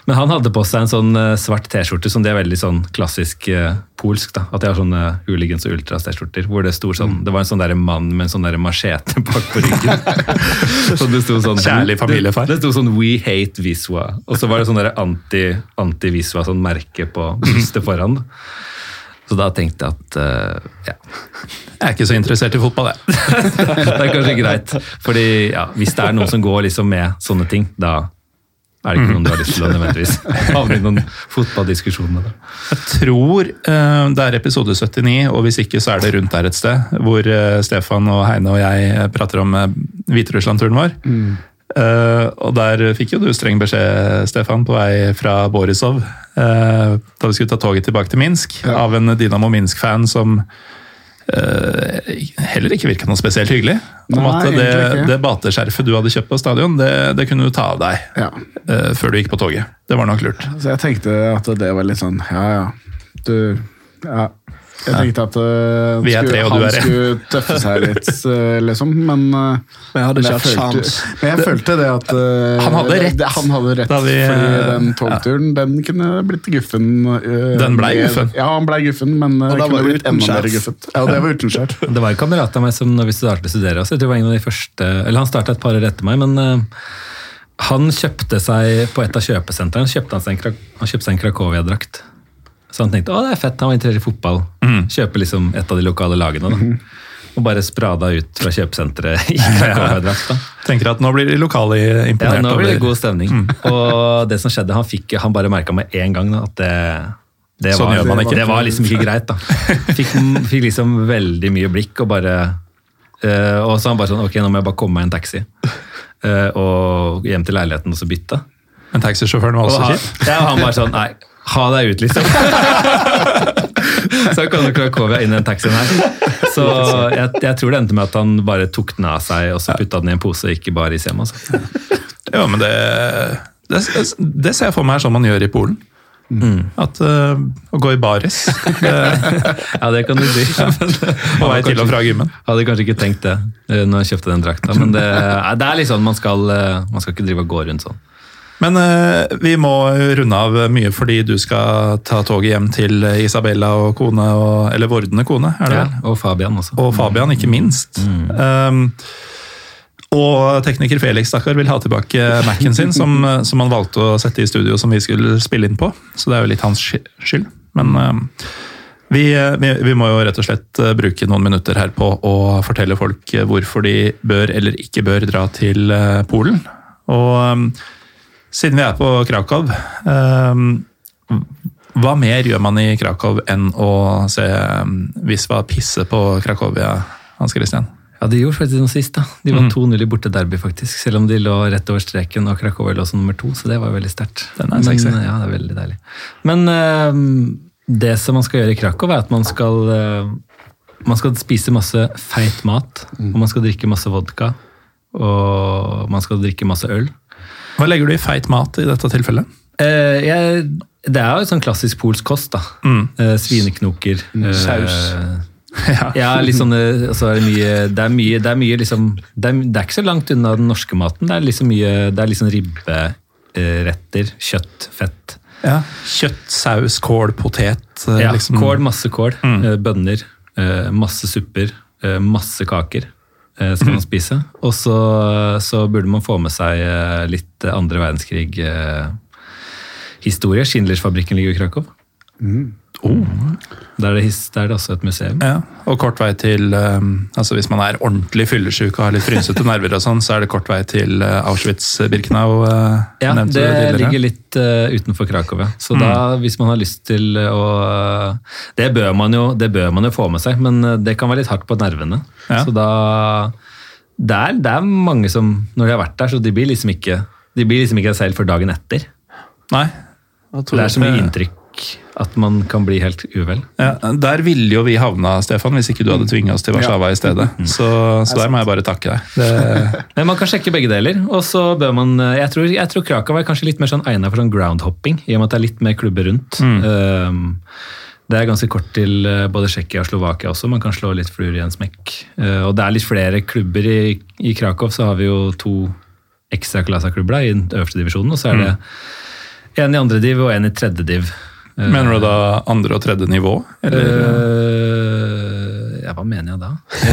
Men han hadde på seg en sånn eh, svart T-skjorte, som det er veldig sånn klassisk eh, polsk. da, At de har sånne hooligans og ultras-T-skjorter, hvor det stod sånn, det var en sånn der mann med en sånn der machete <laughs> bak på ryggen. <laughs> så det sto sånn, Kjærlig familiefar. Det, det sto sånn 'We hate Viswa', og så var det sånn der anti- anti-Viswa, sånn merke på brystet foran. da. Så da tenkte jeg at uh, ja, Jeg er ikke så interessert i fotball, jeg. <laughs> det er kanskje greit. Fordi ja, hvis det er noen som går liksom med sånne ting, da er det ikke noen du har lyst til å nødvendigvis havne i noen fotballdiskusjoner. da. Jeg tror uh, det er episode 79, og hvis ikke så er det rundt der et sted, hvor uh, Stefan og Heine og jeg prater om uh, Hviterussland-turen vår. Eh, og der fikk jo du streng beskjed, Stefan, på vei fra Borisov, uh, da vi skulle ta toget tilbake til Minsk, av en Dynamo Minsk-fan som uh, heller ikke virka noe spesielt hyggelig. Om Nei, at det, det bateskjerfet du hadde kjøpt på stadion, det, det kunne du ta av deg Ja. før du gikk på toget. Det var nok lurt. Så jeg tenkte at det var litt sånn Ja, ja. Du Ja. Jeg tenkte at uh, skulle- tre, han skulle tøffe seg litt, uh, <laughs> liksom. Men, uh, Men jeg hadde ikke hatt sjans. men jeg følte det at Han hadde rett. Det, han hadde rett, vi, fordi den togturen den kunne blitt guffen. Den ble guffen? Ja, han ble guffen, men uh, kunne blitt enda mer guffet. Ja, det var uten skjerf. <laughs> Det var en kamerat av meg som når vi startet å studere også, jeg tror det var en av de første, eller han startet et par år etter meg, men han kjøpte seg på et av kjøpesentrene, kjøpte han, seg en, Krak- han kjøpte en Krakowia-drakt. Så han tenkte å det er fett, han var interessert i fotball. Kjøpe liksom et av de lokale lagene. da. Og bare sprada ut fra kjøpesenteret i <laughs> Krakowia-drakt. da. Tenker at nå blir de lokale imponert. Ja, nå blir det god stemning. Og det som skjedde, han, fikk, han bare merka med en gang da, at det, det, Sånn var, ikke. det var liksom ikke greit. da. <laughs> Fikk, fikk liksom veldig mye blikk og bare øh, Og så han bare sånn Ok, nå må jeg bare komme meg en taxi. Øh, og hjem til leiligheten og så bytte. Men taxisjåføren var også kjip. ja, han bare sånn Nei, ha deg ut, liksom. <laughs> så kom Krakowia inn i den taxien her. Så jeg, jeg tror det endte med at han bare tok den av seg og så putta den i en pose, ikke bare i sem. Altså. Ja, men det, det, det ser jeg for meg er sånn man gjør i Polen. At uh, Å gå i baris <laughs> Ja, det kan du si. på vei til og fra gymmen. Hadde kanskje ikke tenkt det eh, når jeg kjøpte den drakta, men det, det er litt sånn man skal, eh, man skal ikke drive og gå rundt sånn. Men uh, vi må runde av mye fordi du skal ta toget hjem til Isabella og kone, og, eller vordende kone, er det Ja, og Fabian også. Og Fabian, ikke minst. Um, og tekniker Felix stakkar, vil ha tilbake Mac-en sin, som, som han valgte å sette i studio som vi skulle spille inn på. Så det er jo litt hans skyld. Men um, vi, vi, vi må jo rett og slett uh, bruke noen minutter her på å fortelle folk uh, hvorfor de bør eller ikke bør dra til uh, Polen. Og um, siden vi er på Krakow um, hva mer gjør man i Krakow enn å se um, Visva pisse på Krakowia, Hans Christian? Ja, de gjorde faktisk noe sist, da. De Mm. var 2-0 i bortederby, faktisk. Selv om de lå rett over streken, og Krakow lå som nummer to, så det var veldig sterkt. Er Men. Ja, det er veldig deilig. Men uh, det som man skal gjøre i Krakow, er at man skal, uh, man skal spise masse feit mat, og man skal drikke masse vodka, og man skal drikke masse øl. Hva legger du i feit mat i dette tilfellet? Uh, jeg, det er jo sånn klassisk polsk kost, da. Mm. Uh, svineknoker. eh, Saus. <laughs> Ja. Ja, litt sånn, altså, så er det mye Det er mye, det er mye liksom det er, det er ikke så langt unna den norske maten. Det er liksom mye Det er liksom ribberetter, kjøtt, fett. Ja. Kjøtt, saus, kål, potet. Ja, liksom. Kål, masse kål. Mm. Bønner. Masse supper. Masse kaker skal man Mm. spise. Og så, så burde man få med seg eh, litt andre verdenskrig-historie. Schindlersfabrikken ligger i Krakow. Oh. Der er, det, der er det også et museum. Ja, og kort vei til um, altså Hvis man er ordentlig fyllesyk og har litt frynsete <laughs> nerver, og sånn, så er det kort vei til uh, Auschwitz-Birkenau. Uh, Ja, det tidligere. ligger litt eh, utenfor Krakow, ja. Så Mm. da, hvis man har lyst til å det bør, man jo, det bør man jo få med seg, men eh, det kan være litt hardt på nervene. Ja. Så da det er, det er mange som, når de har vært der, så de blir liksom ikke de blir liksom ikke seg selv for dagen etter. Nei. Det er så mye inntrykk at man kan bli helt uvel. Ja, der ville jo vi havna, Stefan, hvis ikke du hadde tvinga oss til Warszawa i stedet. Så, så der må jeg bare takke deg. Det, <laughs> Men man kan sjekke begge deler. Og så bør man Jeg tror, jeg tror Krakow er kanskje litt mer sånn egnet for sånn groundhopping, i og med at det er litt mer klubber rundt. Um, det er ganske kort til eh, både Tsjekkia og Slovakia også. Man kan slå litt fluer i en smekk. Eh, og det er litt flere klubber i, i Krakow. Så har vi jo to ekstra klubber i den øverste divisjonen, og så er det en i andre div og en i tredje div. Eh, mener du da andre og tredje nivå? Eller? Uh, ja, hva mener jeg da?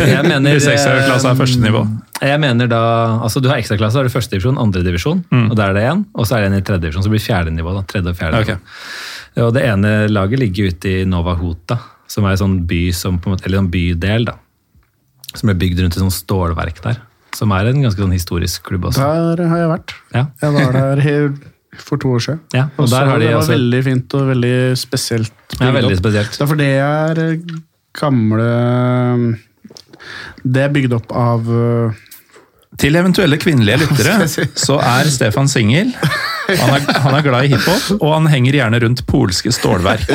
Jeg <laughs> mener, Hvis ekstraklasse er første nivå. Jeg mener da, altså Du har ekstraklasse, så er det første divisjon, andre divisjon, og der er det én. Og så er det en i tredje divisjon, så blir det fjerde nivå. da, tredje og fjerde okay. nivå. Og Det ene laget ligger ute i Nova Hota, som er en sånn by som, på en måte, eller en bydel da, som ble bygd rundt et sånt stålverk der. Som er en ganske sånn historisk klubb også. Der har jeg vært. Ja, Jeg var der <laughs> he- for to år siden. ja og Også, der har de det var altså... veldig fint og veldig spesielt. ja, veldig spesielt. Det er fordi det er eh, gamle Det er bygd opp av eh, Til eventuelle kvinnelige <laughs> lyttere så er Stefan singel. Han, er- han er glad i hiphop, og han henger gjerne rundt polske stålverk.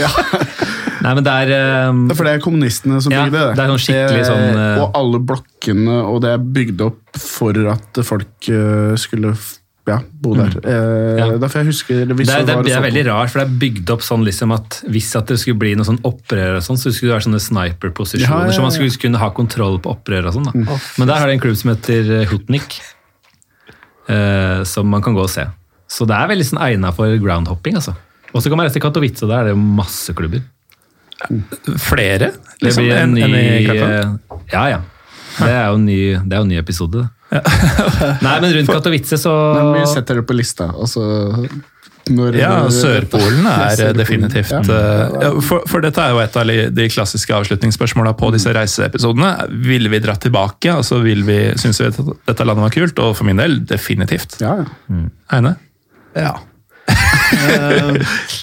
<laughs> Nei, men det er um, Det er fordi det er kommunistene som Ja, bygde det. det er sånn skikkelig Det- sånn, Uh... Og alle blokkene, og det er bygd opp for at folk uh, skulle ja, bo der. Eh, Mm. Ja. Derfor jeg husker det, Det det, det er veldig rart, for det er bygd opp sånn liksom at hvis at det skulle bli noe sånn opprør og sånn, så skulle det være sånne sniper-posisjoner, Ja, ja, ja. så man skulle kunne ha kontroll på opprør og sånn. da. Men der har de en klubb som heter eh, Hutnik, eh, som man kan gå og se. Så det er veldig sånn egnet for groundhopping, altså. Og så kan man reise til Katowice, og der er det jo masse klubber. Flere Det liksom, blir en ny en eh, Ja, ja. Det er jo en ny, det er jo en ny episode. <laughs> Nei, men rundt Katowice så Men vi setter det på lista. Altså, når, Ja, Sørpolen er Sørpolen, definitivt ja. eh, ja, for, for dette er jo et av de- klassiske avslutningsspørsmåla på disse reiseepisodene. Ville vi dratt tilbake? Altså, vil vi, Syns vi at dette landet var kult? Og for min del, definitivt. Ja, ja. Eine? Ja. uh,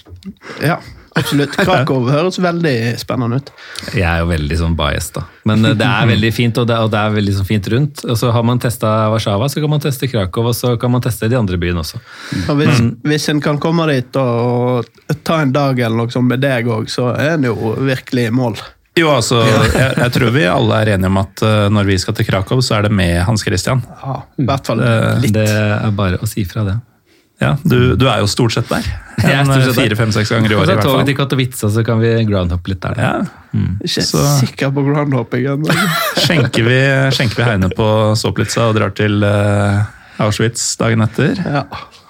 <laughs> ja, absolutt. <laughs> Krakow høres veldig spennende ut. Jeg er jo veldig sånn bias, da. Men eh, det er veldig fint, og det, og det er veldig sånn fint rundt. Og så har man testa Warszawa, så kan man teste Krakow, og så kan man teste de andre byene også. Og hvis, hvis en kan komme dit og ta en dag eller noe sånt med deg òg, så er en jo virkelig i mål. Jo, altså, jeg, jeg tror vi alle er enige om at eh, når vi skal til Krakow, så er det med Hans Christian. Ja, I hvert fall Det- litt. Det er bare å si fra det. Ja, du, du er jo stort sett der. Er der. Fire-fem-seks ganger i året, hvert toget til Katowice, så kan vi groundhoppe litt der. Ja, Mm. så- sikker på groundhoppingen. <laughs> skjenker vi, skjenker vi Heine på Soplitza og drar til uh, Auschwitz dagen etter. Ja.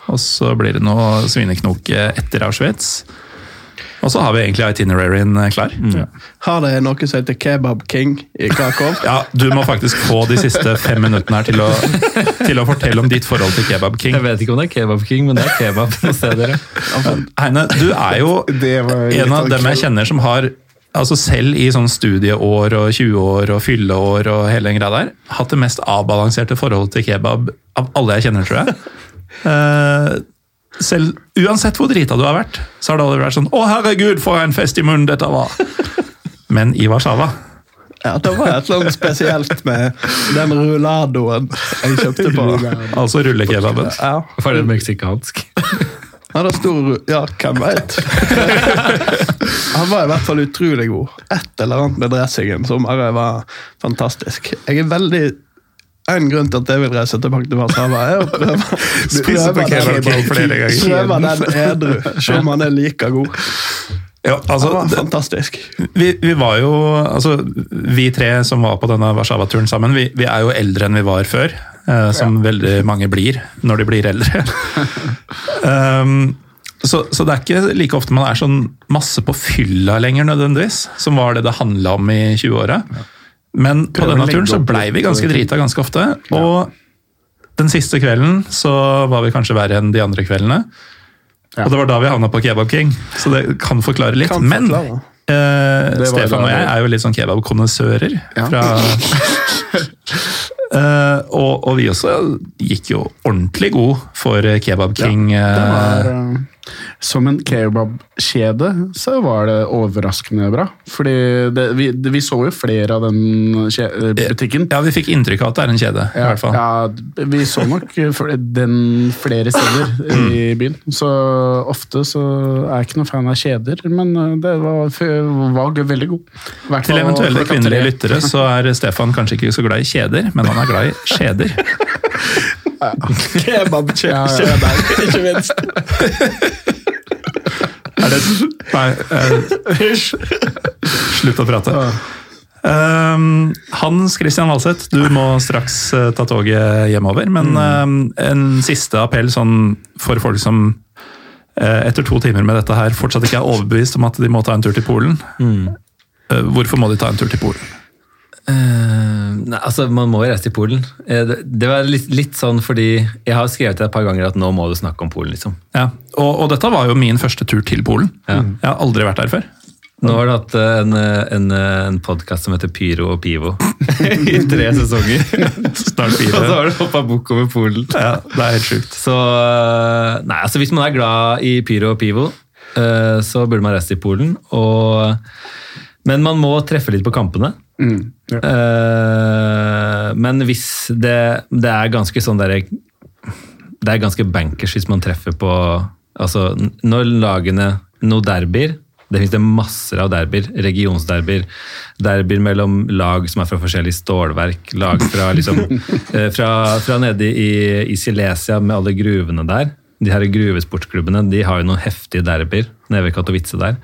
Og så blir det noe svineknoke etter Auschwitz. Og så har vi egentlig itineraryen eh, klar. Har dere noe som heter Kebab King i Krakow? <laughs> Ja, Du må faktisk få de siste fem minuttene her til å, til å fortelle om ditt forhold til Kebab King. Jeg vet ikke om det er Kebab King, men det er kebab <laughs> noen steder. Heine, du er jo <laughs> en av dem jeg kjenner som har altså selv i sånn studieår og 20-år og fylleår og hele den greia der, hatt det mest avbalanserte forholdet til kebab av alle jeg kjenner, tror jeg. Eh, selv, uansett hvor drita du har vært, så har det aldri vært sånn 'Å, herregud, for en fest i munnen dette var'. <laughs> Men i Warszawa Ja, Det var et eller annet spesielt med den rulladoen jeg kjøpte på. <laughs> Altså rullekebaben. Ja, Var den meksikansk? Han har stor Ja, hvem veit? <laughs> Han var i hvert fall utrolig god. Et eller annet med dressingen som bare var fantastisk. Jeg er veldig en grunn til at jeg vil reise tilbake til Warszawa, er å prøve, <laughs> Spise på prøve flere ganger. Prøve den edru, se om han er like god. Ja, altså, det var fantastisk. vi, vi var jo Altså, vi tre som var på denne Warszawa-turen sammen, vi, vi er jo eldre enn vi var før. eh, som veldig mange blir når de blir eldre. <laughs> um, så, så det er ikke like ofte man er sånn masse på fylla lenger, nødvendigvis. Som var det det handla om i 20-åra. Men på denne turen så blei vi ganske drita ganske ofte. Og den siste kvelden så var vi kanskje verre enn de andre kveldene. Ja. Og det var da vi havna på Kebab King, så det kan forklare litt. Kan Men eh, Stefan og jeg er jo litt sånn kebabkonnissører. Ja. <laughs> Eh, og, og vi også gikk jo ordentlig god for Kebab King. Det eh, var, eh, som en kebabkjede så var det overraskende bra. Fordi det, vi, det, vi så jo flere av den kje- eh, butikken. ja, vi fikk inntrykk av at det er en kjede. i hvert fall. Ja, vi så nok den flere steder <clears throat> i byen. Så ofte så er jeg ikke noen fan av kjeder, men eh, det var, var veldig god. I hvert Til eventuelle kvinnelige lyttere så er Stefan kanskje ikke så glad i kjeder, men han er glad i skjeder. <laughs> Kebabkjeder, ikke minst. Er det Nei. eh, slutt å prate. Um, Hans Christian Valseth, du må straks uh, ta toget hjemover. Men um, en siste appell sånn for folk som uh, etter to timer med dette her fortsatt ikke er overbevist om at de må ta en tur til Polen. Eh, hvorfor må de ta en tur til Polen? Eh, nei, altså Man må jo reise til Polen. Eh, det, det var litt, litt sånn fordi jeg har skrevet det et par ganger at nå må du snakke om Polen. liksom. Ja, og, og dette var jo min første tur til Polen. Ja. Jeg har aldri vært der før. Nå har du hatt eh, en, en, en podkast som heter Pyro og Pivo <laughs> i tre sesonger. <laughs> Snart Og så har du hoppa bukk over Polen. Ja, det er helt sjukt. Så Nei, altså hvis man er glad i Pyro og Pivo, uh, så burde man reise til Polen. Og, men man må treffe litt på kampene. Mm, ja. Eh, men hvis det, det er ganske sånn derre Det er ganske bankers hvis man treffer på Altså, når lagene Noe derbyer Det finnes det masser av derbyer. Regionsderbyer. Derbyer mellom lag som er fra forskjellige stålverk. Lag fra, liksom, <laughs> eh, fra, fra nede i, i Silesia med alle gruvene der. De her gruvesportsklubbene de har jo noen heftige derbyer nede ved Katowice der.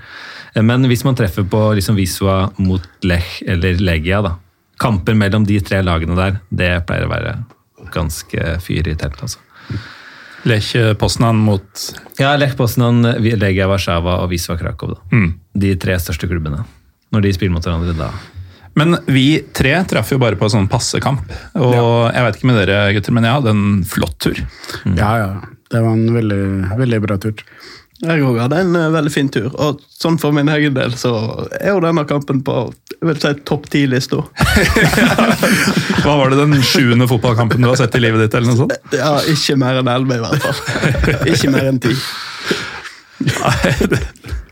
Eh, Men hvis man treffer på liksom Visua mot Lech eller Legia, da, kamper mellom de tre lagene der, det pleier å være ganske fyr i telt. altså. Lech Poznan mot Ja, Lech Poznan, Legia Warszawa og Visua Krakow. Da. mm. De tre største klubbene. Når de spiller mot hverandre da. Men vi tre traff jo bare på sånn passekamp. Og jeg vet ikke med dere gutter, men jeg hadde en flott tur. ja, ja. Det var en veldig, veldig bra tur. Jeg òg hadde en eh, veldig fin tur. Og sånn for min egen del så er jo denne kampen på jeg vil si topp ti-lista. <laughs> Hva var det den sjuende fotballkampen du har sett i livet ditt? eller noe sånt? Ja, ikke mer enn elleve, i hvert fall. <laughs> Ikke mer enn ti. Nei, det,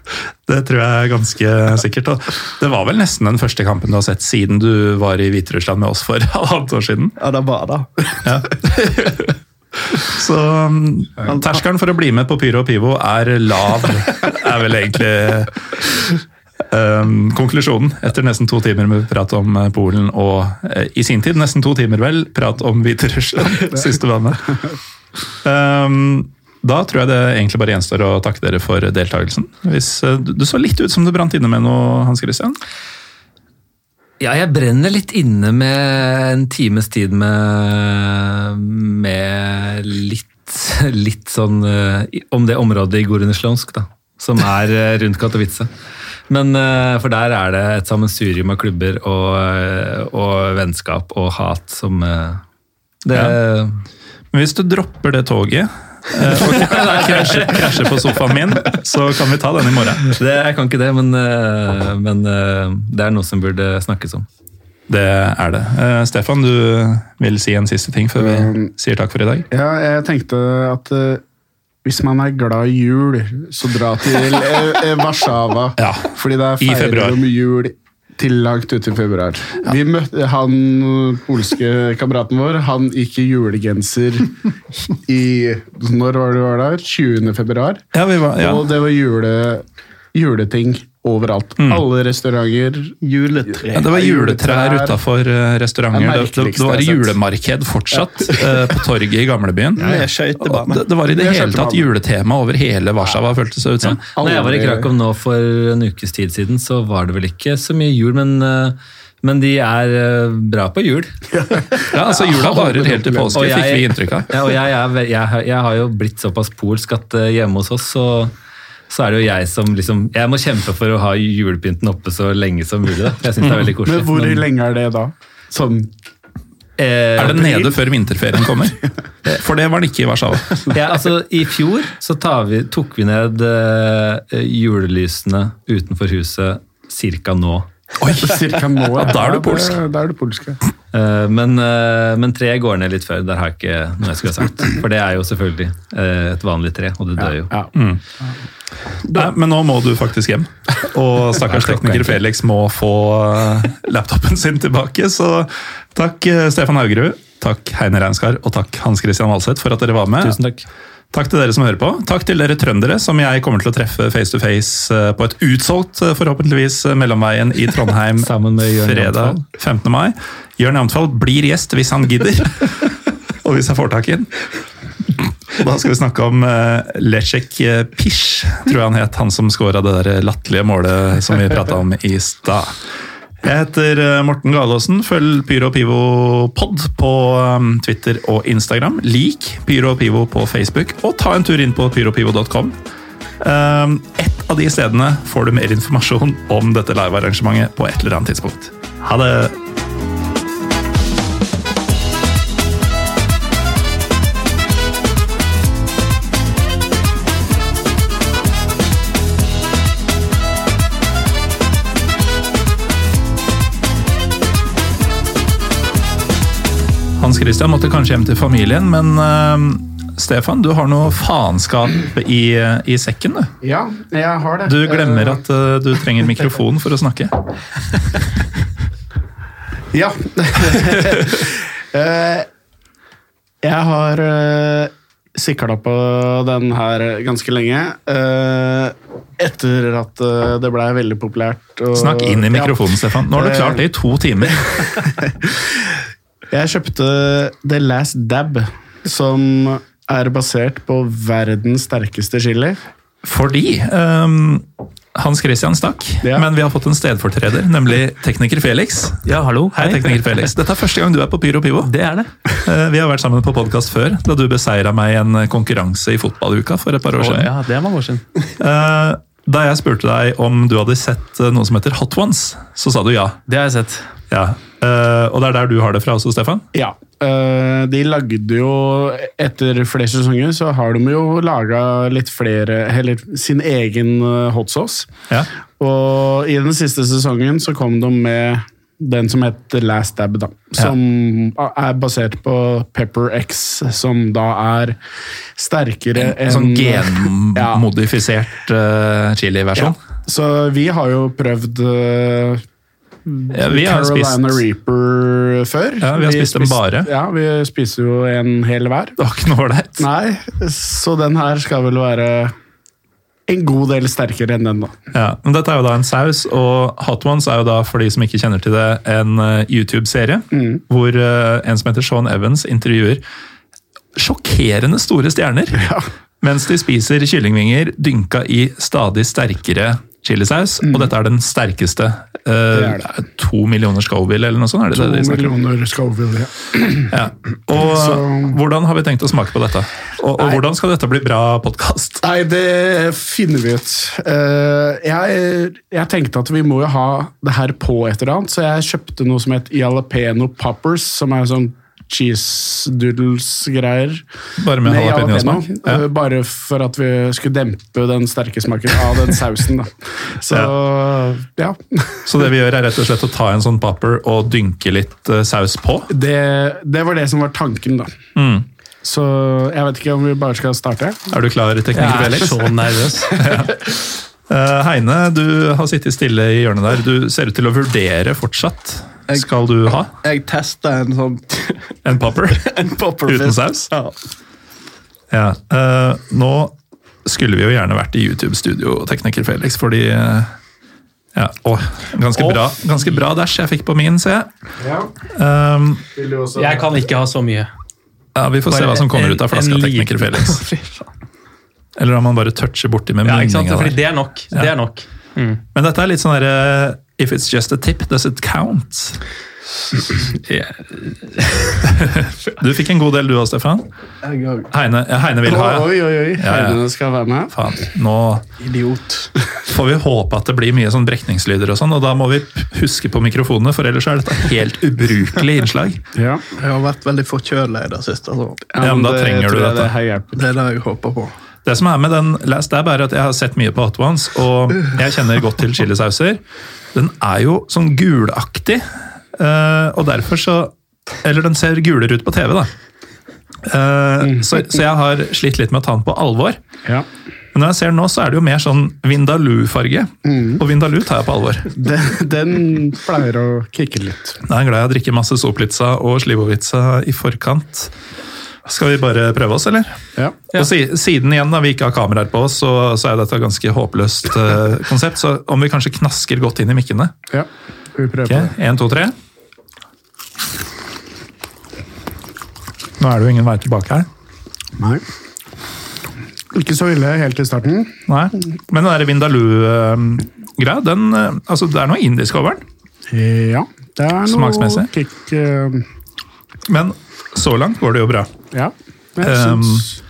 <laughs> det tror jeg er ganske sikkert. Og det var vel nesten den første kampen du har sett siden du var i Hviterussland med oss for halvannet år siden. Ja, det var det. Ja. <laughs> Så um, terskelen for å bli med på Pyro og Pivo er lav, <laughs> er vel egentlig um, konklusjonen. Etter nesten to timer med prat om eh, Polen og uh, i sin tid nesten to timer vel, prat om Hviterussland, <laughs> siste bandet. Um, da tror jeg det egentlig bare gjenstår å takke dere for deltakelsen. Hvis, uh, du så litt ut som du brant inne med noe, Hans Christian. Ja, jeg brenner litt inne med en times tid med, med litt, litt sånn eh, om det området i Gorunislonsk, da. Som er eh, rundt Katowice. Men eh, For der er det et sammensurium av klubber og, og vennskap og hat som det, ja. Men hvis du dropper det toget og krasjer, krasjer på sofaen min, så kan vi ta den i morgen. det Jeg kan ikke det, men, eh, men eh, det er noe som burde snakkes om. Det er det. Uh, Stefan, du vil si en siste ting før vi sier takk for i dag? Ja, jeg tenkte at uh, hvis man er glad i jul, så dra til eh, eh, Warszawa. Ja, Fordi der i feirer februar. de jul til langt ut i februar. Vi møtte han polske kameraten vår. Han gikk i julegenser <laughs> i Når var det du var der? 20. februar. Ja, vi var, ja. Og det var jule, juleting overalt. Alle restauranter. Juletre. Ja, det var juletrær juletrær. utafor restauranter. Det Det, det, var julemarked fortsatt ja. på torget i gamlebyen. Ja. Det, det var i det hele tatt juletema over hele Warszawa, føltes det ut som. Når jeg var i Krakow nå for en ukes tid siden, så var det vel ikke så mye jul, men, eh, men de er eh, bra på jul. <laughs> Ja, altså Jula varer helt til påske, fikk vi inntrykk av. Ja, og jeg, jeg, jeg, har- jeg har jo blitt såpass polsk at eh, hjemme hos oss så, så er det jo jeg som liksom Jeg må kjempe for å ha julepynten oppe så lenge som mulig. Da. Jeg synes det er veldig koselig. Men hvor Men, lenge er det da? Sånn eh, Er det nede før vinterferien kommer? <laughs> For det var det ikke i Warszawa. Ja, altså I fjor så tar vi, tok vi ned eh, julelysene utenfor huset cirka nå. Cirka nå? Ja, da er du Ja, polsk. det- Da er du polsk, ja. Eh, men, eh, men treet går ned litt før. Der har jeg ikke noe jeg skulle ha sagt. For det er jo selvfølgelig eh, et vanlig tre, og det dør jo. ja. Nei, men nå må du faktisk hjem. Og stakkars tekniker Felix må få laptopen sin tilbake. Så takk Stefan Haugerud, takk Heine Reinskar og takk Hans Christian Valseth for at dere var med. Tusen takk. Takk til dere som hører på. Takk til dere trøndere, som jeg kommer til å treffe face to face eh, på et utsolgt, eh, forhåpentligvis, eh, Mellomveien i Trondheim <laughs> Sammen med Jørn fredag 15. mai. Jørn Jamtfall blir gjest hvis han gidder. <laughs> Og hvis jeg får tak i ham. Da skal vi snakke om uh, Leszek Pish, tror jeg han het. Han som scora det der latterlige målet som vi prata om i stad. Jeg heter eh, Morten Galaasen. Følg Pyro Pivo Pod på um, Twitter og Instagram. Lik Pyro Pivo på Facebook, og ta en tur inn på pyropivo.com. Um, et av de stedene får du mer informasjon om dette livearrangementet på et eller annet tidspunkt. Ha det! Hans Christian måtte kanskje hjem til familien, men uh, Stefan, du har noe faenskap i, i sekken, du. ja, jeg har det. Du glemmer at uh, du trenger <laughs> mikrofon for å snakke. Ja. <laughs> Eh, jeg har sikla på den her ganske lenge. etter at det blei veldig populært. og- Snakk inn i Ja. mikrofonen, Stefan. Nå har du klart det i to timer. <laughs> Jeg kjøpte The Last Dab, som er basert på verdens sterkeste chili. Fordi um, Hans Christian stakk, Ja. men vi har fått en stedfortreder, nemlig tekniker Felix. Ja, hallo. Hei, tekniker Felix. Dette er første gang du er på Pyro Pivo. Det er det. Uh, Vi har vært sammen på podkast før, da du beseira meg i en konkurranse i fotballuka for et par år siden. ja, det er mange år siden. Uh, Da jeg spurte deg om du hadde sett eh, noe som heter Hot Ones, så sa du ja. Det har jeg sett. Ja. Uh, Og det er der du har det fra også, Stefan? Ja. Uh, de lagde jo Etter flere sesonger så har de jo laga litt flere Eller sin egen eh, hot sauce. Ja. Og i den siste sesongen så kom de med den som heter Last Dab, da. Som er basert på Pepper X, som da er sterkere enn en Sånn Ja. genmodifisert uh, chili-versjon. Så vi har jo prøvd eh, Ja, vi har Carolina spist Reaper før. Ja, vi har spist dem bare. Ja, vi spiser jo en hel hver. Det var ikke noe ålreit. Nei, så den her skal vel være en god del sterkere enn den, da. Ja, men dette er jo da en saus, og Hot Ones er jo da, for de som ikke kjenner til det, en eh, YouTube-serie Mm. hvor eh, en som heter Sean Evans intervjuer sjokkerende store stjerner mens de spiser kyllingvinger dynka i stadig sterkere chilisaus, og dette er den sterkeste. Uh, Mm. Det er To millioner Scoville, eller noe sånt? er det To det de snakker om? millioner Scoville. Ja. Ja. Og Så- hvordan har vi tenkt å smake på dette? Og, og hvordan skal dette bli bra podkast? Nei, det finner vi ut. Uh, jeg, jeg tenkte at vi må jo ha det her på et eller annet, så jeg kjøpte noe som het jalapeno poppers, som er sånn cheese doodles-greier. Bare med jalapeño-smak? Ja. Eh, Bare for at vi skulle dempe den sterke smaken av den sausen. Da. <laughs> Så ja. Så det vi gjør er rett og slett å ta en sånn popper og dynke litt eh, saus på? Det, det var det som var tanken, da. Mm. Så jeg vet ikke om vi bare skal starte. Er du klar, tekniker Jeg er så nervøs. <laughs> ja. Heine, du har sittet stille i hjørnet der. Du ser ut til å vurdere fortsatt. Jeg- Skal du ha Jeg testa en sånn en popper? <laughs> en popper Uten saus? Ja. Ja. Uh, nå skulle vi jo gjerne vært i YouTube-studio, tekniker Felix, fordi uh, ja, oh, ganske, oh. bra, ganske bra dash jeg fikk på min, ser jeg. Ja. Um, Jeg kan ikke ha så mye. ja, vi får se hva som kommer en- ut av flaska, tekniker Felix. <laughs> Eller om man bare toucher borti med Ja, munninga det er nok. Det er nok. Mm. Men dette er litt sånn derre If it's just a tip, does it count? <clears throat> <laughs> Du fikk en god del du òg, Stefan. Heine, ja, Heine vil ha, ja. Oi, oi, oi. Heine skal være med. Faen, nå Idiot. <laughs> får vi håpe at det blir mye sånn brekningslyder og sånn, og da må vi huske på mikrofonene, for ellers er dette helt ubrukelig innslag. <laughs> Ja. Jeg har vært veldig forkjøla i det siste. Altså. Ja, men da det trenger du dette. Det. Det er det jeg håper på. Det som er med den Last Dab, er at jeg har sett mye på Hot Ones, og jeg kjenner godt til chilisauser. Den er jo sånn gulaktig, eh, og derfor så Eller den ser gulere ut på TV, da. Eh, Så, så jeg har slitt litt med å ta den på alvor. Ja. Men når jeg ser den nå, så er det jo mer sånn Vindaloo-farge. Og Vindaloo tar jeg på alvor. Den, den pleier å kicke litt. Jeg er glad jeg drikker masse soplitza og slivovitza i forkant. Skal vi bare prøve oss, eller? Ja. Og si, siden igjen da vi ikke har kameraer på oss, så, så er dette et ganske håpløst uh, <laughs> konsept. Så om vi kanskje knasker godt inn i mikkene. ja. Vi prøver okay. på det. En, to, tre. Nå er det jo ingen vei tilbake her. Nei. Ikke så ille helt i starten. Nei. Men den der Vindaloo-greia, den eh, Altså, det er noe indisk over den. Ja. Det er noe kick uh... Men så langt går det jo bra. Ja. Jeg Um, syns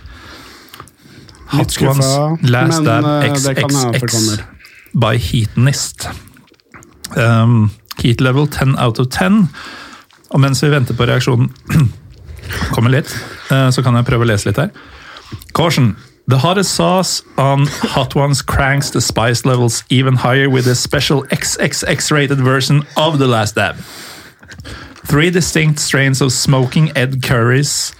Hot skuffa, Ones Last Dab XXX by Heatonist. Um, heat level 10 out of 10. Og mens vi venter på reaksjonen <clears throat> kommer litt, eh, så kan jeg prøve å lese litt her. Caution. The hottest sauce on Hot Ones cranks the spice levels even higher with a special XXX rated version of the last dab. Three distinct strains of smoking Ed Curries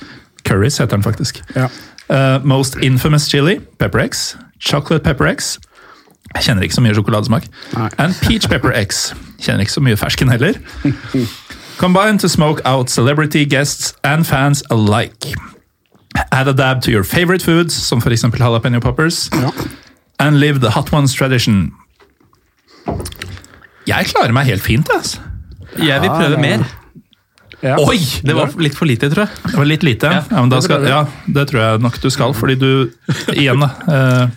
Curries heter den faktisk. Ja. Uh, most infamous chili, Pepper X. Chocolate Pepper X. Jeg kjenner ikke så mye sjokoladesmak. Nei. And Peach Pepper X. Kjenner ikke så mye fersken heller. <laughs> Combined to smoke out celebrity guests and fans alike. Add a dab to your favorite foods, som for eksempel jalapeno poppers. Ja. And live the hot ones tradition. Jeg klarer meg helt fint, altså. Jeg vil prøve mer. Ja. Oi! Det var litt for lite, tror jeg. Det var litt lite. Ja, Ja, men skal, ja, det tror jeg nok du skal, fordi du Igjen, da. Eh,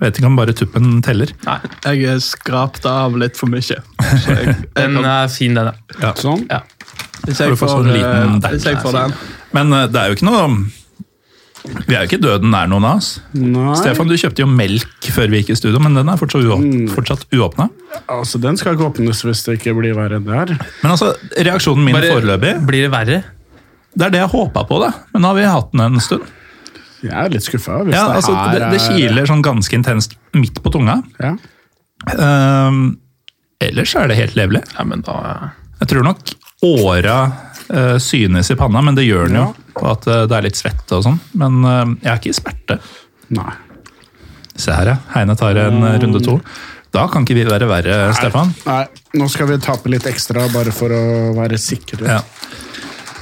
vet ikke om bare tuppen teller. Nei, Jeg er skrapt av litt for mye. Så jeg, jeg <laughs> Den er fin, den. ja. Sånn. Ja. hvis jeg får, sånn liten den, hvis jeg får den Men eh, det er jo ikke noe Vi er jo ikke døden nær noen av oss. Nei, Stefan, du kjøpte jo melk før vi gikk i studio, men den er fortsatt, uåp Mm. fortsatt uåpna. altså den skal ikke åpnes hvis det ikke blir verre enn det her. Men altså, reaksjonen min Bare- foreløpig, Blir det verre? det er det jeg håpa på, da. Men nå har vi hatt den en stund. Jeg er litt skuffa. Ja, det altså, det, det er- kiler sånn ganske intenst midt på tunga. Ja. Um, ellers er det helt levelig. Ja, men da Jeg tror nok åra uh, synes i panna, men det gjør den jo. Og at eh, det er litt svette og sånn. Men eh, jeg er ikke i smerte. Nei. Se her, ja. Heine tar en eh, runde to. Da kan ikke vi være verre, Stefan. Nei, nå skal vi tape litt ekstra bare for å være sikre. Ja.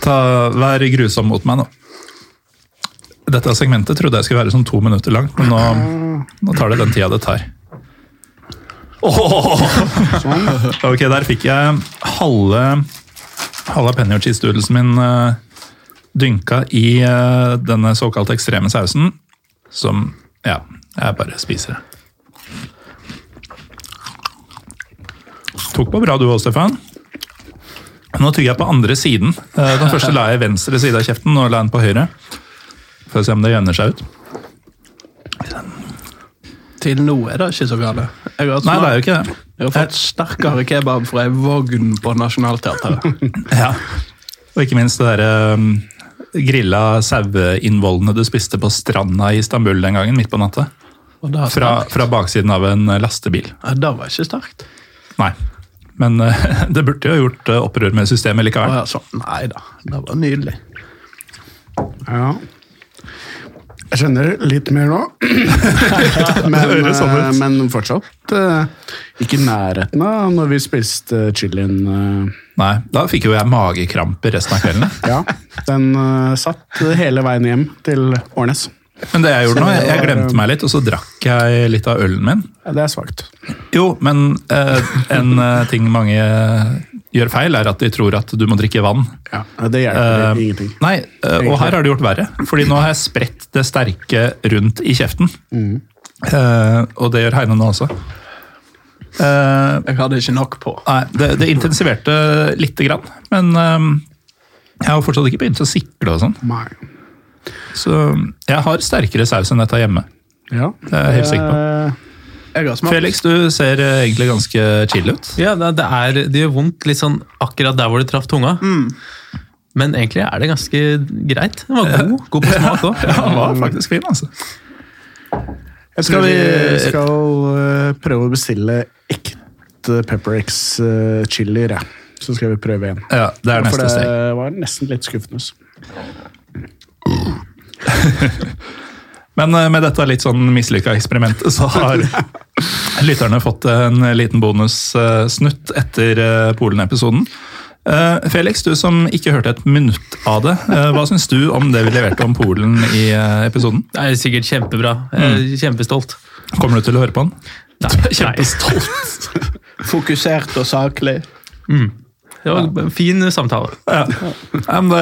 Ta, vær grusom mot meg nå. Dette segmentet trodde jeg skulle være sånn to minutter langt, men nå, nå tar det den tida det tar. Åh! <laughs> Ok, der fikk jeg halve jalapeno cheese-doodlesen min eh, dynka i eh, denne såkalte ekstreme sausen, som Ja, jeg bare spiser det. Tok på bra du òg, Stefan. Nå tygger jeg på andre siden. Eh, Den første la jeg i venstre side av kjeften, nå la jeg den på høyre. For å se om det jevner seg ut. Til nå er det ikke så har, Nei, det er jo ikke det. jeg har fått sterkere kebab fra ei vogn på Nationaltheatret. <laughs> Ja. Og ikke minst det derre um, grilla saueinnvollene du spiste på stranda i Istanbul den gangen, midt på natta. Og det, Fra, fra baksiden av en eh, lastebil. ja, det var ikke sterkt. Nei. Men eh, <laughs> det burde jo gjort eh, opprør med systemet likevel. ja, så, Nei da, det var nydelig. Ja. Jeg skjønner litt mer nå. <laughs> men, sånn men fortsatt eh, ikke i nærheten av når vi spiste chilien. eh, Nei, da fikk jo jeg magekramper resten av kvelden. <laughs> ja, den satt hele veien hjem til Årnes. Men det jeg gjorde nå, jeg, glemte meg litt, og så drakk jeg litt av ølen min. Det er svakt. Jo, men en ting mange gjør feil, er at de tror at du må drikke vann. Ja, det hjelper Eh, ingenting. Nei, uh, og her har det gjort verre. Fordi nå har jeg spredt det sterke rundt i kjeften. Mm. Uh, og det gjør Heine nå også. Eh, Jeg hadde ikke nok på. nei, det, det intensiverte lite grann, men jeg har fortsatt ikke begynt å sikle og sånn. Nei. Så jeg har sterkere saus enn dette hjemme. Ja, Det er jeg helt sikker på. Eh, Jeg har smakt. Felix, du ser eh, egentlig ganske chill ut. Ja, det, er, det gjør vondt litt sånn akkurat der hvor det traff tunga. Mm. Men egentlig er det ganske greit. Den var god. God på smak òg. <laughs> Ja, den var faktisk fin, altså. Jeg Skal vi vi- skal eh, prøve å bestille ekte Pepper X uh, chilier, ja. Så skal vi prøve igjen. Ja, det er For neste det steg. var nesten litt skuffende. <laughs> Men eh, med dette litt sånn mislykka eksperimentet, <laughs> så har lytterne fått en liten bonussnutt etter eh, Polen-episoden. Eh, Felix, du som ikke hørte et minutt av det, eh, hva syns du om det vi leverte om Polen i eh, episoden? Det er sikkert kjempebra. Er kjempestolt. Kommer du til å høre på den? Nei, <laughs> Kjempestolt. Fokusert og saklig. Det var en fin samtale. Ja. Men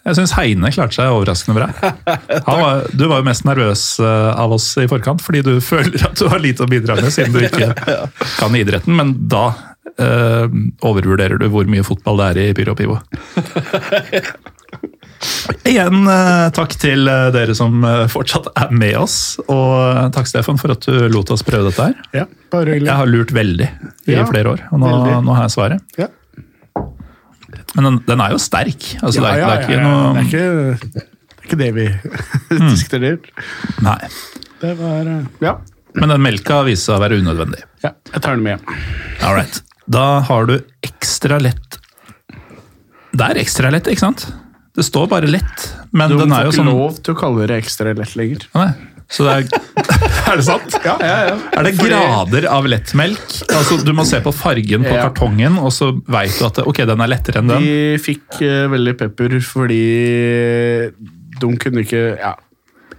jeg syns Heine klarte seg overraskende bra. Han var, du var jo mest nervøs eh, av oss i forkant, fordi du <laughs> føler at du har lite å bidra med siden du ikke <laughs> kan idretten, men da eh, overvurderer du hvor mye fotball det er i Pyro Pivo. Igjen eh, takk til eh, dere som eh, fortsatt er med oss, og takk Stefan for at du lot oss prøve dette her. Ja, bare hyggelig. Jeg har lurt veldig i Ja, flere år, og nå, nå har jeg svaret. Ja. Men den, den er jo sterk. Altså, det, er, det er ikke ja, noe Mm. Det er ikke det, er ikke det vi <laughs> diskuterer. Nei. Det var eh, Ja. Men den melka viser seg å være unødvendig. ja jeg tar den med hjem. All right. Da har du ekstra lett Det er ekstra lett, ikke sant? Det står bare lett, men Du den er jo ikke sånn lov til å kalle det ekstra lett lenger. Nei. Så det er <laughs> Er det sant? Ja, ja, ja. Er det grader av lettmelk? Altså, Du må se på fargen på Ja. kartongen, og så veit du at det, ok, den er lettere enn den. De fikk uh, veldig pepper fordi de kunne ikke ja,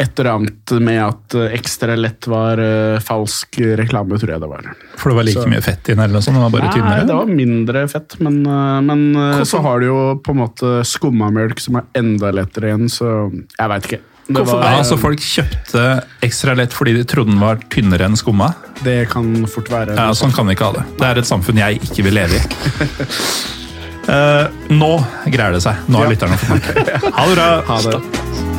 Et eller annet med at eh, ekstra lett var uh, falsk reklame, tror jeg det var. For det var like Så- mye fett i den, eller noe sånt? det var bare Nei, tynnere? det var mindre fett, men, uh, men så har du jo på en måte skummamelk som er enda lettere igjen, så jeg veit ikke. Det, Ja, så Folk kjøpte ekstra lett fordi de trodde den var tynnere enn skumma? det kan fort være. Ja, Sånn kan vi ikke ha det. Det er et samfunn jeg ikke vil leve i. uh, <laughs> nå greier det seg. Nå har Ja. lytterne fått nok. <laughs> Ha det bra. Ha det.